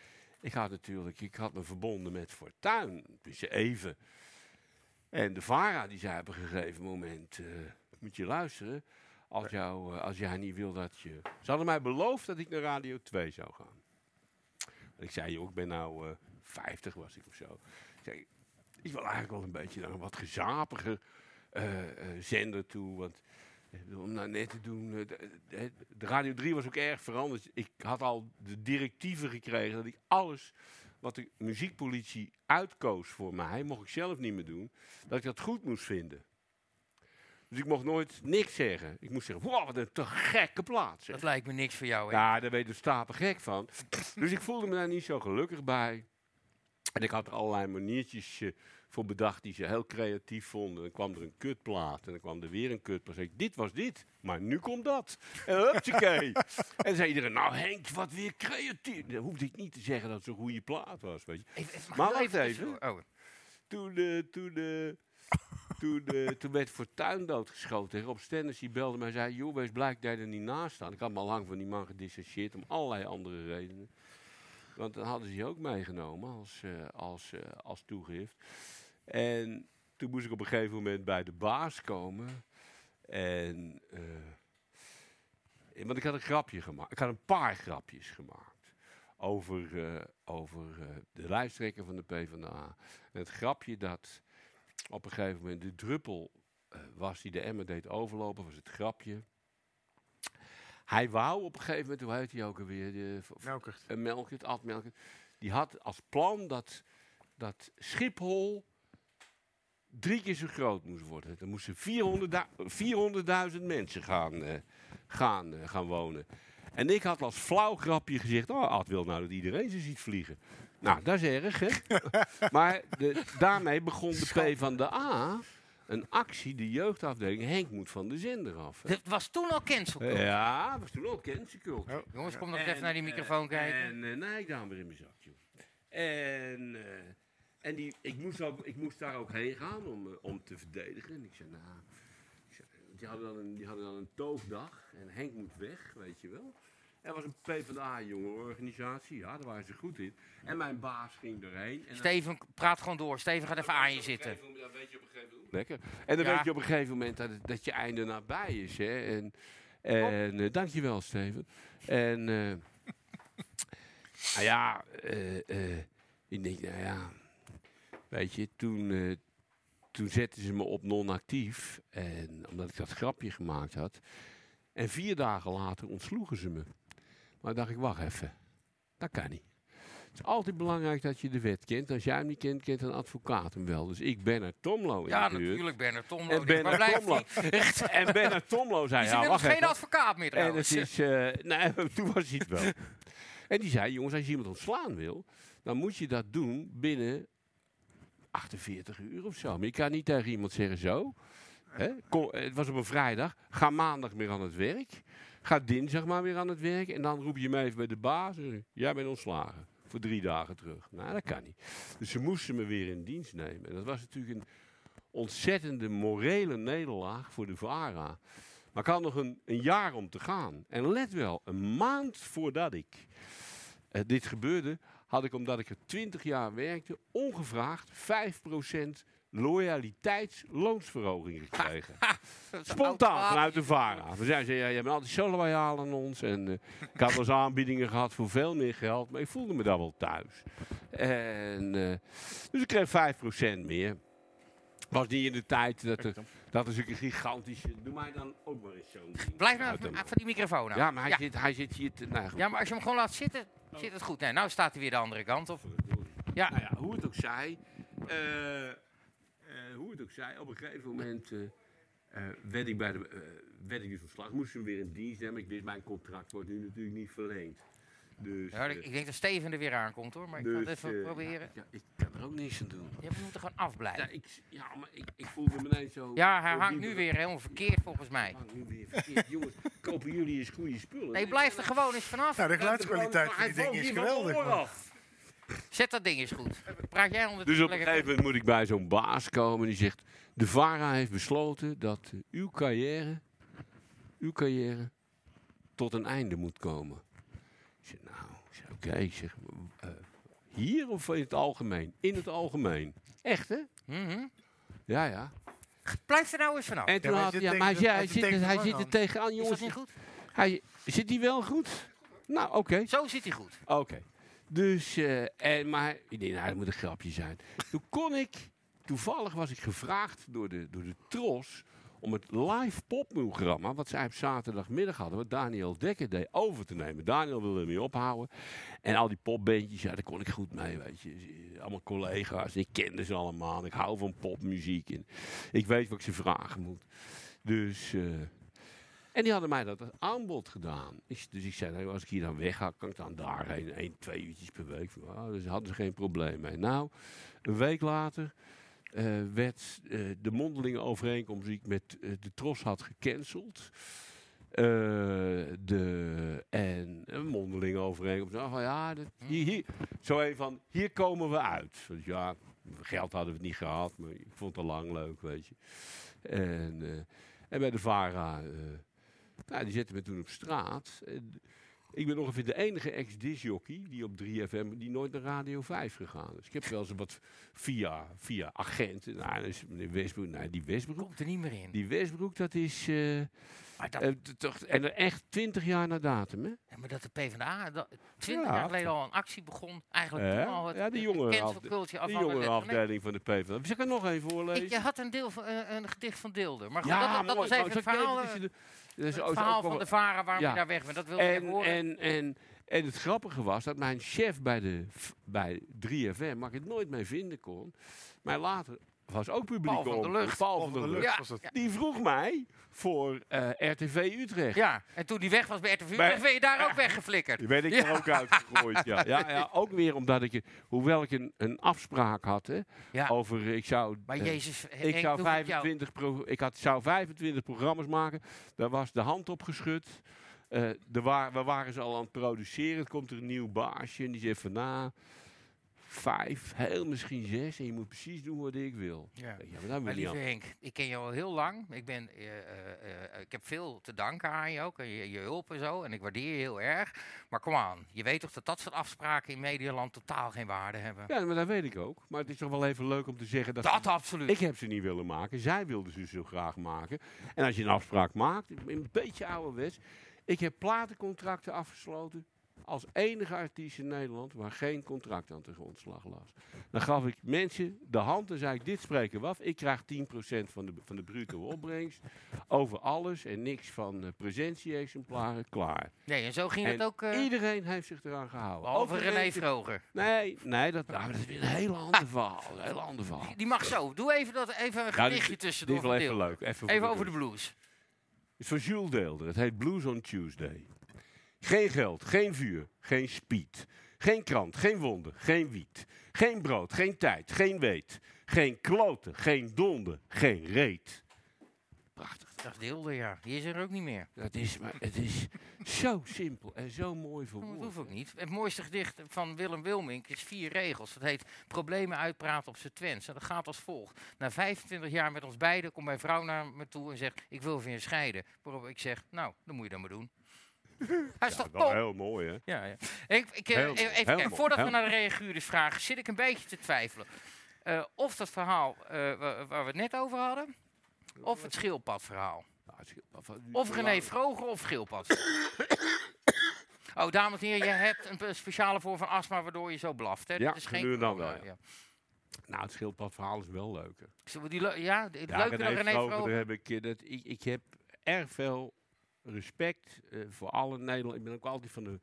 ik had natuurlijk, ik had me verbonden met Fortuin. Dus even. En de VARA die zei op een gegeven moment... eh, moet je luisteren. Als, jou, eh, als jij niet wil dat je... Ze hadden mij beloofd dat ik naar Radio 2 zou gaan. Ik zei, joh, ik ben nou eh 50 was ik of zo. Ik zei, ik wil eigenlijk wel een beetje naar een wat gezapiger eh, eh, zender toe. Want om nou net te doen... eh, de Radio 3 was ook erg veranderd. Ik had al de directieven gekregen dat ik alles wat de muziekpolitie uitkoos voor mij, mocht ik zelf niet meer doen, dat ik dat goed moest vinden. Dus ik mocht nooit niks zeggen. Ik moest zeggen, wow, wat een te gekke plaats. Dat lijkt me niks voor jou, hè? Ja, daar weet de stapel gek van. dus ik voelde me daar niet zo gelukkig bij. En ik had er allerlei maniertjes eh, voor bedacht die ze heel creatief vonden. Dan kwam er een kutplaat en dan kwam er weer een kutplaat. Zei ik, dit was dit, maar nu komt dat. En hupsakee. en zei iedereen, nou Henk, wat weer creatief. Dan hoefde ik niet te zeggen dat het zo'n goede plaat was. Weet je. maar wacht even? Oh. Toen, eh, toen, eh, toen, eh, toen werd Fortuyn doodgeschoten. En Rob Stennis die belde mij en zei... joh, wees blij dat er niet naast staan. Ik had me al lang van die man gedissocieerd om allerlei andere redenen. Want dan hadden ze die ook meegenomen als, eh, als, eh, als toegift. En toen moest ik op een gegeven moment bij de baas komen. En... want ik had een grapje gemaakt. Ik had een paar grapjes gemaakt. Over, eh, over eh, de lijsttrekker van de PvdA. En het grapje dat op een gegeven moment de druppel eh, was die de emmer deed overlopen, was het grapje. Hij wou op een gegeven moment, hoe heet hij ook alweer? De, Melkert. Uh, Melkert, Ad Melkert. Die had als plan dat, dat Schiphol drie keer zo groot moest worden. Er moesten 400.000 mensen gaan, eh, gaan, gaan wonen. En ik had als flauw grapje gezegd, oh, Ad wil nou dat iedereen ze ziet vliegen. Nou, dat is erg, hè? (laughs) maar de, daarmee begon de P van de A een actie, de jeugdafdeling. Henk moet van de zender af. hè. Het was toen al cancel culture. Ja, was toen ook cancel culture. Jongens, kom nog En, even naar die eh, microfoon kijken. En eh, nee, ik daar weer in mijn zakje. En, eh, en die, ik, moest ook, ik moest daar ook heen gaan om, eh, om te verdedigen. En ik zei, nou... ik zei, die, hadden dan een, die hadden dan een toogdag. En Henk moet weg, weet je wel. Er was een PvdA-jongerenorganisatie. Ja, daar waren ze goed in. En mijn baas ging erheen. En Steven, praat gewoon door. Steven gaat even aan je zitten. dan weet je op een gegeven moment. Lekker. En dan Ja. weet je op een gegeven moment dat, het- dat je einde nabij is. Hè? En, en eh, dankjewel, Steven. En eh nou ja, eh, eh, ik denk, nou ja, weet je, toen, eh, toen zetten ze me op non-actief. En omdat ik dat grapje gemaakt had. En vier dagen later ontsloegen ze me. Maar dacht ik, wacht even, dat kan niet. Het is altijd belangrijk dat je de wet kent. Als jij hem niet kent, kent een advocaat hem wel. Dus ik ben naar Tomlo in Ja, de buurt. natuurlijk, Bernard Tomlo. En Bernard blijft Tomlo. (laughs) en Bernard Tomlo zei, ja, wacht geen advocaat meer En het is, (laughs) nee, toen was hij het wel. en die zei, jongens, als je iemand ontslaan wil, dan moet je dat doen binnen 48 uur of zo. Maar je kan niet tegen iemand zeggen zo. Hè? Kom, het was op een vrijdag. Ga maandag weer aan het werk. Ga dinsdag maar weer aan het werk. En dan roep je me even bij de baas. zeg Jij bent ontslagen. Voor drie dagen terug. Nou, dat kan niet. Dus ze moesten me weer in dienst nemen. En dat was natuurlijk een ontzettende morele nederlaag voor de VARA. Maar ik had nog een, een jaar om te gaan. En let wel, een maand voordat ik eh, dit gebeurde, had ik, omdat ik er 20 jaar werkte, ongevraagd 5% loyaliteitsloonsverhoging gekregen. Spontaan vanuit de VARA. We zeiden, ze, ja, je bent altijd zo loyaal aan ons. En eh, ik had wel aanbiedingen gehad voor veel meer geld, maar ik voelde me daar wel thuis. En, eh, dus ik kreeg 5% meer. Was niet in de tijd dat er, dat is een gigantische. Doe mij dan ook maar eens zo'n. Blijf nou hem. van die microfoon af. Ja, maar hij, Zit, hij zit hier te. Nou. Ja, maar als je hem gewoon laat zitten, zit het goed. Nee, nou staat hij weer de andere kant op. Ja. Nou ja, hoe het ook zij. eh, eh, hoe het ook zij, op een gegeven moment eh, eh, werd, ik bij de, eh, werd ik dus ontslag. Moest hem weer in dienst nemen. Ik wist, mijn contract wordt nu natuurlijk niet verleend. Dus, Ja, ik, eh, denk dat Steven er weer aankomt hoor, maar ik ga het dus, even eh, proberen. Ja, ik kan er ook niks aan doen. Je moet er gewoon afblijven. Ja, ik, ja maar ik, ik voelde me ineens zo... Ja, hij hangt nu weer helemaal verkeerd volgens mij. hangt nu weer verkeerd. Jongens, kopen jullie eens goede spullen? Nee, blijf er gewoon eens vanaf. Ja, de geluidskwaliteit van die dingen is geweldig. Zet dat ding eens goed. Praat jij onder Dus op een gegeven moment moet ik bij zo'n baas komen die zegt... De VARA heeft besloten dat uw carrière, uw carrière tot een einde moet komen. Ik zeg, nou, oké. Zeg, eh, hier of in het algemeen? In het algemeen. Echt, hè? Mhm. Ja, ja. blijf er nou eens vanaf. En toen maar hij had, ja, maar hij, hij hij zit de hij zit er aan. tegenaan, Is jongens. dat niet goed? Hij, zit hij wel goed? Nou, oké. Zo zit hij goed. Oké. Dus, eh, en, maar ik denk, nou, dat moet een grapje zijn. Toen kon ik, toevallig was ik gevraagd door de, door de Tros om het live popprogramma, wat zij op zaterdagmiddag hadden, wat Daniel Dekker deed, over te nemen. Daniel wilde ermee ophouden. En al die popbandjes, ja, daar kon ik goed mee, weet je. Allemaal collega's, ik kende ze allemaal. Ik hou van popmuziek en ik weet wat ik ze vragen moet. Dus... eh, en die hadden mij dat als aanbod gedaan. Dus ik zei, als ik hier dan wegga, kan ik dan daarheen. één, twee uurtjes per week. Oh, dus hadden ze geen probleem mee. Nou, een week later eh, werd eh, de mondelinge overeenkomst die ik met eh, de Tros had gecanceld. De, en een mondelinge overeenkomst. Nou, van, ja, hier, zo een van, hier komen we uit. Dus ja, geld hadden we het niet gehad, maar ik vond het al lang leuk, weet je. En, en bij de VARA... eh, nou, die zetten me toen op straat. En ik ben ongeveer de enige ex-disjockey die op 3FM die nooit naar Radio 5 gegaan is. Ik heb wel eens wat via, via agenten. Nou, dus meneer Westbroek, nou, die Westbroek. Komt er niet meer in. Die Westbroek, dat is. eh, dat- eh, toch, en er echt 20 jaar na datum, hè? Ja, maar dat de PvdA dat, 20 Ja, jaar geleden al een actie begon. Eigenlijk toen al het ja, die het jongere, die afdeling van de PvdA. Zal ik er nog even voorlezen? Ik, je had een, deel van, eh, een gedicht van Deelder. Maar goed, Ja, dat, dat mooi. was even Nou, het ik verhaal, is het verhaal van de varen waarom Ja. je daar weg bent. Dat wilde ik horen. En, en, en het grappige was dat mijn chef bij, de, bij 3FM, waar ik het nooit mee vinden kon, maar later was ook publiek Paul van op- Lucht. Paul van der Lucht. Was het. Die vroeg mij voor eh, RTV Utrecht. Ja, en toen die weg was bij RTV Utrecht, ben je daar ook weggeflikkerd. Die ben ik er ook uitgegooid. Ja. Ja, ja, (laughs) ook weer omdat ik, hoewel ik een, een afspraak had hè, over, ik zou, Maar eh, Jezus, ik zou doe ik jou. 25, pro, ik had, zou 25 programma's maken. Daar was de hand op geschud. Eh, er wa- we waren ze al aan het produceren. Er komt er een nieuw baasje en die zegt van nou, vijf, heel misschien zes. En je moet precies doen wat ik wil. Ja. Ja, maar Maar lieve. Henk, ik ken je al heel lang. Ik, ben, eh, eh, eh, ik heb veel te danken aan je ook. En je, je hulp en zo. En ik waardeer je heel erg. Maar kom aan, je weet toch dat dat soort afspraken in Medialand totaal geen waarde hebben? Ja, maar dat weet ik ook. Maar het is toch wel even leuk om te zeggen dat... Dat absoluut. Ik heb ze niet willen maken. Zij wilden ze zo graag maken. En als je een afspraak maakt, een beetje ouderwets... Ik heb platencontracten afgesloten als enige artiest in Nederland waar geen contract aan de grondslag lag. Dan gaf ik mensen de hand en zei ik, dit spreken we af. Ik krijg 10% van de, van de bruto opbrengst over alles en niks van eh, presentie-exemplaren, klaar. Nee, en zo ging En het ook... eh, iedereen heeft zich eraan gehouden. De René Vroger. Nee, nee dat, nou, dat is weer een heel ander verhaal. Een heel ander verhaal. Die mag zo. Doe even, dat, even een gedichtje dit tussendoor. is wel even leuk. Even Even over de blues. blues. Het is van Jules Deelder. Het heet Blues on Tuesday. Geen geld, geen vuur, geen speed. Geen krant, geen wonden, geen wiet. Geen brood, geen tijd, geen weet. Geen kloten, geen donder, geen reet. Dat is Deelder, ja. Die is er ook niet meer. Dat is, maar het is zo simpel en zo mooi Dat verwoord. hoeft ook niet. Het mooiste gedicht van Willem Wilmink is vier regels. Het heet Problemen uitpraten op z'n Twents. En dat gaat als volgt. Na 25 jaar met ons beiden komt mijn vrouw naar me toe en zegt... ik wil van je scheiden. Waarop ik zeg, nou, dan moet je dat maar doen. Hij is top? heel mooi, hè? Ja, ja. Ik, ik, eh, Heel even mooi, kijken, heel mooi, voordat we naar de reaguurders vragen, zit ik een beetje te twijfelen. Eh, of dat verhaal eh, wa- waar we het net over hadden, of het schildpadverhaal. Of René Vroger of schildpad. (coughs) oh, dames en heren, je hebt een pe- speciale vorm van astma waardoor je zo blaft. Hè? Ja, Dit is geen nu dan wel, ja. Nou, het schildpadverhaal is wel leuker. Zullen we die le- ja, Ja, leuker dan René Vroger, heb ik, dat, ik, ik heb erg veel respect eh, voor alle Nederland. Ik ben ook altijd van de.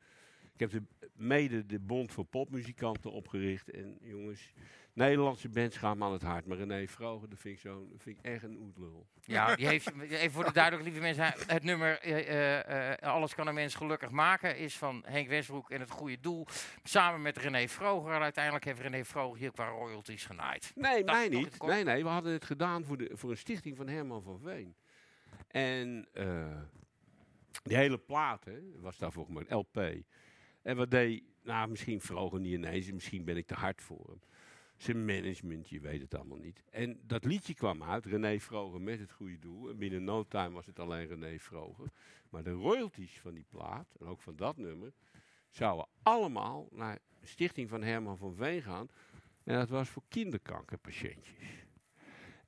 Ik heb de, mede de Bond voor Popmuzikanten opgericht. En jongens, Nederlandse bands gaan me aan het hart. Maar René Vroger, dat vind ik, zo, dat vind ik echt een oetlul. Ja, die heeft, even voor de duidelijk, lieve mensen, het nummer eh, eh, Alles kan een mens gelukkig maken is van Henk Westbroek en het goede doel. Samen met René Vroger. Uiteindelijk heeft René Vroger hier qua royalties genaaid. Nee, Dat mij niet. Nee, nee, we hadden het gedaan voor, de, voor een stichting van Herman van Veen. En die hele plaat hè, was daar volgens mij een LP. En wat deed, nou misschien Vroger niet ineens, misschien ben ik te hard voor hem. Zijn management, je weet het allemaal niet. En dat liedje kwam uit, René Vroger met het goede doel. En binnen no time was het alleen René Vroger. Maar de royalties van die plaat, en ook van dat nummer, zouden allemaal naar de stichting van Herman van Veen gaan. En dat was voor kinderkankerpatiëntjes.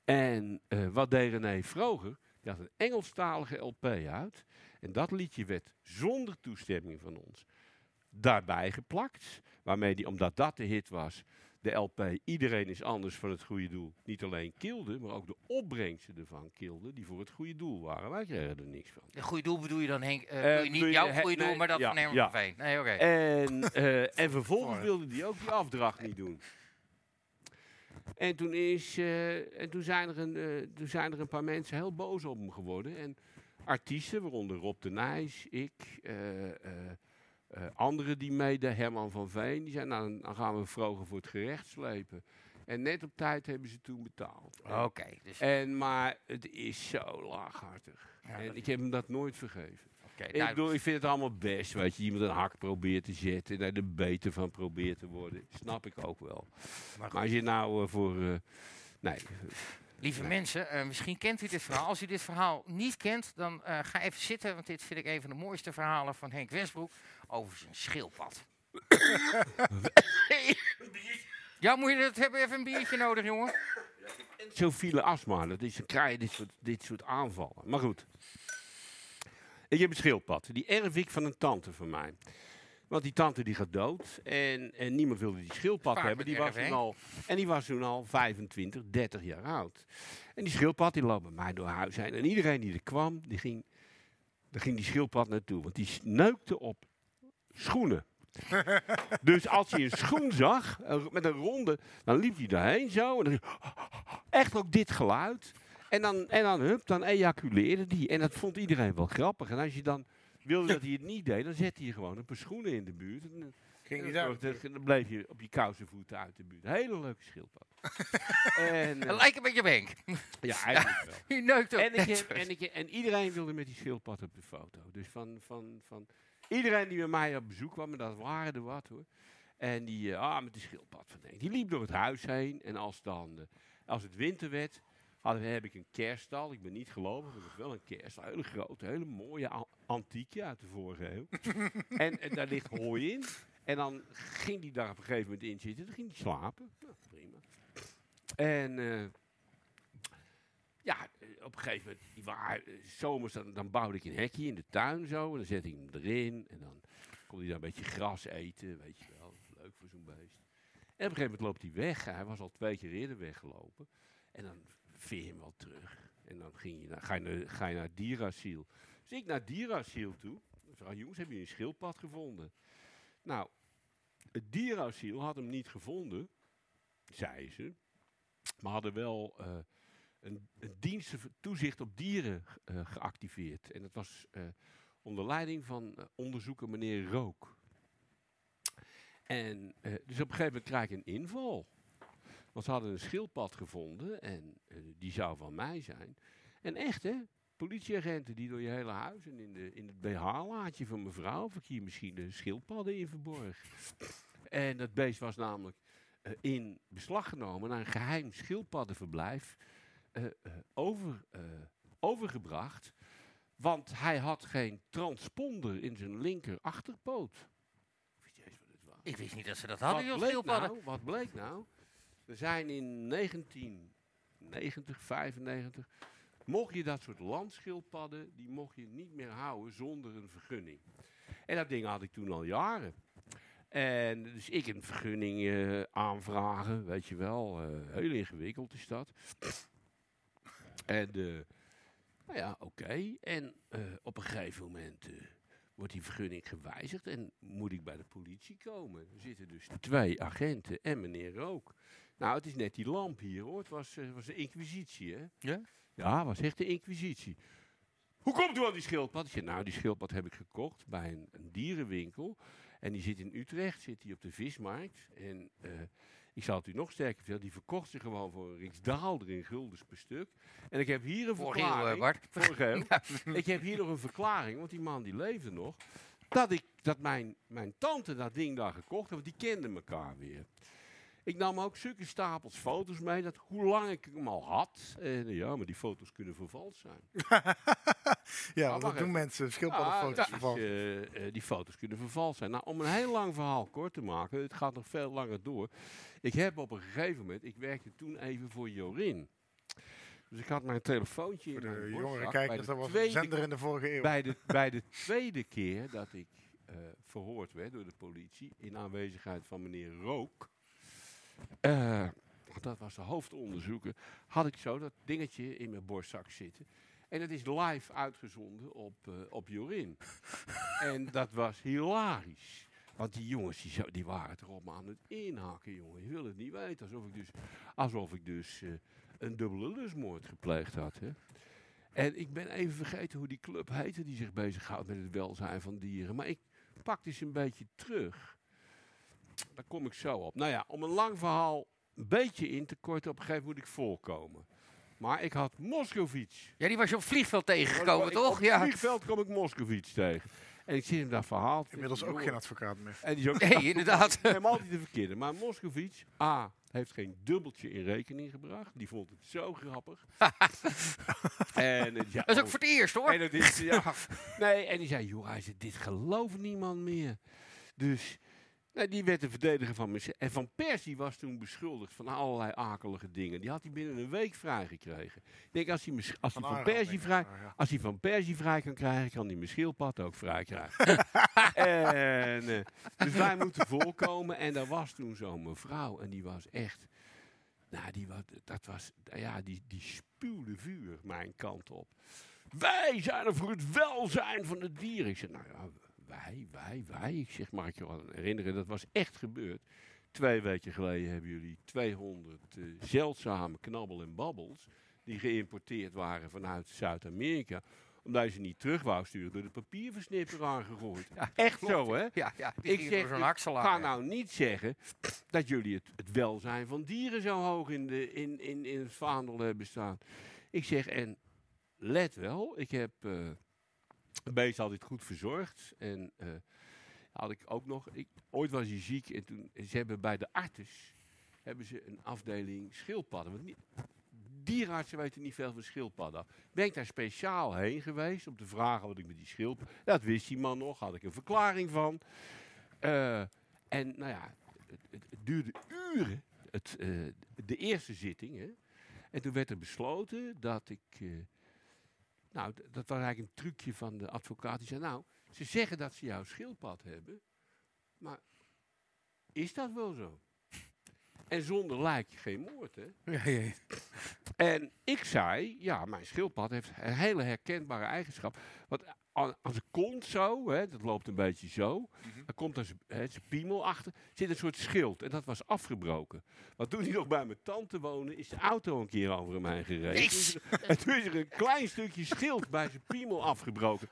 En eh, wat deed René Vroger? Die had een Engelstalige LP uit. En dat liedje werd zonder toestemming van ons daarbij geplakt. Waarmee die, omdat dat de hit was, de LP Iedereen is anders voor het goede doel niet alleen kilde, maar ook de opbrengsten ervan kilde, die voor het goede doel waren. Wij kregen er niks van. Een goede doel bedoel je dan, Henk? eh, Eh, je niet jouw het- goede doel, nee, maar dat ja, van Herman ja. van Veen? Nee, oké. En, eh, en vervolgens (laughs) wilde hij ook die afdracht niet doen. En toen, is, en toen, zijn er een, toen zijn er een paar mensen heel boos op hem geworden. En artiesten, waaronder Rob de Nijs, ik, eh, eh, eh, anderen die meededen, Herman van Veen, die zeiden, nou, dan gaan we Vroger voor het gerecht slepen. En net op tijd hebben ze toen betaald. Oké, dus- En, maar het is zo laaghartig. Ja, en ik heb hem dat nooit vergeven. Oké, ik, nou- bedoel, ik vind het allemaal best, weet je. Iemand een hak probeert te zetten en daar er beter van probeert te worden. Snap ik ook wel. Maar, als je nou voor... nee. Lieve mensen, eh, misschien kent u dit verhaal. Als u dit verhaal niet kent, dan eh, ga even zitten. Want dit vind ik een van de mooiste verhalen van Henk Westbroek over zijn schildpad. (coughs) ja, moet je dat hebben? Even een biertje nodig, jongen. Zofiele astma, dat is, krijg je dit soort, dit soort aanvallen. Maar goed. Ik heb een schildpad. Die erf ik van een tante van mij. Want die tante die gaat dood. En, en niemand wilde die schildpad Vaak hebben. Die was toen al, en die was toen al 25, 30 jaar oud. En die schildpad die loopt bij mij door huis heen. En iedereen die er kwam, die ging, daar ging die schildpad naartoe. Want die neukte op schoenen. (laughs) dus als hij een schoen zag, met een ronde, dan liep hij daarheen zo. En dan, echt ook dit geluid. En dan, en dan, hup, dan ejaculeerde die. En dat vond iedereen wel grappig. En als je dan wilde dat hij het niet deed, dan zette hij gewoon een paar schoenen in de buurt. En, dan- Ging en dan, dan bleef je op je kousenvoeten uit de buurt. Hele leuke schildpad. (laughs) en, eh, Het lijkt een beetje Henk. ja, (laughs) eigenlijk wel. U neukt ook En, ik en, ik, en iedereen wilde met die schildpad op de foto. Dus van, van, van iedereen die bij mij op bezoek kwam, en dat waren er wat hoor. En die, eh, ah, met die schildpad van Henk. Die liep door het huis heen. En als, dan, eh, als het winter werd, hadden, we- heb ik een kerststal. Ik ben niet gelovig, maar het is wel een kerststal. Hele grote, hele mooie antiekje uit de vorige eeuw. (laughs) en, en daar ligt hooi in. En dan ging die daar op een gegeven moment in zitten. Dan ging hij slapen. Nou, prima. En eh, ja, eh, op een gegeven moment, die waren, eh, zomers, dan, dan bouwde ik een hekje in de tuin zo. En dan zette ik hem erin. En dan kon hij daar een beetje gras eten, weet je wel. Leuk voor zo'n beest. En op een gegeven moment loopt hij weg. Hij was al twee keer eerder weggelopen. En dan je hem wel terug. En dan ging je naar, ga, je naar, ga je naar dierasiel. Dus ik naar dierasiel toe. Ik zei, jongens, hebben jullie een schildpad gevonden? Nou, het dierasiel had hem niet gevonden, zei ze. Maar hadden wel eh, een, een dienst toezicht op dieren eh, geactiveerd. En dat was eh, onder leiding van onderzoeker meneer Rook. En dus op een gegeven moment krijg ik een inval. Want ze hadden een schildpad gevonden en eh, die zou van mij zijn. En echt hè, politieagenten die door je hele huis en in, de, in het BH-laadje van mevrouw, of ik hier misschien de schildpadden in verborg. En dat beest was namelijk eh, in beslag genomen naar een geheim schildpaddenverblijf eh, over, overgebracht. Want hij had geen transponder in zijn linker achterpoot. Ik wist niet dat ze dat hadden, Wat bleek nou? Wat bleek nou? Er zijn in 1990, 95, mocht je dat soort landschildpadden, die mocht je niet meer houden zonder een vergunning. En dat ding had ik toen al jaren. En dus ik een vergunning eh, aanvragen, weet je wel. eh, heel ingewikkeld is dat. En eh, nou ja, oké. En op een gegeven moment wordt die vergunning gewijzigd en moet ik bij de politie komen. Er zitten dus twee agenten en meneer Rook. Nou, het is net die lamp hier hoor. Het was, eh, was de inquisitie, hè? Ja? Ja, was echt de inquisitie. Hoe komt u aan die schildpad? Ik zei, nou, die schildpad heb ik gekocht bij een, een dierenwinkel. En die zit in Utrecht, zit die op de vismarkt. En eh, ik zal het u nog sterker vertellen, die verkocht ze gewoon voor een riksdaalder in guldens per stuk. En ik heb hier een Vorige eeuw, verklaring. eh, Bart. Vorige (laughs) ik heb hier nog een verklaring, want die man die leefde nog. Dat, ik, dat mijn, mijn tante dat ding daar gekocht heeft, want die kenden elkaar weer. Ik nam ook zulke stapels foto's mee, dat hoe lang ik hem al had. En eh, ja, maar die foto's kunnen vervald zijn. (laughs) Ja, Ah, want dat doen mensen, schildpaddenfoto's Ah, vervallen. eh, eh, die foto's kunnen vervald zijn. Nou, om een heel lang verhaal kort te maken, het gaat nog veel langer door. Ik heb op een gegeven moment, ik werkte toen even voor Jorin. Dus ik had mijn telefoontje in Voor de mijn jongere kijkers, dat was een zender in de vorige eeuw. Bij de, (laughs) bij de tweede keer dat ik verhoord werd door de politie... in aanwezigheid van meneer Rook... want dat was de hoofdonderzoeker... had ik zo dat dingetje in mijn borstzak zitten... En het is live uitgezonden op, eh, op Jorin. (laughs) en dat was hilarisch. Want die jongens die, zo- die waren er op me aan het inhakken, jongen. Je wil het niet weten. Alsof ik dus, alsof ik dus eh, een dubbele lustmoord gepleegd had. Hè. En ik ben even vergeten hoe die club heette die zich bezighoudt met het welzijn van dieren. Maar ik pak dus een beetje terug. Daar kom ik zo op. Nou ja, om een lang verhaal een beetje in te korten, op een gegeven moment moet ik voorkomen. Maar ik had Moskovits. Ja, die was je op vliegveld tegengekomen, Ik- toch? Op Ja. vliegveld kom ik Moskovits tegen. En ik zit hem daar verhaal. te Inmiddels ook geen advocaat meer. En die is ook Nee, inderdaad. (laughs) Helemaal altijd de verkeerde. Maar Moskovits, A, heeft geen dubbeltje in rekening gebracht. Die vond het zo grappig. (laughs) en, eh, ja, Dat is ook voor het eerst, hoor. En, dat is, ja, nee, en die zei, joh, hij zei, dit gelooft niemand meer. Dus nou, die werd de verdediger van mezelf. En Van Persie was toen beschuldigd van allerlei akelige dingen. Die had hij binnen een week vrijgekregen. Ik denk, als hij, als hij Van Persie vrij, Ah, als hij van Persie vrij kan krijgen, kan hij mijn schildpad ook vrij krijgen. (laughs) en, eh, dus wij moeten voorkomen. En daar was toen zo'n mevrouw. En die was echt... Nou, die, was, dat was, ja, die, die spuwde vuur mijn kant op. Wij zijn er voor het welzijn van de dieren. Ik zeg, nou ja, wij, wij, wij. Ik zeg, mag ik je wel herinneren, dat was echt gebeurd. Twee weken geleden hebben jullie 200 eh, zeldzame knabbel en babbels... die geïmporteerd waren vanuit Zuid-Amerika... omdat je ze niet terug wou sturen door de papierversnipper aangegooid. echt klopt. zo, hè? Ja, ja, ik zeg, ik ga nou niet zeggen dat jullie het, het welzijn van dieren zo hoog in, de, in, in, in het vaandel hebben staan. Ik zeg, en let wel, ik heb eh een beest altijd goed verzorgd. En eh, had ik ook nog, ik, ooit was hij ziek en toen, ze hebben bij de artis hebben ze een afdeling schildpadden. Want niet, weten niet veel van schildpadden. Ben daar speciaal heen geweest om te vragen wat ik met die schildpadden... Dat wist die man nog, had ik een verklaring van. Eh, en nou ja, het, duurde uren, het, eh, de eerste zitting. Hè. En toen werd er besloten dat ik... nou, dat was eigenlijk een trucje van de advocaat. Die zei, nou, ze zeggen dat ze jouw schildpad hebben. Maar is dat wel zo? En zonder lijk geen moord, hè? Ja, ja. En ik zei, ja, mijn schildpad heeft een hele herkenbare eigenschap. Want aan, aan zijn kont zo, hè, dat loopt een beetje zo. Dan komt er zijn piemel achter, zit een soort schild. En dat was afgebroken. Want toen hij nog bij mijn tante woonde, is de auto een keer over hem heen gereden. Jezus. En toen is er een klein stukje schild bij zijn piemel afgebroken.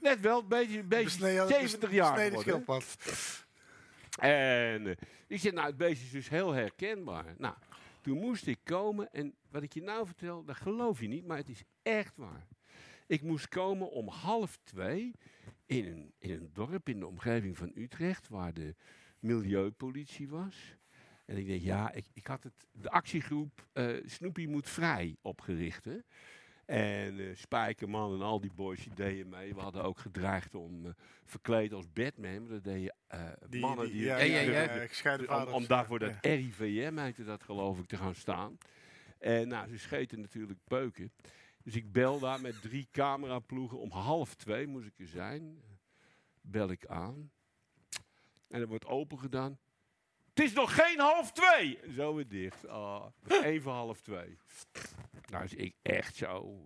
Net wel, een beetje, een beetje Besneden- 70 jaar geworden. schildpad. En eh, ik zeg, nou, het beest is dus heel herkenbaar. Nou, toen moest ik komen en wat ik je nou vertel, dat geloof je niet, maar het is echt waar. Ik moest komen om half twee in een, in een dorp in de omgeving van Utrecht, waar de milieupolitie was. En ik denk, ja, ik, ik had het, de actiegroep eh Snoepie moet vrij opgericht. Hè? En eh, Spijkerman en al die boys die deden mee. We hadden ook gedreigd om eh, verkleed als Batman. Maar dat deden eh, Die- mannen die- die... ja, ja, ja, ja, gescheiden om, daarvoor dat RIVM heette dat geloof ik te gaan staan. En nou, ze scheten natuurlijk peuken. Dus ik bel daar met drie cameraploegen. Om half twee moest ik er zijn. Bel ik aan. En er wordt open gedaan. Het is nog geen half twee! Zo weer dicht. Oh, één voor half twee. Nou is ik echt zo...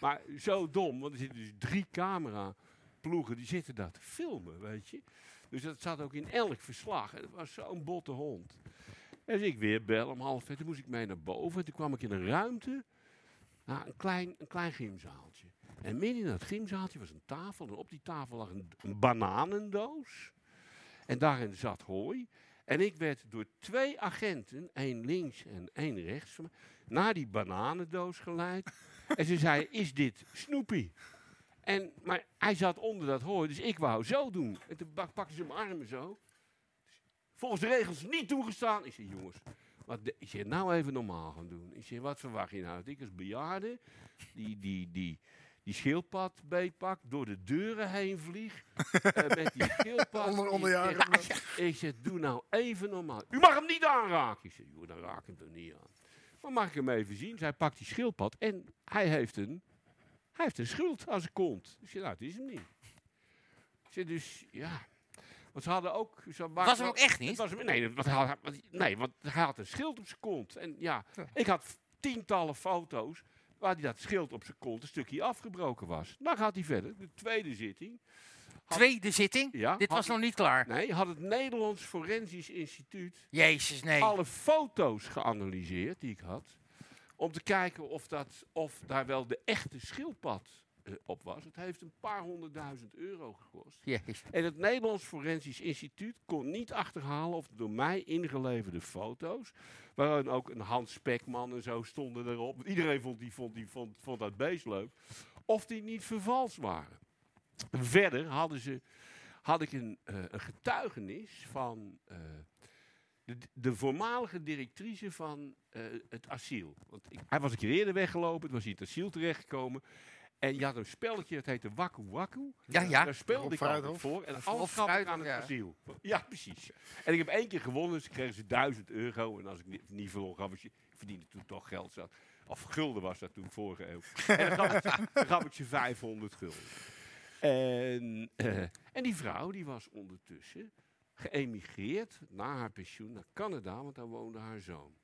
Maar zo dom, want er zitten dus drie cameraploegen die zitten daar te filmen, weet je. Dus dat zat ook in elk verslag. En het was zo'n botte hond. En dus ik weer bel om half twee. Toen moest ik mee naar boven. Toen kwam ik in een ruimte. Nou, een klein, een klein gymzaaltje. En midden in dat gymzaaltje was een tafel. En op die tafel lag een, een bananendoos. En daarin zat hooi. En ik werd door twee agenten, één links en één rechts, naar die bananendoos geleid. (laughs) en ze zei, is dit Snoepie? En, maar hij zat onder dat hooi, dus ik wou zo doen. En toen pak- pakte ze mijn armen zo. Volgens de regels niet toegestaan. Ik zei, jongens, wat de, ik nou even normaal gaan doen. Ik zeg, wat verwacht je nou? Dat ik als bejaarde die, die, die, die schildpad beetpak, door de deuren heen vlieg. (laughs) eh, met die schildpad. Onder- Ik zeg, Ik zeg, doe nou even normaal. U mag hem niet aanraken. Ik zeg, joh, dan raak ik hem toch niet aan. maar mag ik hem even zien? Zij pakt die schildpad en hij heeft een, hij heeft een schuld aan zijn kont. Ik zei, nou, het is hem niet. Ik dus, ja... Want ze hadden ook... Ze Was hem ook echt niet? Het was hem, nee, want hij had, nee, want hij had een schild op zijn kont. En ja, ik had tientallen foto's waar hij dat schild op zijn kont een stukje afgebroken was. Dan gaat hij verder. De tweede zitting. Had- Tweede zitting? Ja, Dit was nog niet klaar. Nee, had het Nederlands Forensisch Instituut Jezus, nee. alle foto's geanalyseerd die ik had. Om te kijken of, dat, of daar wel de echte schildpad op was. Het heeft een paar honderdduizend euro gekost. Jezus. En het Nederlands Forensisch Instituut kon niet achterhalen of de door mij ingeleverde foto's, waarin ook een Hans Spekman en zo stonden erop. Iedereen vond, die, vond, die, vond, vond dat beest leuk. Of die niet vervals waren. Verder hadden ze, had ik een, eh, een getuigenis van eh, de, de voormalige directrice van eh, het asiel. Want ik, hij was een keer eerder weggelopen, toen was in het asiel terechtgekomen. En je had een spelletje, dat heette Wakku Wakku. Ja, ja. Daar speelde ik altijd voor. En alles gaf ik Fruithof, aan het ja. asiel. Ja, precies. En ik heb één keer gewonnen, dus kregen ze 1000 euro. En als ik niet, niet verloor, gaf ik ze, ik verdiende toen toch geld. Zat. Of gulden was dat toen, vorige eeuw. En dan gaf ik, ze- (laughs) dan gaf ik ze 500 gulden. En, eh, en die vrouw die was ondertussen geëmigreerd na haar pensioen naar Canada, want daar woonde haar zoon.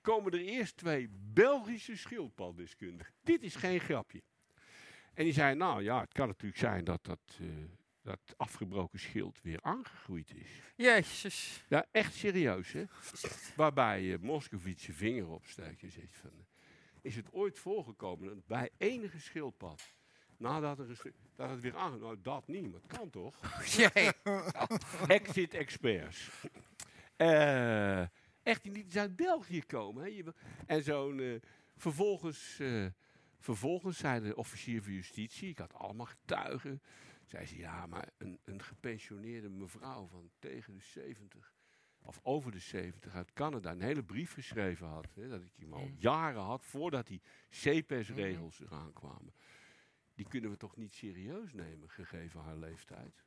Komen er eerst twee Belgische schildpaddeskundigen. Dit is geen grapje. En die zei, nou ja, het kan natuurlijk zijn dat dat, eh, dat afgebroken schild weer aangegroeid is. Jezus. Ja, echt serieus, hè? Waarbij uh, Moskovits zijn vinger opsteekt en zegt van... eh, is het ooit voorgekomen dat bij enige schildpad... nadat er een dat het weer aangegroeid... Nou, dat niet, maar het kan toch? (laughs) Jee. Exit experts. Eh, echt, die niet uit België komen. Hè? En zo'n... eh, vervolgens, eh, vervolgens zei de officier van justitie... Ik had allemaal getuigen. Zei ze, ja, maar een, een gepensioneerde mevrouw van tegen de 70... of over de 70 uit Canada... een hele brief geschreven had. Hè, dat ik hem al jaren had... voordat die CPS-regels eraan kwamen. Die kunnen we toch niet serieus nemen, gegeven haar leeftijd?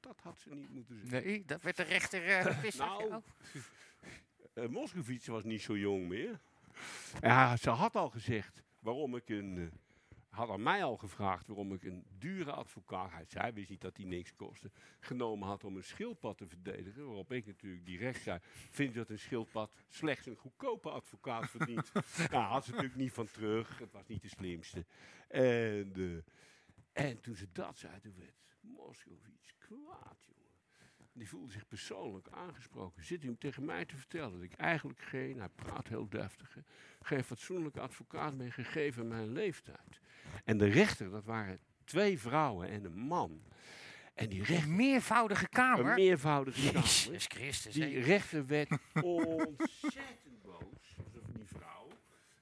Dat had ze niet moeten zeggen. Nee, dat werd de rechter eh (laughs) pissig. Nou, uh, Moskovits was niet zo jong meer. Ja, ze had al gezegd waarom ik een. eh, had aan mij al gevraagd waarom ik een dure advocaat. Hij zei, wist niet dat die niks kostte. Genomen had om een schildpad te verdedigen. Waarop ik natuurlijk direct zei: Vind je dat een schildpad slechts een goedkope advocaat verdient? (laughs) nou, had ze natuurlijk niet van terug. Het was niet de slimste. En, eh, en toen ze dat zei, toen werd Moskovits kwaad. Die voelde zich persoonlijk aangesproken. Zit u hem tegen mij te vertellen dat ik eigenlijk geen, hij praat heel deftig, geen fatsoenlijke advocaat ben gegeven mijn leeftijd. En de rechter, dat waren twee vrouwen en een man. En die rechter, Een meervoudige kamer. een meervoudige kamer. Jezus Christus. Die rechter werd (laughs) ontzettend boos. Die vrouw.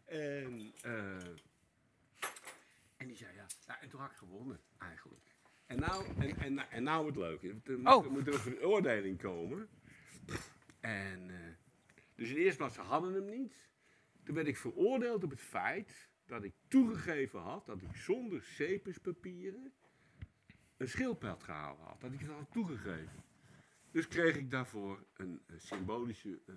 En, eh, en die zei ja, ja, en toen had ik gewonnen eigenlijk. En nou, en, en, en nou het leuke. Er moet, Oh. er moet er een veroordeling komen. En, eh, dus in de eerste plaats, ze hadden hem niet. Toen werd ik veroordeeld op het feit dat ik toegegeven had dat ik zonder cepuspapieren een schildpad gehouden had. Dat ik het had toegegeven. Dus kreeg ik daarvoor een, eh, symbolische eh,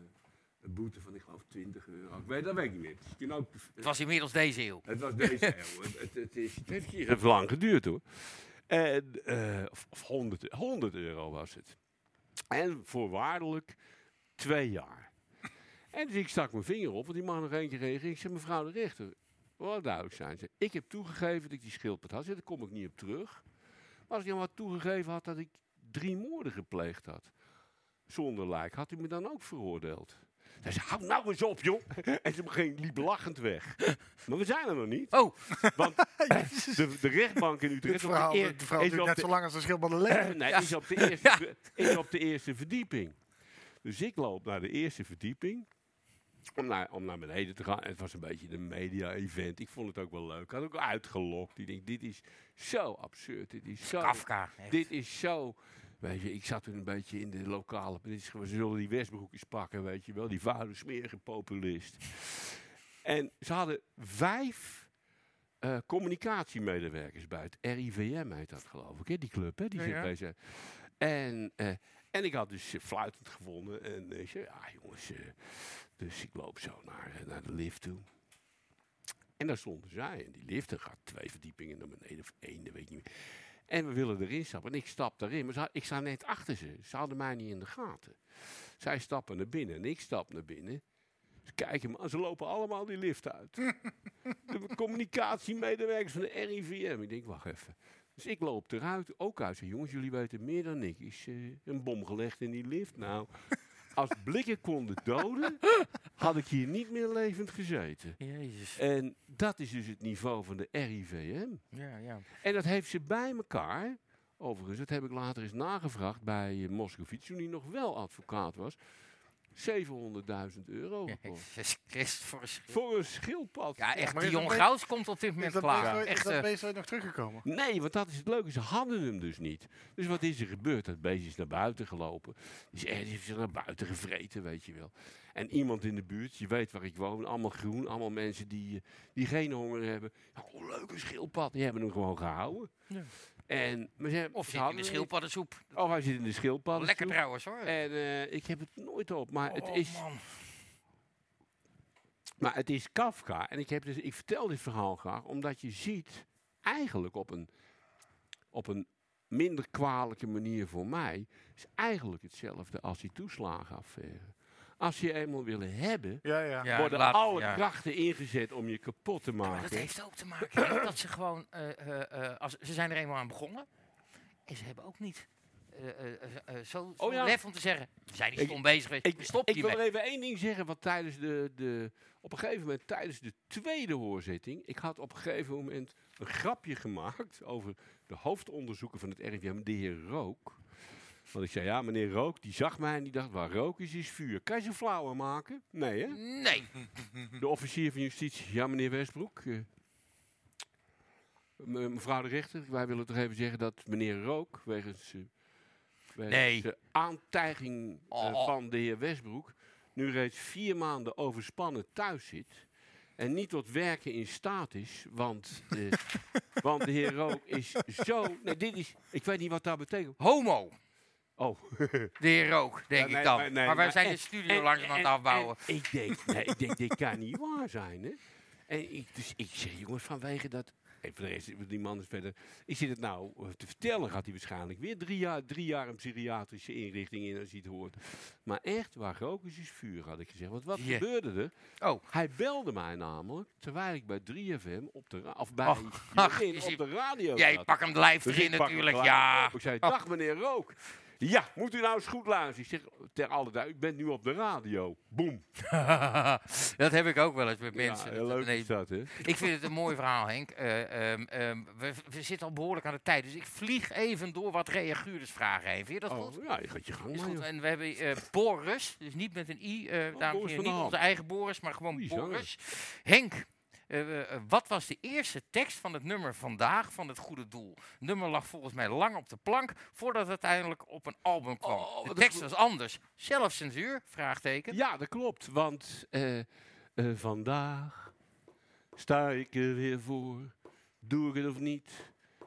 een boete van, ik geloof, 20 euro. Ik weet, dat weet ik niet meer. Het, is toen ook- Het was inmiddels deze eeuw. het was deze eeuw. Het, het, is, het heeft lang geduurd hoor. En, eh, of of 100, 100 euro was het. En voorwaardelijk twee jaar. En dus ik stak mijn vinger op, want die mag nog keer reageren. Ik zei, mevrouw de rechter, wel duidelijk zijn. Ze, ik heb toegegeven dat ik die schildpad had. Daar kom ik niet op terug. Maar als ik dan wat toegegeven had dat ik drie moorden gepleegd had. Zonder lijk, had u me dan ook veroordeeld? Zij zei, hou nou eens op, joh. (laughs) En ze ging, liep lachend weg. (laughs) Maar we zijn er nog niet. Oh. (laughs) Want de, de rechtbank in Utrecht... op verhaal, de eer- verhaal is op net de- zo lang als een schildpadden leven. nee, Ja. is, op de eerste, is op de eerste verdieping. Dus ik loop naar de eerste verdieping. Om naar, om naar beneden te gaan. En het was een beetje een media-event. Ik vond het ook wel leuk. Ik had ook uitgelokt. Ik denk, dit is zo absurd. Dit is zo... Kafka. echt. Dit is zo... Weet je, ik zat toen een beetje in de lokale... Gewoon- ze zullen die Westbroekjes pakken, weet je wel. Die vuile, smerige populist. En ze hadden vijf eh, communicatiemedewerkers bij het RIVM, heet dat geloof ik, hè? die club, hè? die Ja, zit ja. bij ze. En, eh, en ik had dus eh, fluitend gevonden. En ik zei, ja jongens, Dus ik loop zo naar, naar de lift toe. En daar stonden zij. En die lift gaat twee verdiepingen naar beneden of één, dat weet ik niet meer. En we willen erin stappen. En ik stap daarin. Maar ze- ik sta net achter ze. Ze hadden mij niet in de gaten. Zij stappen naar binnen en ik stap naar binnen. Ze kijken me aan. Ze lopen allemaal die lift uit. (laughs) de communicatiemedewerkers van de RIVM. Ik denk, wacht even. Dus ik loop eruit, ook uit. Jongens, jullie weten meer dan ik. Is eh, een bom gelegd in die lift? Nou, als blikken konden doden, had ik hier niet meer levend gezeten. Jezus. En dat is dus het niveau van de RIVM. Ja, ja. En dat heeft ze bij elkaar, overigens, dat heb ik later eens nagevraagd bij uh, Moskovits, toen hij nog wel advocaat was, 700.000 euro. (laughs) Jezus voor een schil- Voor een schildpad. Ja, echt, Maar die beest- Gouds komt op dit Is moment dat klaar. beest ooit- is Echt, dat eh, beest nog teruggekomen? Nee, want dat is het leuke. Ze hadden hem dus niet. Dus wat is er gebeurd? Dat beest is naar buiten gelopen. Die is ergens heeft zich naar buiten gevreten, weet je wel. En iemand in de buurt, je weet waar ik woon, allemaal groen, allemaal mensen die, eh, die geen honger hebben. Ja, oh, leuke schildpad. Die hebben hem gewoon gehouden. Ja. En, maar ze, Of ze zit in de schildpaddensoep. Of hij zit in de schildpadden. Lekker trouwens hoor. En eh, ik heb het nooit op, maar het Oh, is... man. Maar het is Kafka. En ik, heb dus, ik vertel dit verhaal graag omdat je ziet, eigenlijk op een, op een minder kwalijke manier voor mij, is eigenlijk hetzelfde als die toeslagenaffaire. Als je eenmaal willen hebben, Ja, ja. Ja, worden laat- alle ja. krachten ingezet om je kapot te Maar maken. dat heeft ook te maken hè, dat ze gewoon, eh, eh, eh, als, ze zijn er eenmaal aan begonnen. En ze hebben ook niet eh, eh, eh, eh, zo, zo Oh ja. lef om te zeggen, we zijn niet Ik- stom bezig geweest, Ik, stoppen ik wil er even één ding zeggen, wat tijdens de, de, op een gegeven moment tijdens de tweede hoorzitting, ik had op een gegeven moment een grapje gemaakt over de hoofdonderzoeker van het RIVM, de heer Rook. Want ik zei, ja, meneer Rook, die zag mij en die dacht, waar rook is, is vuur. Kan je ze flauwer maken? Nee, hè? Nee. (laughs) De officier van justitie, ja, meneer Westbroek. eh, me- mevrouw de rechter, wij willen toch even zeggen dat meneer Rook, wegens, eh, wegens Nee. eh, aantijging eh, Oh. van de heer Westbroek, nu reeds vier maanden overspannen thuis zit. En niet tot werken in staat is, want, eh, (laughs) want de heer Rook is zo. Nee, dit is. Ik weet niet wat dat betekent. Homo. Oh. (laughs) De heer Rook, denk Ja, ik dan. nee, nee, maar wij zijn en- de studio en- langzaam aan het en- afbouwen. en (laughs) ik denk, nee, ik denk, dit kan niet waar zijn, hè? En ik, dus ik zeg, jongens, vanwege dat... En voor de rest, die man is verder... Ik zit het nou eh, te vertellen, gaat hij waarschijnlijk weer drie jaar, drie jaar een psychiatrische inrichting in als hij het hoort. Maar echt, waar rook is, is vuur, had ik gezegd. Want wat gebeurde er? Oh. Hij belde mij namelijk, terwijl ik bij 3FM op de, of bij ach, op de radio Jij pakt hem lijf Dus erin pak natuurlijk, ja. op. Ik zei, dag meneer Rook. Ja, moet u nou eens goed luisteren. Ik zeg, ter alle duidelijkheid, ik ben nu op de radio. Boom. (laughs) dat heb ik ook wel eens met Ja, mensen. heel leuk Nee, is dat, hè? Ik vind het een mooi verhaal, Henk. Eh, ehm, ehm, we, we zitten al behoorlijk aan de tijd, dus ik vlieg even door wat reaguurdersvragen heen. Vind je dat Oh, goed? ja, je gaat je gang Is goed. En we hebben eh, Boris, dus niet met een i, dames en Boris heren, van niet onze eigen Boris, maar gewoon. Boris. Henk, eh, eh, wat was de eerste tekst van het nummer vandaag van het goede doel? Het nummer lag volgens mij lang op de plank voordat het uiteindelijk op een album kwam. Oh, de tekst was anders. Zelfcensuur? Vraagteken. Ja, dat klopt. Want eh, eh, vandaag sta ik er weer voor. Doe ik het of niet?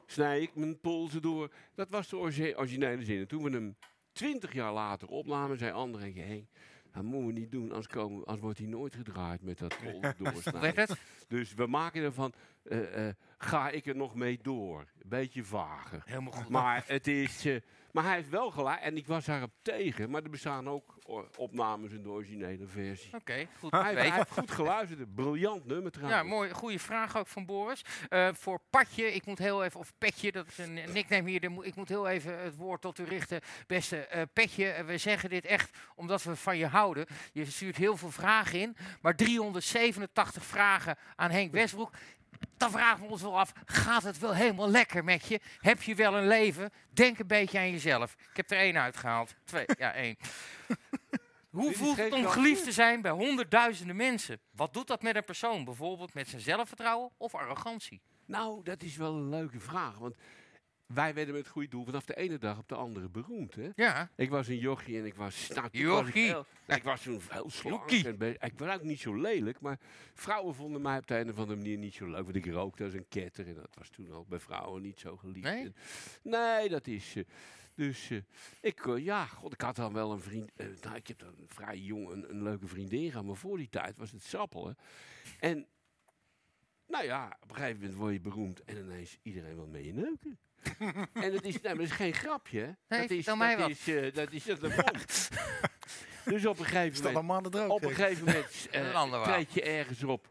Snij ik mijn polsen door? Dat was de originele zin. En toen we hem twintig jaar later opnamen, zei André en Henk... Dat moeten we niet doen, anders, komen, anders wordt hij nooit gedraaid met dat doorsnijden. Dus we maken ervan, eh, eh, ga ik er nog mee door? Beetje vager. Helemaal goed. Maar het is... maar hij heeft wel gelijk, en ik was daarop tegen, maar er bestaan ook o- opnames in de originele versie. Oké, goed. Hij, heeft- weten. hij heeft goed geluisterd, briljant nummer trouwens. Ja, mooi. Goede vraag ook van Boris. Eh, voor Patje, ik moet heel even, of Petje, dat is een nickname hier. Ik moet heel even het woord tot u richten. Beste eh, Petje, eh, we zeggen dit echt omdat we van je houden. Je stuurt heel veel vragen in, maar 387 vragen aan Henk Westbroek. Dan vragen we ons wel af, gaat het wel helemaal lekker met je? Heb je wel een leven? Denk een beetje aan jezelf. Ik heb er één uitgehaald. Twee, ja, (laughs) één. Hoe voelt het om geliefd te zijn bij honderdduizenden mensen? Wat doet dat met een persoon? Bijvoorbeeld met zijn zelfvertrouwen of arrogantie? Nou, dat is wel een leuke vraag, want wij werden met het goede doel vanaf de ene dag op de andere beroemd. Hè? Ja. Ik was een jochie en ik was... Nou, toen was ik Jochie. heel- nou, ik was toen heel slank. Ik was ook niet zo lelijk, maar vrouwen vonden mij op de een of andere manier niet zo leuk. Want ik rookte als een ketter en dat was toen ook bij vrouwen niet zo geliefd. Nee? En- nee, dat is... eh, Dus eh, ik, eh, ja, god, ik had dan wel een vriend. eh, nou, ik heb dan vrij jong een, een leuke vriendin gehad, maar voor die tijd was het sappelen. En nou ja, op een gegeven moment word je beroemd en ineens iedereen wil mee je neuken. (laughs) en het is, maar dat is geen grapje. Nee, dat is, mij dat wat. Is, eh, dat is dat komt. (laughs) Dus op een gegeven moment. droog, Op een gegeven moment (laughs) eh, Een ander verhaal. treed je ergens op.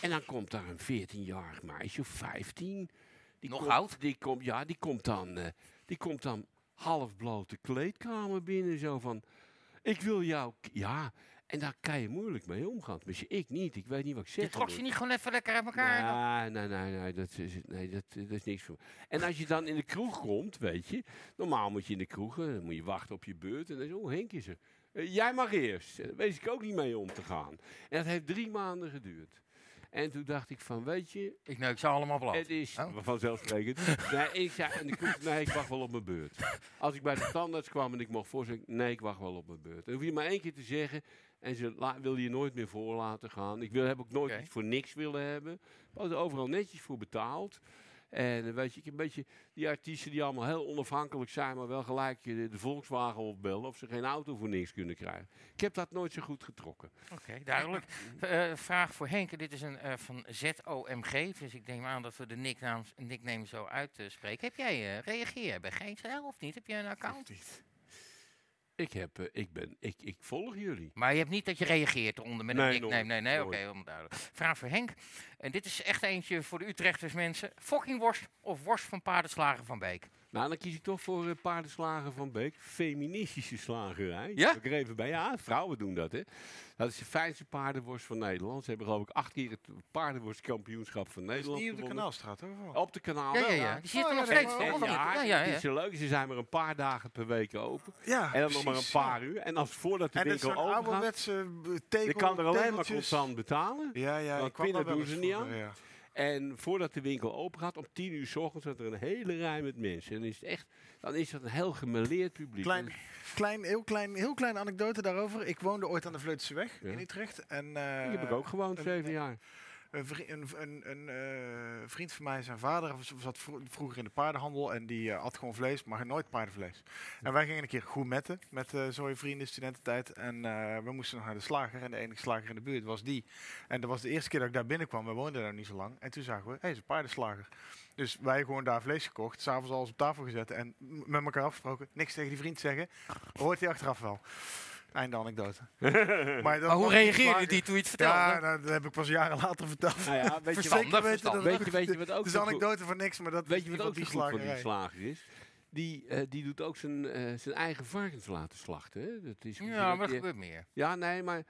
En dan komt daar een 14-jarig meisje of 15. Die Nog komt, oud? Die komt, ja, die komt dan, eh, die komt dan half blote kleedkamer binnen. Zo van, ik wil jou... Ja, en daar kan je moeilijk mee omgaan. Tenminste, ik niet. Ik weet niet wat ik zeg. Je trok ze niet gewoon even lekker uit elkaar? Nee, nee, nee, nee, dat is, nee dat, dat is niks voor. En als je dan in de kroeg komt, weet je, normaal moet je in de kroeg, eh, dan moet je wachten op je beurt. En dan is, oh, Henk is er. Eh, jij mag eerst. En daar wees ik ook niet mee om te gaan. En dat heeft drie maanden geduurd. En toen dacht ik van, weet je... Ik neuk ze allemaal bloot. Het is Oh. vanzelfsprekend. nee, ik zei, en nee, ik wacht wel op mijn beurt. Als ik bij de tandarts kwam en ik mocht voorzeggen, nee, ik wacht wel op mijn beurt. Dan hoef je maar één keer te zeggen. En ze la, wil je nooit meer voor laten gaan. Ik wil, heb ook nooit iets voor niks willen hebben. We hadden er overal netjes voor betaald. En eh, weet je, ik een beetje die artiesten die allemaal heel onafhankelijk zijn, maar wel gelijk eh, de Volkswagen opbellen of ze geen auto voor niks kunnen krijgen. Ik heb dat nooit zo goed getrokken. Oké, duidelijk. (laughs) Eh, vraag voor Henk. Dit is een eh, van ZOMG. Dus ik neem aan dat we de nicknaam, nickname zo uitspreken. Heb jij, reageer jij bij Geen Stijl of niet? Heb jij een account? Ik, heb, eh, ik, ben, ik, ik volg jullie. Maar je hebt niet dat je reageert eronder met een Nee, nickname. nooit, Nee, nee, oké, duidelijk. Vraag voor Henk. En dit is echt eentje voor de Utrechters mensen. Fokkingworst of worst van paardenslager van Beek? Nou, dan kies ik toch voor eh, paardenslager van Beek. Feministische slagerij. Ja? Ik er even bij. Ja, vrouwen doen dat, hè. Dat is de fijnste paardenworst van Nederland. Ze hebben geloof ik acht keer het paardenworstkampioenschap van Dat is Nederland niet op de gewonnen. Kanaalstraat, hoor. Op de kanaal. Ja, ja, ja. Die zit er Oh, nog steeds? Ja, Ja, ja, het is zo leuk. Ze zijn maar een paar dagen per week open. Ja, en dan nog maar een paar uur. En als voordat de En dat is winkel open gaat, ouderwetse eh, tegel, je kan er alleen maar constant betalen. Ja, ja, Want ik kwam wel doen ze niet aan. En voordat de winkel open gaat, om tien uur s ochtends, staat er een hele rij met mensen. En is het echt, dan is dat een heel gemeleerd publiek. Klein, klein, heel klein, heel kleine anekdote daarover. Ik woonde ooit aan de Vleutense weg Ja. in Utrecht. En, eh, Die heb ik ook gewoond, zeven jaar. Een, een, een, eh, vriend van mij, zijn vader, was- zat vro- vroeger in de paardenhandel en die eh, at gewoon vlees, maar nooit paardenvlees. En wij gingen een keer gourmetten met eh zo'n vrienden studententijd. En we moesten nog naar de slager en de enige slager in de buurt was die. En dat was de eerste keer dat ik daar binnenkwam. We woonden daar niet zo lang. En toen zagen we, hé, hey, is een paardenslager. Dus wij gewoon daar vlees gekocht, s'avonds alles op tafel gezet en met elkaar afgesproken. Niks tegen die vriend zeggen, hoort hij achteraf wel. Einde anekdote. (laughs) maar, hoe reageerde die toen je het vertelde? Ja, nou, dat heb ik pas jaren later verteld. Nou ja, weet je wat- weten dat Weet je, weet je wat ook Het is anekdote van niks, maar dat Weet is je wat ook die slager is? Die, eh, die doet ook zijn, eh, zijn eigen varkens laten slachten. Hè? Dat is Ja, maar dat gebeurt meer. Ja, nee, maar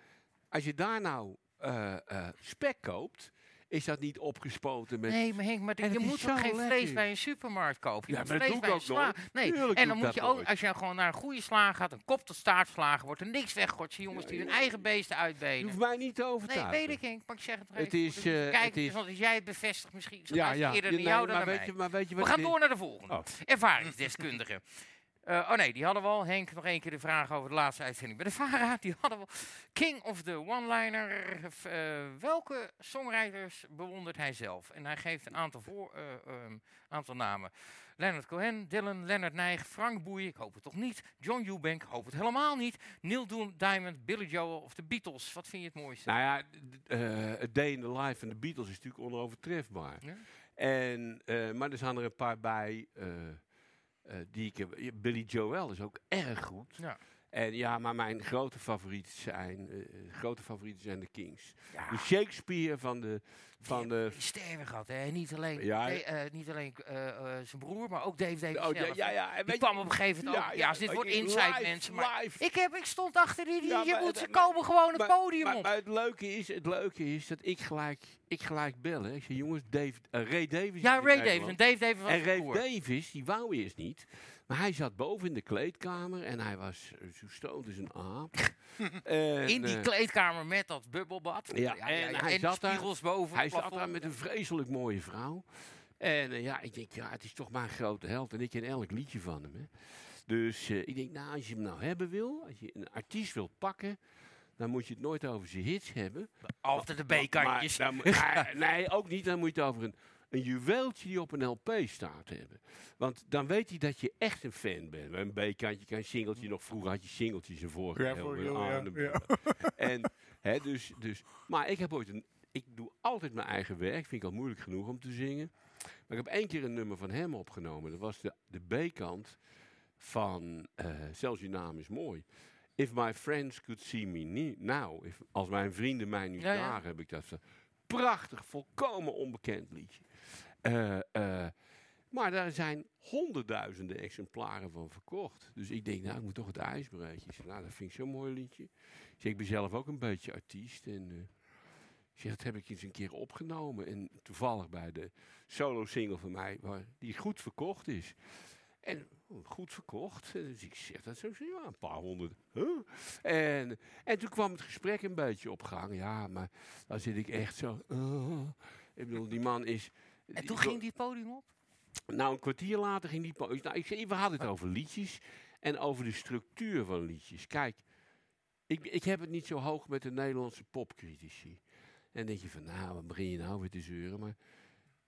als je daar nou eh, eh, spek koopt, is dat niet opgespoten met... Nee, maar Henk, maar je moet toch geen lekker. vlees bij een supermarkt kopen? Je Ja, moet vlees doe ik bij een sla- Nee, Tuurlijk en dan moet je ook, nooit. als je gewoon naar een goede slager gaat, een kop tot staartslager, wordt er niks weggegooid. Jongens die hun eigen beesten Je uitbenen. hoeft mij niet te Nee, overtuigen. weet ik, Henk, maar ik zeg het Het is, de eh, het is- want als jij het bevestigt, misschien Ja, eerder Ja, nee, jou dan maar weet mij. je- maar weet je We gaan door naar de volgende. Oh. Ervaringsdeskundige. Eh, oh nee, die hadden we al. Henk, nog één keer de vraag over de laatste uitzending bij de VARA. (laughs) Die hadden we al. King of the One-Liner. Eh, welke songwriters bewondert hij zelf? En hij geeft een aantal, voor, ehm, aantal namen. Leonard Cohen, Dylan, Leonard Nijg, Frank Boeien, ik hoop het toch niet. John Eubank, hoop het helemaal niet. Neil Doom, Diamond, Billy Joel of de Beatles. Wat vind je het mooiste? Nou ja, A Day in the Life van de Beatles is natuurlijk onovertrefbaar. Ja. En, maar er zijn er een paar bij die ik heb. Billy Joel is ook erg goed. Ja. En ja, maar mijn grote favorieten zijn, eh, grote favorieten zijn de Kings. De Shakespeare van de... Van de sterven gehad, hè? Niet alleen, Ja. Eh, niet alleen eh, zijn broer, maar ook Dave Davis Oh, ja, zelf. ja, ja, en Die kwam je- op een gegeven moment Ja, ook. ja, Ja, als dit wordt live, mensen. Maar live. ik, heb, ik stond achter die, die Ja, je maar moet, het- ze komen gewoon het maar- podium maar, op. Maar het leuke is, het leuke is dat ik gelijk, ik gelijk bel. Hè. Ik zeg, jongens, Dave, Ray Davis. Ja, Ray Davis. En Dave Davis was En Ray. Davis, die wou eerst niet. Maar hij zat boven in de kleedkamer en hij was eh, zo stoned als een aap. (laughs) En, In die eh, kleedkamer met dat bubbelbad. ja, en hij en zat daar, spiegels boven Hij zat daar met een vreselijk mooie vrouw. En eh, ja, ik denk, ja, het is toch mijn grote held. En ik ken elk liedje van hem. Hè. Dus ik denk, nou, als je hem nou hebben wil, als je een artiest wilt pakken, dan moet je het nooit over zijn hits hebben. Altijd de Maar- B-kantjes. maar nee, ook niet. Dan moet je het over een, een juweeltje die op een LP staat hebben. Want dan weet hij dat je echt een fan bent. Een B-kantje, kan een singeltje. Nog vroeger had je singeltjes ervoor. Ja, voor ja, ja. (laughs) En, hè, dus, dus, maar ik heb ooit een... Ik doe altijd mijn eigen werk. Vind ik al moeilijk genoeg om te zingen. Maar ik heb één keer een nummer van hem opgenomen. Dat was de, de B-kant van eh, Zelfs je naam is mooi. If my friends could see me now. If, als mijn vrienden mij nu Ja, zagen, heb ik dat. Prachtig, volkomen onbekend liedje. Eh, eh, maar daar zijn honderdduizenden exemplaren van verkocht. Dus ik denk, nou, ik moet toch het ijs breken. Ik zeg, nou, dat vind ik zo'n mooi liedje. Ik zeg, ik ben zelf ook een beetje artiest. En ik zeg, dat heb ik eens een keer opgenomen. En toevallig bij de solo-single van mij, waar, die goed verkocht is. En oh, goed verkocht. Dus ik zeg dat zo, ja, een paar honderd. En, en toen kwam het gesprek een beetje op gang. Ja, maar dan zit ik echt zo. uh, ik bedoel, die man is. En toen ging die het podium op? Nou, een kwartier later ging die. po- Nou, ik zei, we hadden het over liedjes en over de structuur van liedjes. Kijk, ik, ik heb het niet zo hoog met de Nederlandse popcritici. En dan denk je van, nou, wat begin je nou weer te zeuren? Maar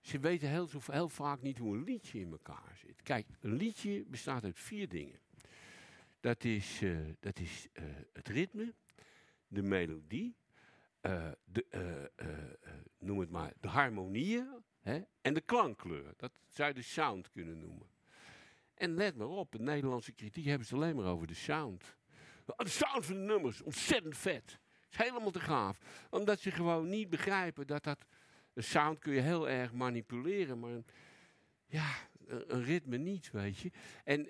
ze weten heel, heel vaak niet hoe een liedje in elkaar zit. Kijk, een liedje bestaat uit vier dingen. Dat is, eh, dat is eh, het ritme, de melodie, eh, de, noem het maar, de harmonieën en de klankkleur. Dat zou je de sound kunnen noemen. En let maar op, in Nederlandse kritiek hebben ze alleen maar over de sound. De sound van de nummers, ontzettend vet. Is helemaal te gaaf. Omdat ze gewoon niet begrijpen dat dat... Een sound kun je heel erg manipuleren, maar een, ja, een, ritme niet, weet je. En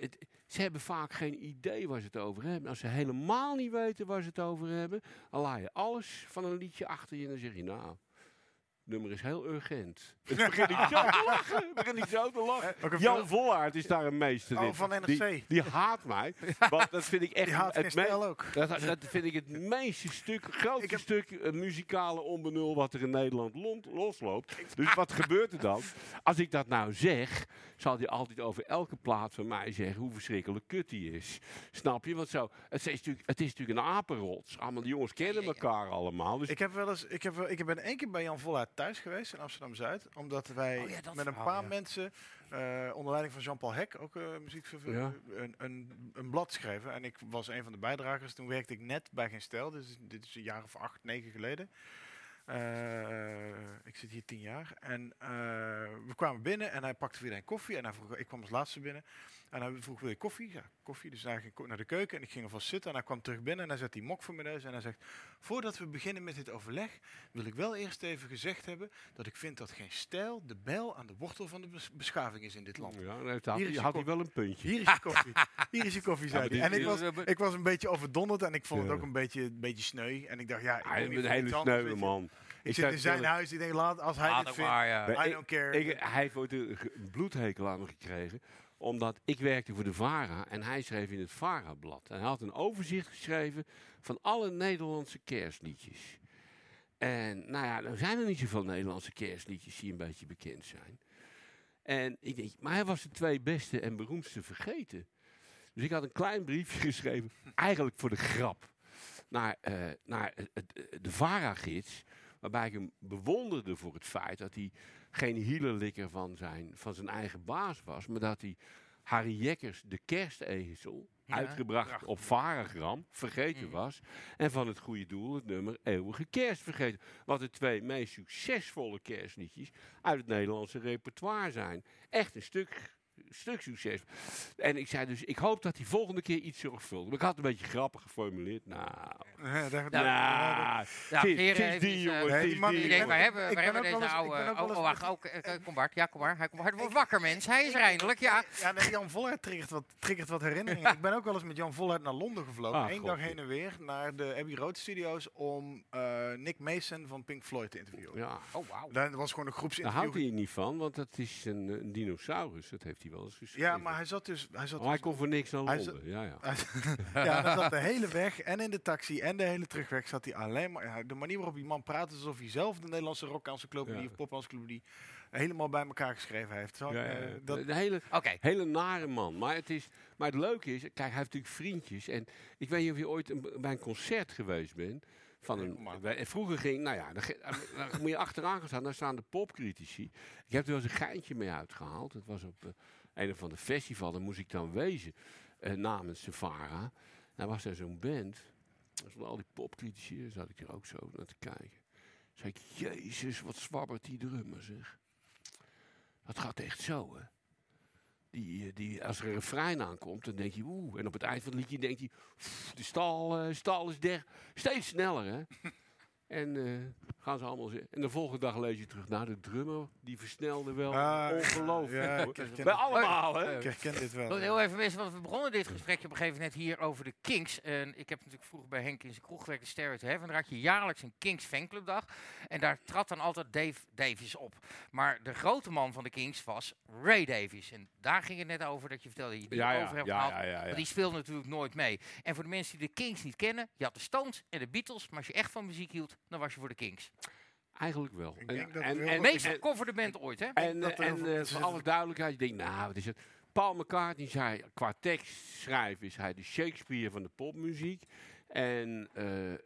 ze hebben vaak geen idee waar ze het over hebben. Als ze helemaal niet weten waar ze het over hebben, dan laat je alles van een liedje achter je en dan zeg je, nou, nummer is heel urgent. (laughs) Het begint niet zo te lachen. Het begint niet zo te lachen. een Jan Vollaert is daar een meester Oh, in. van NRC. Die, die haat mij. (laughs) Want dat vind ik echt Die haat het ook. Dat, dat vind ik het meeste stuk, grootste stuk eh, muzikale onbenul wat er in Nederland lont- losloopt. Dus wat gebeurt er dan? Als ik dat nou zeg, zal hij altijd over elke plaat van mij zeggen hoe verschrikkelijk kut die is. Snap je? Want zo, het is natuurlijk, het is natuurlijk een apenrots. Allemaal die jongens kennen elkaar allemaal. Dus Ik heb wel eens, ik heb, wel- ik ben één keer bij Jan Vollaert thuis geweest in Amsterdam Zuid, omdat wij Oh ja, met een verhaal, paar ja. mensen eh, onder leiding van Jean-Paul Hek, ook uh, muziek, Ja. een, een, een blad schreven. En ik was een van de bijdragers. Toen werkte ik net bij Geen Stijl, dus dit is een jaar of acht, negen geleden. Eh, ik zit hier tien jaar. En eh, we kwamen binnen en hij pakte weer een koffie. En hij vroeg, ik kwam als laatste binnen. En hij vroeg, wil je koffie? Ja, koffie. Dus hij ging ko- naar de keuken en ik ging alvast zitten. En hij kwam terug binnen en hij zet die mok voor mijn neus. En hij zegt, voordat we beginnen met dit overleg, wil ik wel eerst even gezegd hebben dat ik vind dat geen stijl de bijl aan de wortel van de bes- beschaving is in dit land. Ja, heeft hij- Hier is je had hij koffie. wel een puntje. Hier is je koffie. (laughs) Hier is je koffie, zei hij. En ik was, ik was een beetje overdonderd en ik vond Ja. het ook een beetje, een beetje sneu. En ik dacht, ja, ik Hij is een hele sneuwe man. Ik, Ik zit in zijn huis, ik denk, laat, als hij Laat dit ook vindt, maar, ja. Maar I ik- don't care. Ik, hij heeft ooit een bloedhekel aan me gekregen. Omdat ik werkte voor de VARA en hij schreef in het VARA-blad. En hij had een overzicht geschreven van alle Nederlandse kerstliedjes. En nou ja, er zijn er niet zoveel Nederlandse kerstliedjes die een beetje bekend zijn. En ik denk, maar hij was de twee beste en beroemdste vergeten. Dus ik had een klein briefje (laughs) geschreven, eigenlijk voor de grap, naar, eh, naar de VARA-gids. Waarbij ik hem bewonderde voor het feit dat hij geen hielenlikker van zijn, van zijn eigen baas was. Maar dat hij Harry Jekkers, de kerstezel, Ja, uitgebracht prachtig. op Varagram, vergeten was. En van het goede doel het nummer Eeuwige Kerst vergeten. Wat de twee meest succesvolle kerstliedjes uit het Nederlandse repertoire zijn. Echt een stuk, stuk succes. En ik zei dus, ik hoop dat hij volgende keer iets zorgvuldig. Maar ik had het een beetje grappig geformuleerd. Nou, Ja, daar- nou, sinds even, die jongen, die man- Ik denk, waar hebben, ben hebben ook deze oude... Oh, oh, wacht, ook, eh, eh, kom Bart, ja, kom maar. Hij, hij wordt wakker, mens. Hij is eindelijk, ja. Ja, Jan Vollaert triggert wat, triggert wat herinneringen. ik ben ook wel eens met Jan Vollaert naar Londen gevlogen. Ah, Eén dag heen en weer naar de Abbey Road Studios om eh, Nick Mason van Pink Floyd te interviewen. Ja. Oh, wauw. Dat was gewoon een Daar groepsinterview. houdt hij niet van, want dat is een, een dinosaurus. Dat heeft hij wel eens geschreven. Ja, maar hij zat dus... Hij zat Oh, hij dus- kon voor niks naar Hij Londen. Ja, ja. (laughs) ja, dan zat de hele weg en in de taxi en de hele terugweg zat hij alleen maar... Ja, de manier waarop die man praat is alsof hij zelf de Nederlandse rock-encyclopedie Ja. of pop-encyclopedie helemaal bij elkaar geschreven heeft. Zo, Ja, ja, eh, ja. dat, Een hele, Oké. hele nare man. Maar het, is, maar het leuke is, kijk, hij heeft natuurlijk vriendjes. En ik weet niet of je ooit een- bij een concert geweest bent Van een, wij- vroeger ging, nou ja, dan, moet je achteraan gaan staan, daar staan de popcritici. Ik heb er wel eens een geintje mee uitgehaald. Dat was op eh, een of ander festival, moest ik dan wezen, eh, namens Savara. Daar was er zo'n band, stonden al die popcritici, zat ik er ook zo naar te kijken. Zei ik, jezus, wat zwabbert die drummer, zeg. Dat gaat echt zo, hè. Die, eh, die, als er een refrein aankomt, dan denk je oeh. En op het eind van het liedje hij, "Pff, de stal, eh, stal is der, steeds sneller, hè. En eh, gaan ze allemaal zitten. En de volgende dag lees je terug. Nou, de drummer, die versnelde wel. Ah, Ongelooflijk. ja, hoor. ik herken Bij allemaal, hè. Ik herken dit wel. Heel even mensen, want we begonnen dit gesprekje op een gegeven moment hier over de Kings. En ik heb natuurlijk vroeger bij Henk in zijn kroeg gewerkt, de Stairway to Heaven. Daar had je jaarlijks een Kings fanclubdag. En daar trad dan altijd Dave Davies op. Maar de grote man van de Kings was Ray Davies. En daar ging het net over dat je vertelde dat je die Ja, ja, over hebt ja, gehaald. ja, ja, ja. Want die speelde natuurlijk nooit mee. En voor de mensen die de Kings niet kennen, je had de Stones en de Beatles. Maar als je echt van muziek hield, dan was je voor de Kings. Eigenlijk wel. En, dat en, en, De meest en- gecoverde band ooit, hè? En, en eh, voor alle duidelijkheid, ik denk, nou, wat is het? Paul McCartney zei, qua tekst schrijven is hij de Shakespeare van de popmuziek. En eh, eh,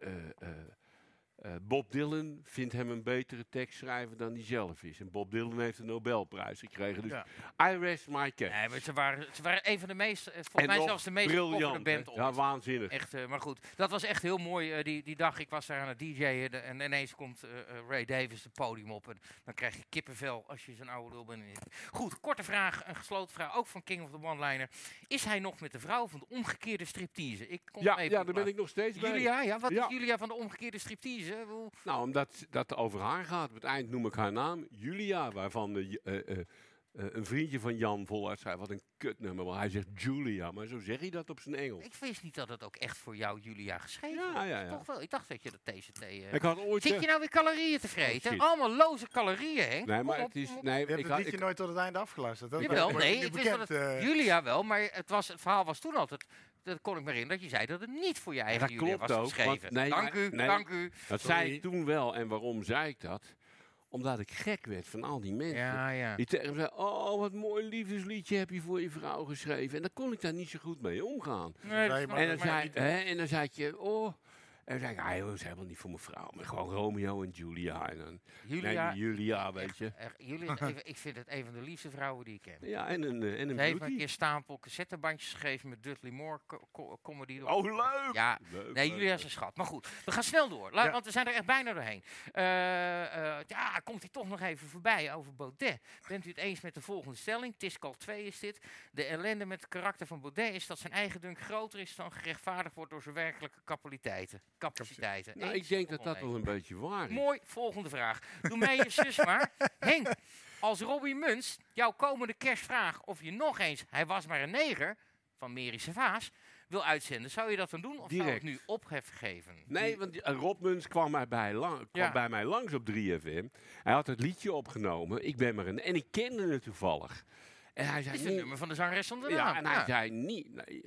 eh, Bob Dylan vindt hem een betere tekstschrijver dan hij zelf is. En Bob Dylan heeft de Nobelprijs gekregen. Dus Ja. I rest my case. Nee, maar ze waren, ze waren een van de meest, eh, volgens En mij zelfs de meest band. Ja, waanzinnig. Echt, eh, maar goed, dat was echt heel mooi die, die dag. Ik was daar aan het DJ'en en ineens komt Ray Davis het podium op. En dan krijg je kippenvel als je zo'n oude lul bent. Goed, korte vraag, een gesloten vraag, ook van King of the One-Liner. Is hij nog met de vrouw van de omgekeerde striptease? Ik kom Ja, ja, daar ben ik nog steeds bij. Julia, ja, wat Ja. is Julia van de omgekeerde striptease? Hoe- Nou, omdat dat over haar gaat. Op het eind noem ik haar naam Julia, waarvan eh, eh, eh, een vriendje van Jan voluit zei, wat een kutnummer. Maar hij zegt Julia, maar zo zeg hij dat op zijn Engels. Ik wist niet dat het ook echt voor jou, Julia, geschreven Ja, was. ja, ja. Toch wel. Ik dacht dat je dat TCT... eh, Ik had ooit... Zit je nou weer calorieën te vreten? shit. Allemaal loze calorieën, Henk. Nee, maar op, het is... Nee, Je hebt ik het had, liedje ik, nooit tot het einde afgeluisterd. Dat Jawel, nee, ik wist dat het. Julia wel, maar het, was, het verhaal was toen altijd, dat kon ik me herinneren, dat je zei dat het niet voor je eigen dat klopt was ook. geschreven. want- nee, dank u, nee, dank u. Dat Sorry. zei ik toen wel. En waarom zei ik dat? Omdat ik gek werd van al die mensen. Ja, ja. Die tegen me zeiden, oh, wat mooi liefdesliedje heb je voor je vrouw geschreven. En daar kon ik daar niet zo goed mee omgaan. Nee, En dan, zei, hè, en dan zei je, oh... En zei ik, ah, joh, dat is helemaal niet voor mijn vrouw. Maar gewoon Romeo en Julia. En dan, Julia, nee, Julia, weet je. echt, Julia (laughs) ik vind het een van de liefste vrouwen die ik ken. Ja, en een, eh, en een Ze heeft een keer stapel cassettebandjes geschreven met Dudley Moore co- co- comedy. Oh, leuk! Ja, Leuk, nee, Julia is een schat. Maar goed, we gaan snel door. La- Ja. Want we zijn er echt bijna doorheen. Eh, eh, ja, komt hij toch nog even voorbij over Baudet. Bent u het eens met de volgende stelling? Tiskal 2 is dit. De ellende met het karakter van Baudet is dat zijn eigen dunk groter is dan gerechtvaardigd wordt door zijn werkelijke capaciteiten. Capaciteiten. Nou, ik denk dat dat wel een beetje waar is. Mooi, volgende vraag. Doe mij je zus maar. (laughs) Henk, als Robbie Muns jouw komende kerst vraagt of je nog eens Hij was maar een neger van Mary Vaas wil uitzenden, zou je dat dan doen of zou het nu ophef geven? Nee, want eh, Rob Muns kwam, mij bij, lang, kwam Ja. bij mij langs op 3FM. Hij had het liedje opgenomen. Ik ben maar een... En ik kende het toevallig. En hij Het zei... is "Nee." nummer van de zangeres zonder Ja, naam. en hij zei niet... Nee,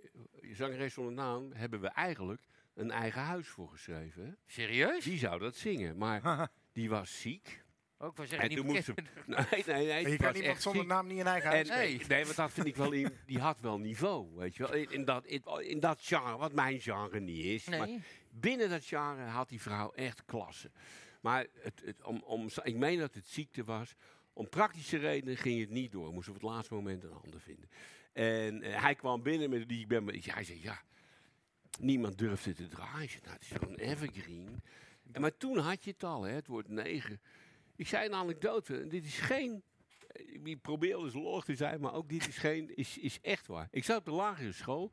zangeres zonder naam hebben we eigenlijk een eigen huis voor geschreven. Hè? Serieus? Die zou dat zingen, maar die was ziek. Ook wel zeggen, En niet toen moest ze... bekend. Nee, nee, nee. Je kan was iemand echt zonder ziek. naam niet een eigen huis En, geven. nee, want dat vind ik wel in. Die had wel niveau, weet je wel. In, in dat, in, in dat genre, wat mijn genre niet is. Maar Nee. binnen dat genre had die vrouw echt klasse. Maar het, het, om, om, ik meen dat het ziekte was. Om praktische redenen ging het niet door. Moest op het laatste moment een ander vinden. En eh, hij kwam binnen met die. Ik ben, maar- hij zei ja. Niemand durfde te draaien. Ik Nou, het is zo'n evergreen. En, maar toen had je het al, hè, het woord negen. Ik zei een anekdote. en Dit is geen. Ik probeer eens log te zijn, maar ook dit is geen. Is, is echt waar. Ik zat op de lagere school.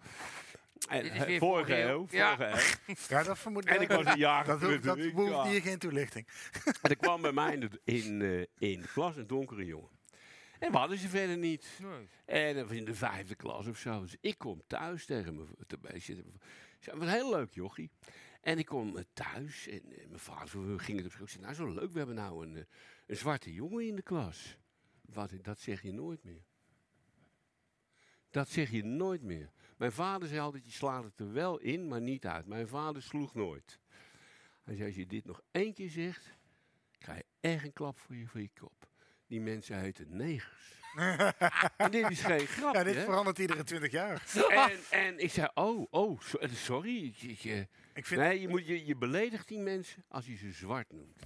En, Dit is weer vorige vorige eeuw. Ja. Vorige eeuw. (laughs) Ja, dat vermoed En ik was een jaar Dat, hoeft- dat behoeft Ja. hier geen toelichting. (laughs) En er kwam bij mij in de, in, eh, in de klas een donkere jongen. En we hadden ze verder niet. Nee. En dat was in de vijfde klas of zo. Dus ik kom thuis tegen me. Ik zei, wat heel leuk, jochie. En ik kom eh, thuis en eh, mijn vader we gingen het op school. Ik zei, nou zo leuk, we hebben nou een, eh, een zwarte jongen in de klas. Wat, dat zeg je nooit meer. Dat zeg je nooit meer. Mijn vader zei altijd, je slaat het er wel in, maar niet uit. Mijn vader sloeg nooit. Hij zei, als je dit nog één keer zegt, krijg je echt een klap voor je, voor je kop. Die mensen heten negers. En dit is geen grap. (laughs) Ja, dit verandert iedere 20 jaar. (laughs) En, en ik zei, oh, oh, so- sorry. Ik, ik, eh, Ik vind- nee, je, moet, je, je beledigt die mensen als je ze zwart noemt.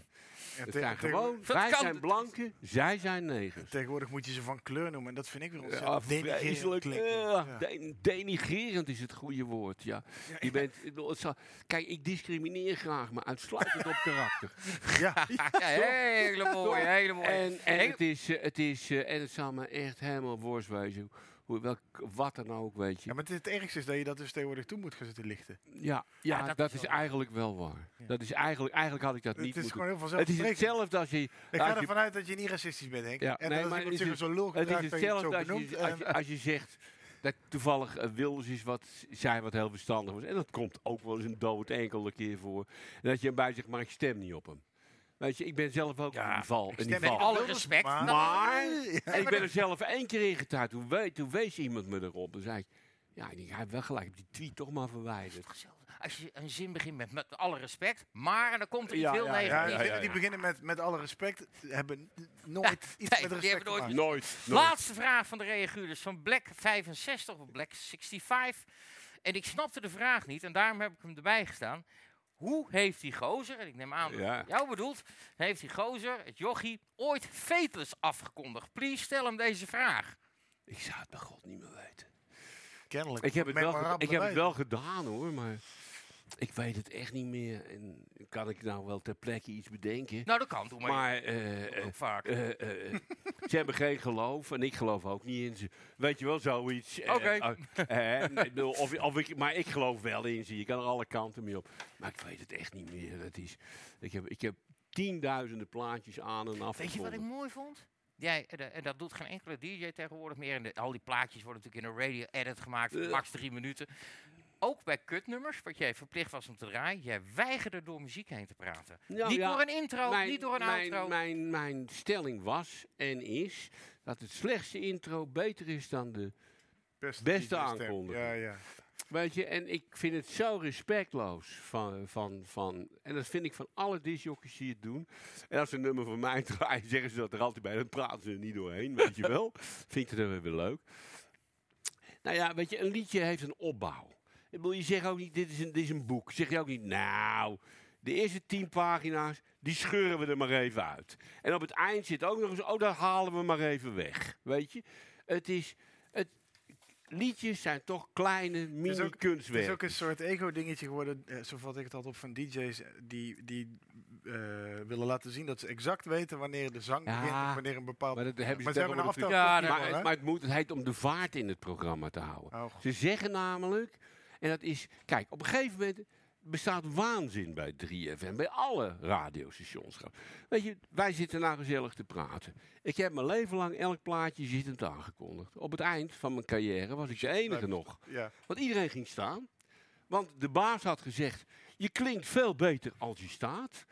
Het zijn gewoon, wij zijn blanken, zij zijn negers. Tegenwoordig moet je ze van kleur noemen en dat vind ik weer ontzettend denigrerend Ja. de- denigrerend is het goede woord, ja. Je bent, kijk, ik discrimineer graag, maar uitsluitend op karakter. (laughs) Ja, (laughs) hele mooie, hele. En, het, is, eh, het is, eh, en het zal me echt helemaal worst wezen. Hoe, welk, wat dan ook, weet je. Ja, maar het, het ergste is dat je dat dus tegenwoordig toe moet gaan zitten lichten. Ja, ja, Ja, dat dat, is is eigenlijk wel waar. Dat is eigenlijk, eigenlijk had ik dat Het niet is moeten gewoon heel Het is vanzelfsprekend. hetzelfde als je... Ik als ga ervan uit dat je niet racistisch bent, Henk. Ja, en nee, dat maar het is- zo lul Het is het hetzelfde als je, als, je, en- als je zegt dat toevallig eh, Wilders is wat, zij wat heel verstandig was. En dat komt ook wel eens een dood enkele keer voor. En dat je erbij zegt, maar ik stem niet op hem. Weet je, ik ben zelf ook in die val. In die stem val. met alle respect. Maar, ik ben er zelf één keer in getuigd. Toen, we, toen wees iemand me erop. Dan zei ik, ja, ik heeft wel gelijk. Ik heb die tweet toch maar verwijderd. Als je een zin begint met, met alle respect, maar en dan komt er iets Ja, heel ja, ja, negatiefs. Ja, die beginnen met, met alle respect, hebben nooit iets (laughs) nee, met die respect hebben nooit- maken. Nooit. Laatste vraag van de reaguurders van Black 65 of Black 65. En ik snapte de vraag niet en daarom heb ik hem erbij gestaan. Hoe heeft die gozer, en ik neem aan dat Ja. jou bedoelt, heeft die gozer, het jochie, ooit Fateless afgekondigd? Please stel hem deze vraag. Ik zou het bij God niet meer weten. Kennelijk. Ik heb het, wel, ik heb het wel gedaan hoor, maar ik weet het echt niet meer. En kan ik nou wel ter plekke iets bedenken? Nou, dat kan, doe maar. Maar eh, eh, Ook vaak. eh, eh, ze hebben geen geloof en ik geloof ook niet in ze. Weet je wel, zoiets. eh, Oké. eh, eh, ik bedoel, of, of ik, maar ik geloof wel in ze. Je kan er alle kanten mee op. Maar ik weet het echt niet meer. Het is, ik, heb, ik heb tienduizenden plaatjes aan en af. Weet je wat ik mooi vond? Jij, en, dat- en dat doet geen enkele DJ tegenwoordig meer. En de- al die plaatjes worden natuurlijk in een radio-edit gemaakt van Eh. max drie minuten. Ook bij kutnummers, wat jij verplicht was om te draaien, jij weigerde door muziek heen te praten. Nou niet ja, door een intro, mijn- niet door een mijn, outro. Mijn, mijn stelling was en is dat het slechtste intro beter is dan de Beste aankondiging. Ja, ja. Weet je, en ik vind het zo respectloos van, van, van en dat vind ik van alle discjockeys die het doen. En als ze een nummer van mij (laughs) draaien, zeggen ze dat er altijd bij, dan praten ze er niet doorheen, weet je wel. (laughs) vind ik het wel weer leuk. Nou ja, weet je, een liedje heeft een opbouw. Bedoel, je zegt ook niet, dit is een, dit is een boek. Zeg je ook niet, nou, de eerste tien pagina's, die scheuren we er maar even uit. En op het eind zit ook nog eens, oh, dat halen we maar even weg. Weet je, het is, het, liedjes zijn toch kleine mini-kunstwerken. het is ook een soort ego-dingetje geworden, eh, zo vat ik het altijd op van DJ's, eh, die, die eh, willen laten zien dat ze exact weten wanneer de zang Ja, begint of wanneer een bepaald... Maar dat hebben ze maar ze hebben een maar, het, maar het moet, het heet om de vaart in het programma te houden. Oh. Ze zeggen namelijk, en dat is, kijk, op een gegeven moment bestaat waanzin bij 3FM, bij alle radiostations. Weet je, wij zitten nou gezellig te praten. Ik heb mijn leven lang elk plaatje zittend aangekondigd. Op het eind van mijn carrière was ik de enige nog. Ja. Want iedereen ging staan. Want de baas had gezegd, je klinkt veel beter als je staat.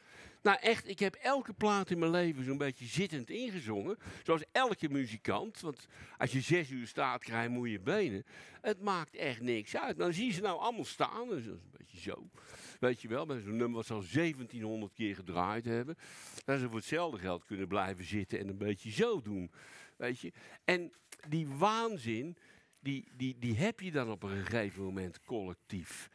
Nou echt, ik heb elke plaat in mijn leven zo'n beetje zittend ingezongen. Zoals elke muzikant. Want als je zes uur staat, krijg je moeie benen. Het maakt echt niks uit. Dan zie je ze nou allemaal staan. Dus een beetje zo. Weet je wel, met zo'n nummer wat ze al 1700 keer gedraaid hebben. Dat ze voor hetzelfde geld kunnen blijven zitten en een beetje zo doen. Weet je. En die waanzin, die, die, die heb je dan op een gegeven moment collectief.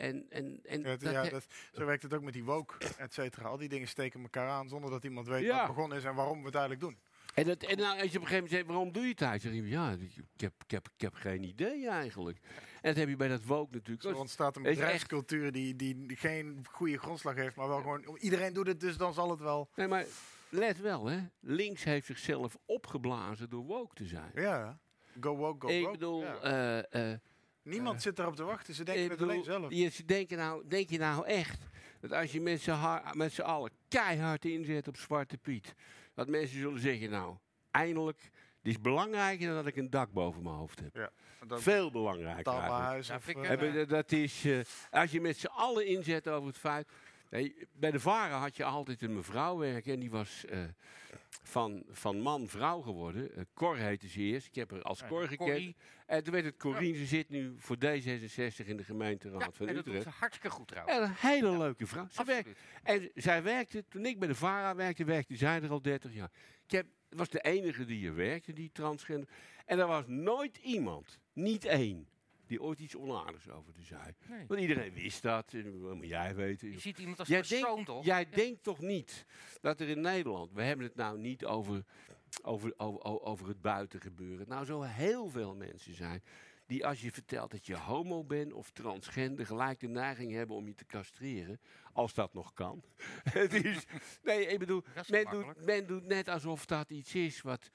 En, en, en Ja, dat ja, he- dat, zo werkt het ook met die woke, et cetera. Al die dingen steken elkaar aan zonder dat iemand weet Ja. wat begonnen is en waarom we het eigenlijk doen. En, dat, en nou, als je op een gegeven moment zegt, waarom doe je het eigenlijk? Ja, ik ik heb, ik, heb, ik heb geen idee eigenlijk. En dat heb je bij dat woke natuurlijk. Is- ontstaat een bedrijfscultuur die, die geen goede grondslag heeft, maar wel gewoon... Iedereen doet het, dus dan zal het wel... Nee, maar let wel, hè. Links heeft zichzelf opgeblazen door woke te zijn. Ja, go woke, go ik woke. bedoel, Ja. eh, eh, Niemand zit erop te wachten, ze denken ik het alleen bedoel, zelf. je, ze denken nou, denk je nou echt dat als je met z'n met z'n allen keihard inzet op Zwarte Piet, dat mensen zullen zeggen, nou, eindelijk, dit is belangrijker dan dat ik een dak boven mijn hoofd heb. Ja, Veel belangrijker Ja, ik, eh, eh, dat is, eh, als je met z'n allen inzet over het feit. Nee, bij de Varen had je altijd een mevrouw werken en die was eh, van, van man vrouw geworden. Eh, Cor heette ze eerst. Ik heb haar als Cor gekend. Corrie. En toen werd het Corine. Ze zit nu voor D66 in de gemeenteraad Ja, van en dat doet Utrecht. ze hartstikke goed trouwens. En een hele leuke vrouw. Ze Absoluut. werkt, en zij werkte, toen ik bij de VARA werkte, werkte zij er al 30 jaar. Ik heb was de enige die er werkte, die transgender. En er was nooit iemand, niet één, die ooit iets onaardigs over de zei. Nee. Want iedereen wist dat. en Wat moet jij weten? Je ziet iemand als jij persoon, toch? Jij denkt toch niet dat er in Nederland, we hebben het nou niet over, over, over, over- het buitengebeuren, nou zo heel veel mensen zijn die als je vertelt dat je homo bent of transgender, gelijk de neiging hebben om je te castreren, als dat nog kan. (laughs) het is, nee, ik bedoel, men doet, men doet net alsof dat iets is wat,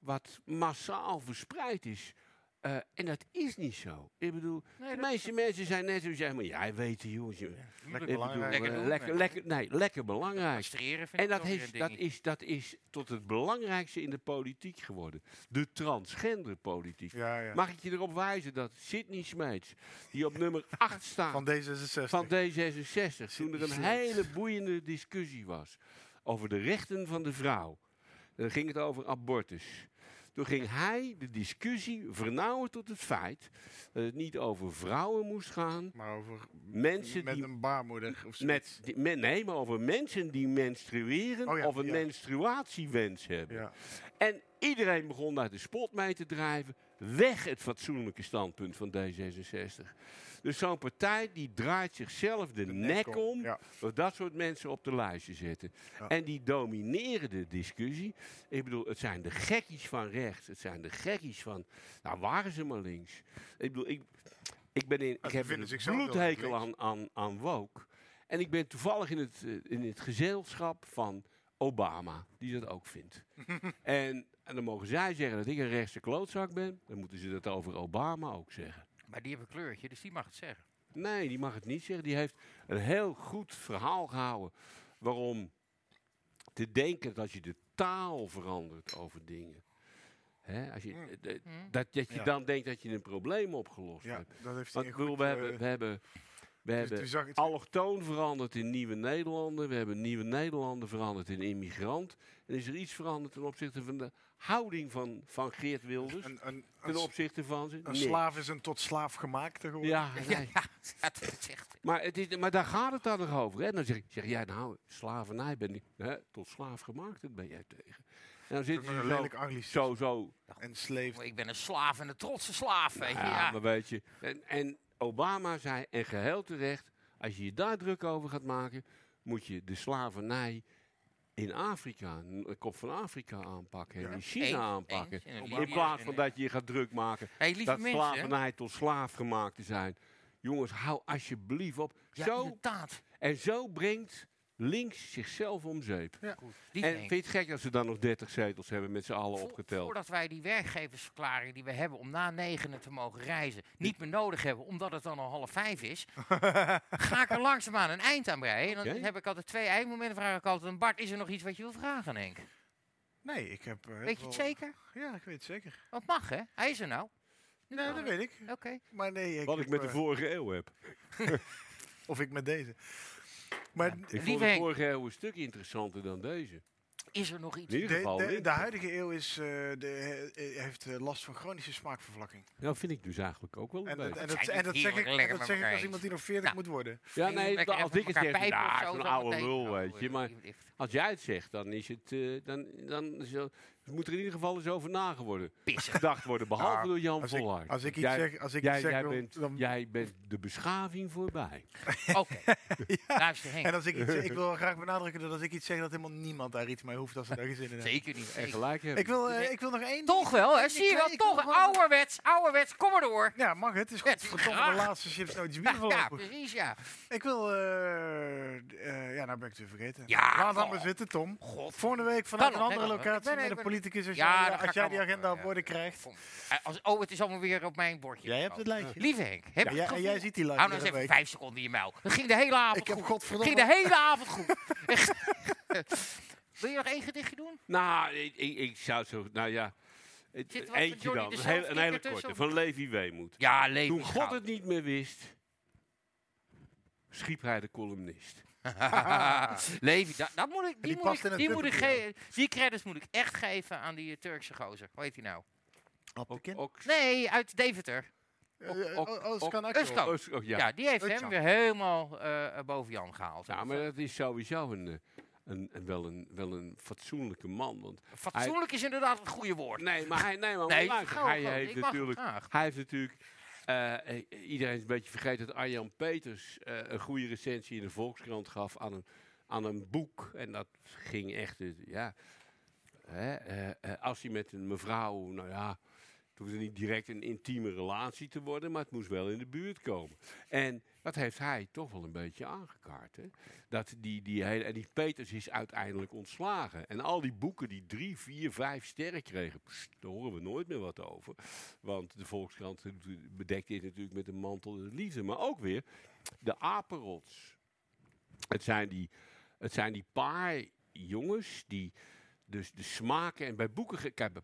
wat massaal verspreid is. Eh, en dat is niet zo. Ik bedoel, Nee, de meeste mensen zijn net zoals jij, maar jij weet het, jongens. je- ik bedoel, belangrijk. eh, Lekker doen, lekker, hè? lekker, nee, lekker belangrijk. En dat een dat, is, dat is tot het belangrijkste in de politiek geworden. De transgenderpolitiek. Ja, ja. Mag ik je erop wijzen dat Sidney Smeets, die op nummer 8 (laughs) staat Van D66. van D66, toen er een Smeets. hele boeiende discussie was over de rechten van de vrouw. Dan ging het over abortus. Toen ging hij de discussie vernauwen tot het feit dat het niet over vrouwen moest gaan, maar over mensen met die een baarmoeder of met, die, men- nee, maar over mensen die menstrueren Oh ja, of een ja. menstruatiewens hebben. Ja. En iedereen begon daar de spot mee te drijven. Weg het fatsoenlijke standpunt van D66. Dus zo'n partij die draait zichzelf de, nek om, om ja. door dat soort mensen op de lijstje zetten. Ja. En die domineren de discussie. Ik bedoel, het zijn de gekkies van rechts. Het zijn de gekkies van... Nou, waren ze maar links. Ik bedoel, ik, ik, ben in, ik heb een bloedhekel aan, aan, aan woke. En ik ben toevallig in het, eh, in het gezelschap van Obama, die dat ook vindt. (laughs) en, en dan mogen zij zeggen dat ik een rechtse klootzak ben. Dan moeten ze dat over Obama ook zeggen. Maar die heeft een kleurtje, dus die mag het zeggen. Nee, die mag het niet zeggen. Die heeft een heel goed verhaal gehouden waarom te denken dat je de taal verandert over dingen. Hè, als je, Mm. eh, eh, dat, dat je Ja. dan denkt dat je een probleem opgelost Ja, hebt. dat heeft Want bedoel, goed, we, eh, hebben, we hebben, we dus hebben zag allochtoon veranderd in nieuwe Nederlander. We hebben nieuwe Nederlander veranderd in immigrant. En is er iets veranderd ten opzichte van de houding van, van Geert Wilders? Een, een, ten een, opzichte van ze? een Niks. slaaf is een tot slaaf gemaakte geworden. Ja, (laughs) nee. Ja, dat is echt... Maar, het is, maar daar gaat het dan nog over. Hè? Dan zeg, zeg jij, nou, slavernij ben ik hè, tot slaaf gemaakt, dat ben jij tegen. En dan zitten nog ze een zo, zo, zo En slave. Ik ben een slaaf en een trotse slaaf, weet je. ja, Ja. maar weet je. En, en Obama zei, en geheel terecht, als je je daar druk over gaat maken, moet je de slavernij in Afrika, de kop van Afrika aanpakken. En in China Eens, aanpakken. eens. In plaats van dat je je gaat druk maken Hey, dat slavernij tot slaaf gemaakt te zijn. Jongens, hou alsjeblieft op. Ja, zo, inderdaad. en zo brengt links zichzelf om zeep. Die en denk- vind je het gek dat ze dan nog 30 zetels hebben met z'n allen Vo- opgeteld? Voordat wij die werkgeversverklaring die we hebben om na negenen te mogen reizen niet meer nodig hebben, omdat het dan al half vijf is, (laughs) ga ik er langzaamaan een eind aan breien. En dan heb ik altijd twee eindmomenten. Vraag ik altijd aan Bart, is er nog iets wat je wil vragen, Henk? Nee, ik heb... eh, Weet je het zeker? Ja, ik weet het zeker. Wat mag, hè? Hij is er nou. Nu Nee, dat weet ik. Oké. Maar nee, ik Wat ik met de eh, vorige eeuw heb. (laughs) Of ik met deze. Maar Ik vond de vorige eeuw een stuk interessanter dan deze. Is er nog iets? In ieder de, geval. de, huidige eeuw is, eh, de, eh, heeft eh, last van chronische smaakvervlakking. Nou, vind ik dus eigenlijk ook wel een En, dat- beetje. en, dat, zijn en dat zeg ik, heerlijk en lekker dat met zeg ik elkaar als eens. iemand die nog 40 Nou. moet worden. Ja, nee, lekker als even ik het met zeg, nou, of zo'n zo oude lul, Nou, weet je. eh, Maar als jij het zegt, dan is het, eh, dan, dan zo, moet er in ieder geval eens over nagedacht Pissen. gedacht worden. Behalve Nou, door Jan als ik- Vollaert. als ik iets jij, zeg- als ik jij, iets zeg, jij, dan- bent, dan- jij bent de beschaving voorbij. (laughs) Oké. (laughs) Luister, Henk. En als ik, iets, ik wil graag benadrukken dat als ik iets zeg, dat helemaal niemand daar iets mee hoeft als ze daar geen zin in hebben. Zeker niet. En Zeker. gelijk hebben. Ik wil, eh, ik wil nog één Toch wel, hè? Zie je wel? Toch, ouderwets, ouderwets, kom maar door. Ja, mag het. Het is Ja, het is godverdomme de laatste chips nooit bier (laughs) Ja, ja, precies, ja. Ik wil... eh, eh, ja, nou ben ik het weer vergeten. Ja, Laat dan maar zitten, Tom. God. Volgende week vanuit een andere locatie met een even- politicus als Ja, jij, dat als jij die agenda op orde krijgt. Eh, als- oh, het is allemaal weer op mijn bordje. Jij hebt het gekomen. lijstje. Lieve Henk, heb Ja, jij- het en gevoel- jij ziet die lijst Hou nou eens even vijf seconden in je muil. Dat ging de hele avond Ik heb goed. godverdomme- ging de hele avond goed. Echt. (laughs) Wil je nog één gedichtje doen? Nou, ik, ik, ik zou zo... Nou ja... het- Zit Eentje dan. Een, hele- een hele korte. Van Levi Weemoed. Ja, leven Toen God het niet meer wist, schiep hij de columnist. (laughs) Levi, dat, dat moet ik, die, die moet ik, die, moet ik die credits moet ik echt geven aan die eh, Turkse gozer. Hoe heet hij nou? Ook, Nee, uit Deventer. Eh, ook- oh, oh, Özkan. Özkan. Ja. ja. die heeft hem weer helemaal eh, boven Jan gehaald. Ja, maar dat is sowieso een, eh, een, een, wel, een, wel een fatsoenlijke man. Want hij- Fatsoenlijk is inderdaad het goede woord. Nee, maar hij, nee, maar Nee, luister, gauw, hij heeft Ik mag natuurlijk, graag. hij heeft natuurlijk, eh, eh, iedereen is een beetje vergeten dat Arjan Peters eh, een goede recensie in de Volkskrant gaf aan een, aan een boek. En dat ging echt, ja, hè, als hij met een mevrouw, nou ja, het hoefde niet direct een intieme relatie te worden, maar het moest wel in de buurt komen. En dat heeft hij toch wel een beetje aangekaart. Hè? Dat die, die hele, en die Peters is uiteindelijk ontslagen. En al die boeken die drie, vier, vijf sterren kregen, daar horen we nooit meer wat over. Want de Volkskrant bedekt dit natuurlijk met een mantel de liefde. Maar ook weer de apenrots. Het zijn die, het zijn die paar jongens die dus de smaken en bij boeken... Kijk, bij-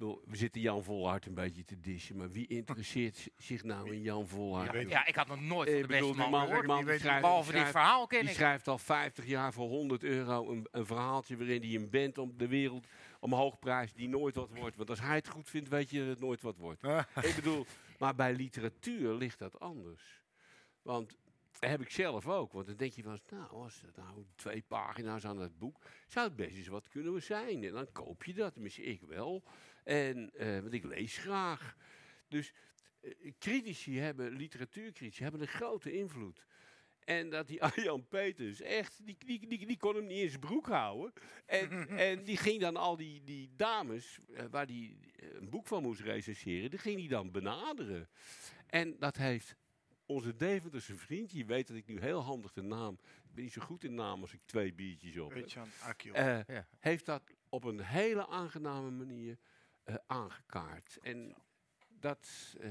bedoel, we zitten Jan Volhard een beetje te dishen, maar wie interesseert zich nou in Jan Volhard? Ja, ja, ik had nog nooit van Ik de beste man man, man die schrijft, Behalve dit verhaal ken die ik. schrijft al 50 jaar voor 100 euro een, een verhaaltje waarin hij een band om de wereld omhoog prijst die nooit wat wordt. Want als hij het goed vindt, weet je dat het nooit wat wordt. ik bedoel, maar bij literatuur ligt dat anders. Want dat heb ik zelf ook. Want dan denk je wel eens, nou, als het nou twee pagina's aan het boek, zou het best eens wat kunnen we zijn. En dan koop je dat, tenminste ik wel. En, eh, want ik lees graag. Dus eh, critici hebben, literatuurcritici hebben een grote invloed. En dat die (laughs) Arjan Peters echt, die, die, die, die kon hem niet in zijn broek houden. En, (laughs) en die ging dan al die, die dames, eh, waar die eh, een boek van moest recenseren, die ging hij dan benaderen. En dat heeft onze Deventerse vriend, je weet dat ik nu heel handig de naam, ik ben niet zo goed in naam als ik twee biertjes op heb. Ja. Heeft dat op een hele aangename manier eh, aangekaart. En dat, eh,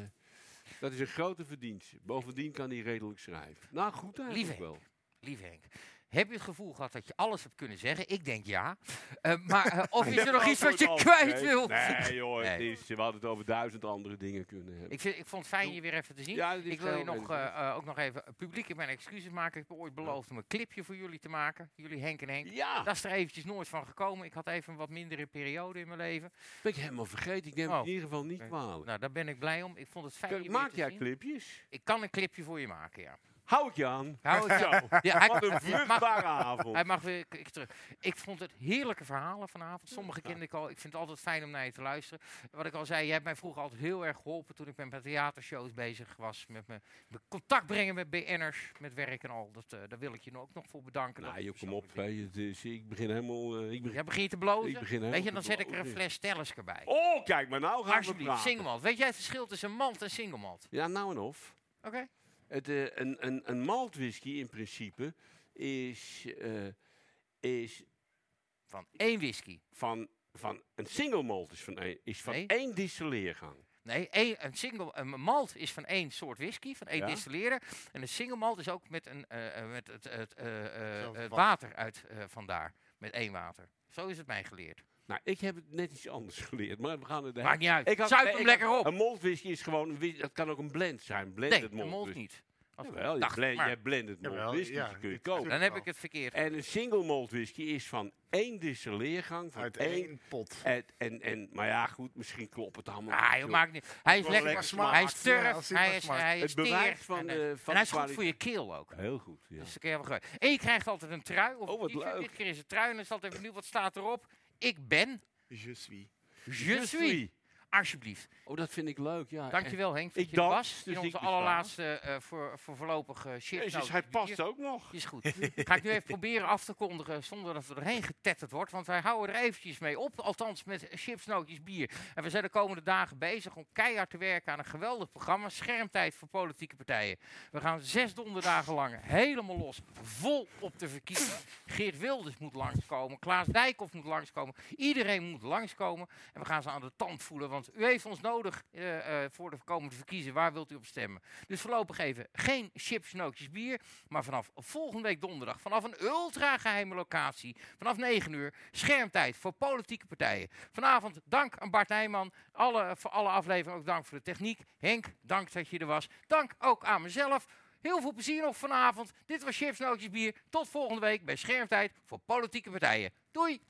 dat is een grote verdienste. Bovendien kan hij redelijk schrijven. Nou, goed eigenlijk Lieve wel. Lieve Henk, heb je het gevoel gehad dat je alles hebt kunnen zeggen? Ik denk ja. Eh, maar eh, of (laughs) is er nog iets wat je kwijt wil? Nee joh, het Nee. is, we hadden het over duizend andere dingen kunnen hebben. Ik, vind, ik vond het fijn je weer even te zien. Ja, ik wil je nog, eh, ook nog even publiek mijn excuses maken. Ik heb ooit beloofd om een clipje voor jullie te maken. Jullie Henk en Henk. Ja. Dat is er eventjes nooit van gekomen. Ik had even een wat mindere periode in mijn leven. Ben ik helemaal vergeten. Ik neem het in ieder geval niet kwalijk. Nou, daar ben ik blij om. Ik vond het fijn Kijk, je weer maak jij zien. clipjes? Ik kan een clipje voor je maken, ja. Hou ik je aan. Hou ik Zo. (laughs) Ja, Wat een vruchtbare avond. Hij mag weer ik, terug. Ik vond het heerlijke verhalen vanavond. Sommige kende ik al. Ik vind het altijd fijn om naar je te luisteren. Wat ik al zei, je hebt mij vroeger altijd heel erg geholpen toen ik met mijn theatershows bezig was. Met mijn contact brengen met BN'ers, met werk en al. Dat, eh, daar wil ik je ook nog voor bedanken. Nou, joh, kom op. is- ik begin helemaal... eh, ik begin, Jij begint te blozen? Ik begin Weet je, dan zet ik er een fles Stellisker bij. Oh, kijk maar nou gaan we Alsjeblieft, praten. single malt. Weet jij het verschil tussen malt en single malt? Ja, nou en of. Oké. Het, eh, een, een, een maltwhisky in principe is, eh, is van één whisky. Van, van een single malt is van, één, is van Nee. één distilleergang. Nee, één, een, single, een malt is van één soort whisky, van één Ja. distilleren. En een single malt is ook met, een, eh, met het, het, eh, eh, water uit eh, vandaar. Met één water. Zo is het mij geleerd. Nou, ik heb het net iets anders geleerd, maar we gaan het... Maakt niet uit. Ik had- Zuip nee, hem ik lekker had- op. Een maltwhisky is gewoon... een Het kan ook een blend zijn. Blended Nee, een malt niet. Jawel, je, blend, maar- je hebt blended malt Jawel, whisky, ja, kun je kopen. Dan heb ik het verkeerd. En een single malt whisky is van één distilleergang. Van Uit één, één pot. En, en, en, maar ja, goed, misschien klopt het allemaal. Ah, niet, joh, maakt niet. Hij is lekker, smaakt, hij is turf, hij is, hij is Het bewijs van en, eh, van en hij is goed voor je keel ook. Heel goed, ja. Dus dat kun je wel gebruiken. En je krijgt altijd een trui. Of Oh, wat leuk. Dit keer is het trui en dan is altijd even nieuw. Wat staat erop? Ik ben. Je suis. Je suis. Alsjeblieft. Oh, dat vind ik leuk, ja. Dankjewel Henk, Ik je dans, was. dus in ik onze allerlaatste eh, voor, voor voorlopig shift. Jezus, hij past ook nog. Is goed. (laughs) Ga ik nu even proberen af te kondigen zonder dat er doorheen getetterd wordt. Want wij houden er eventjes mee op. Althans met chips, nootjes, bier. En we zijn de komende dagen bezig om keihard te werken aan een geweldig programma. Schermtijd voor politieke partijen. We gaan zes donderdagen lang helemaal los. Vol op de verkiezingen. Geert Wilders moet langskomen. Klaas Dijkhoff moet langskomen. Iedereen moet langskomen. En we gaan ze aan de tand voelen. Want u heeft ons nodig eh, eh, voor de komende verkiezingen. Waar wilt u op stemmen? Dus voorlopig even geen chips, nootjes, bier. Maar vanaf volgende week donderdag, vanaf een ultra geheime locatie, vanaf 9 uur, schermtijd voor politieke partijen. Vanavond dank aan Bart Nijman. Alle, voor alle afleveringen ook dank voor de techniek. Henk, dank dat je er was. Dank ook aan mezelf. Heel veel plezier nog vanavond. Dit was Chips, Nootjes, Bier. Tot volgende week bij Schermtijd voor politieke partijen. Doei!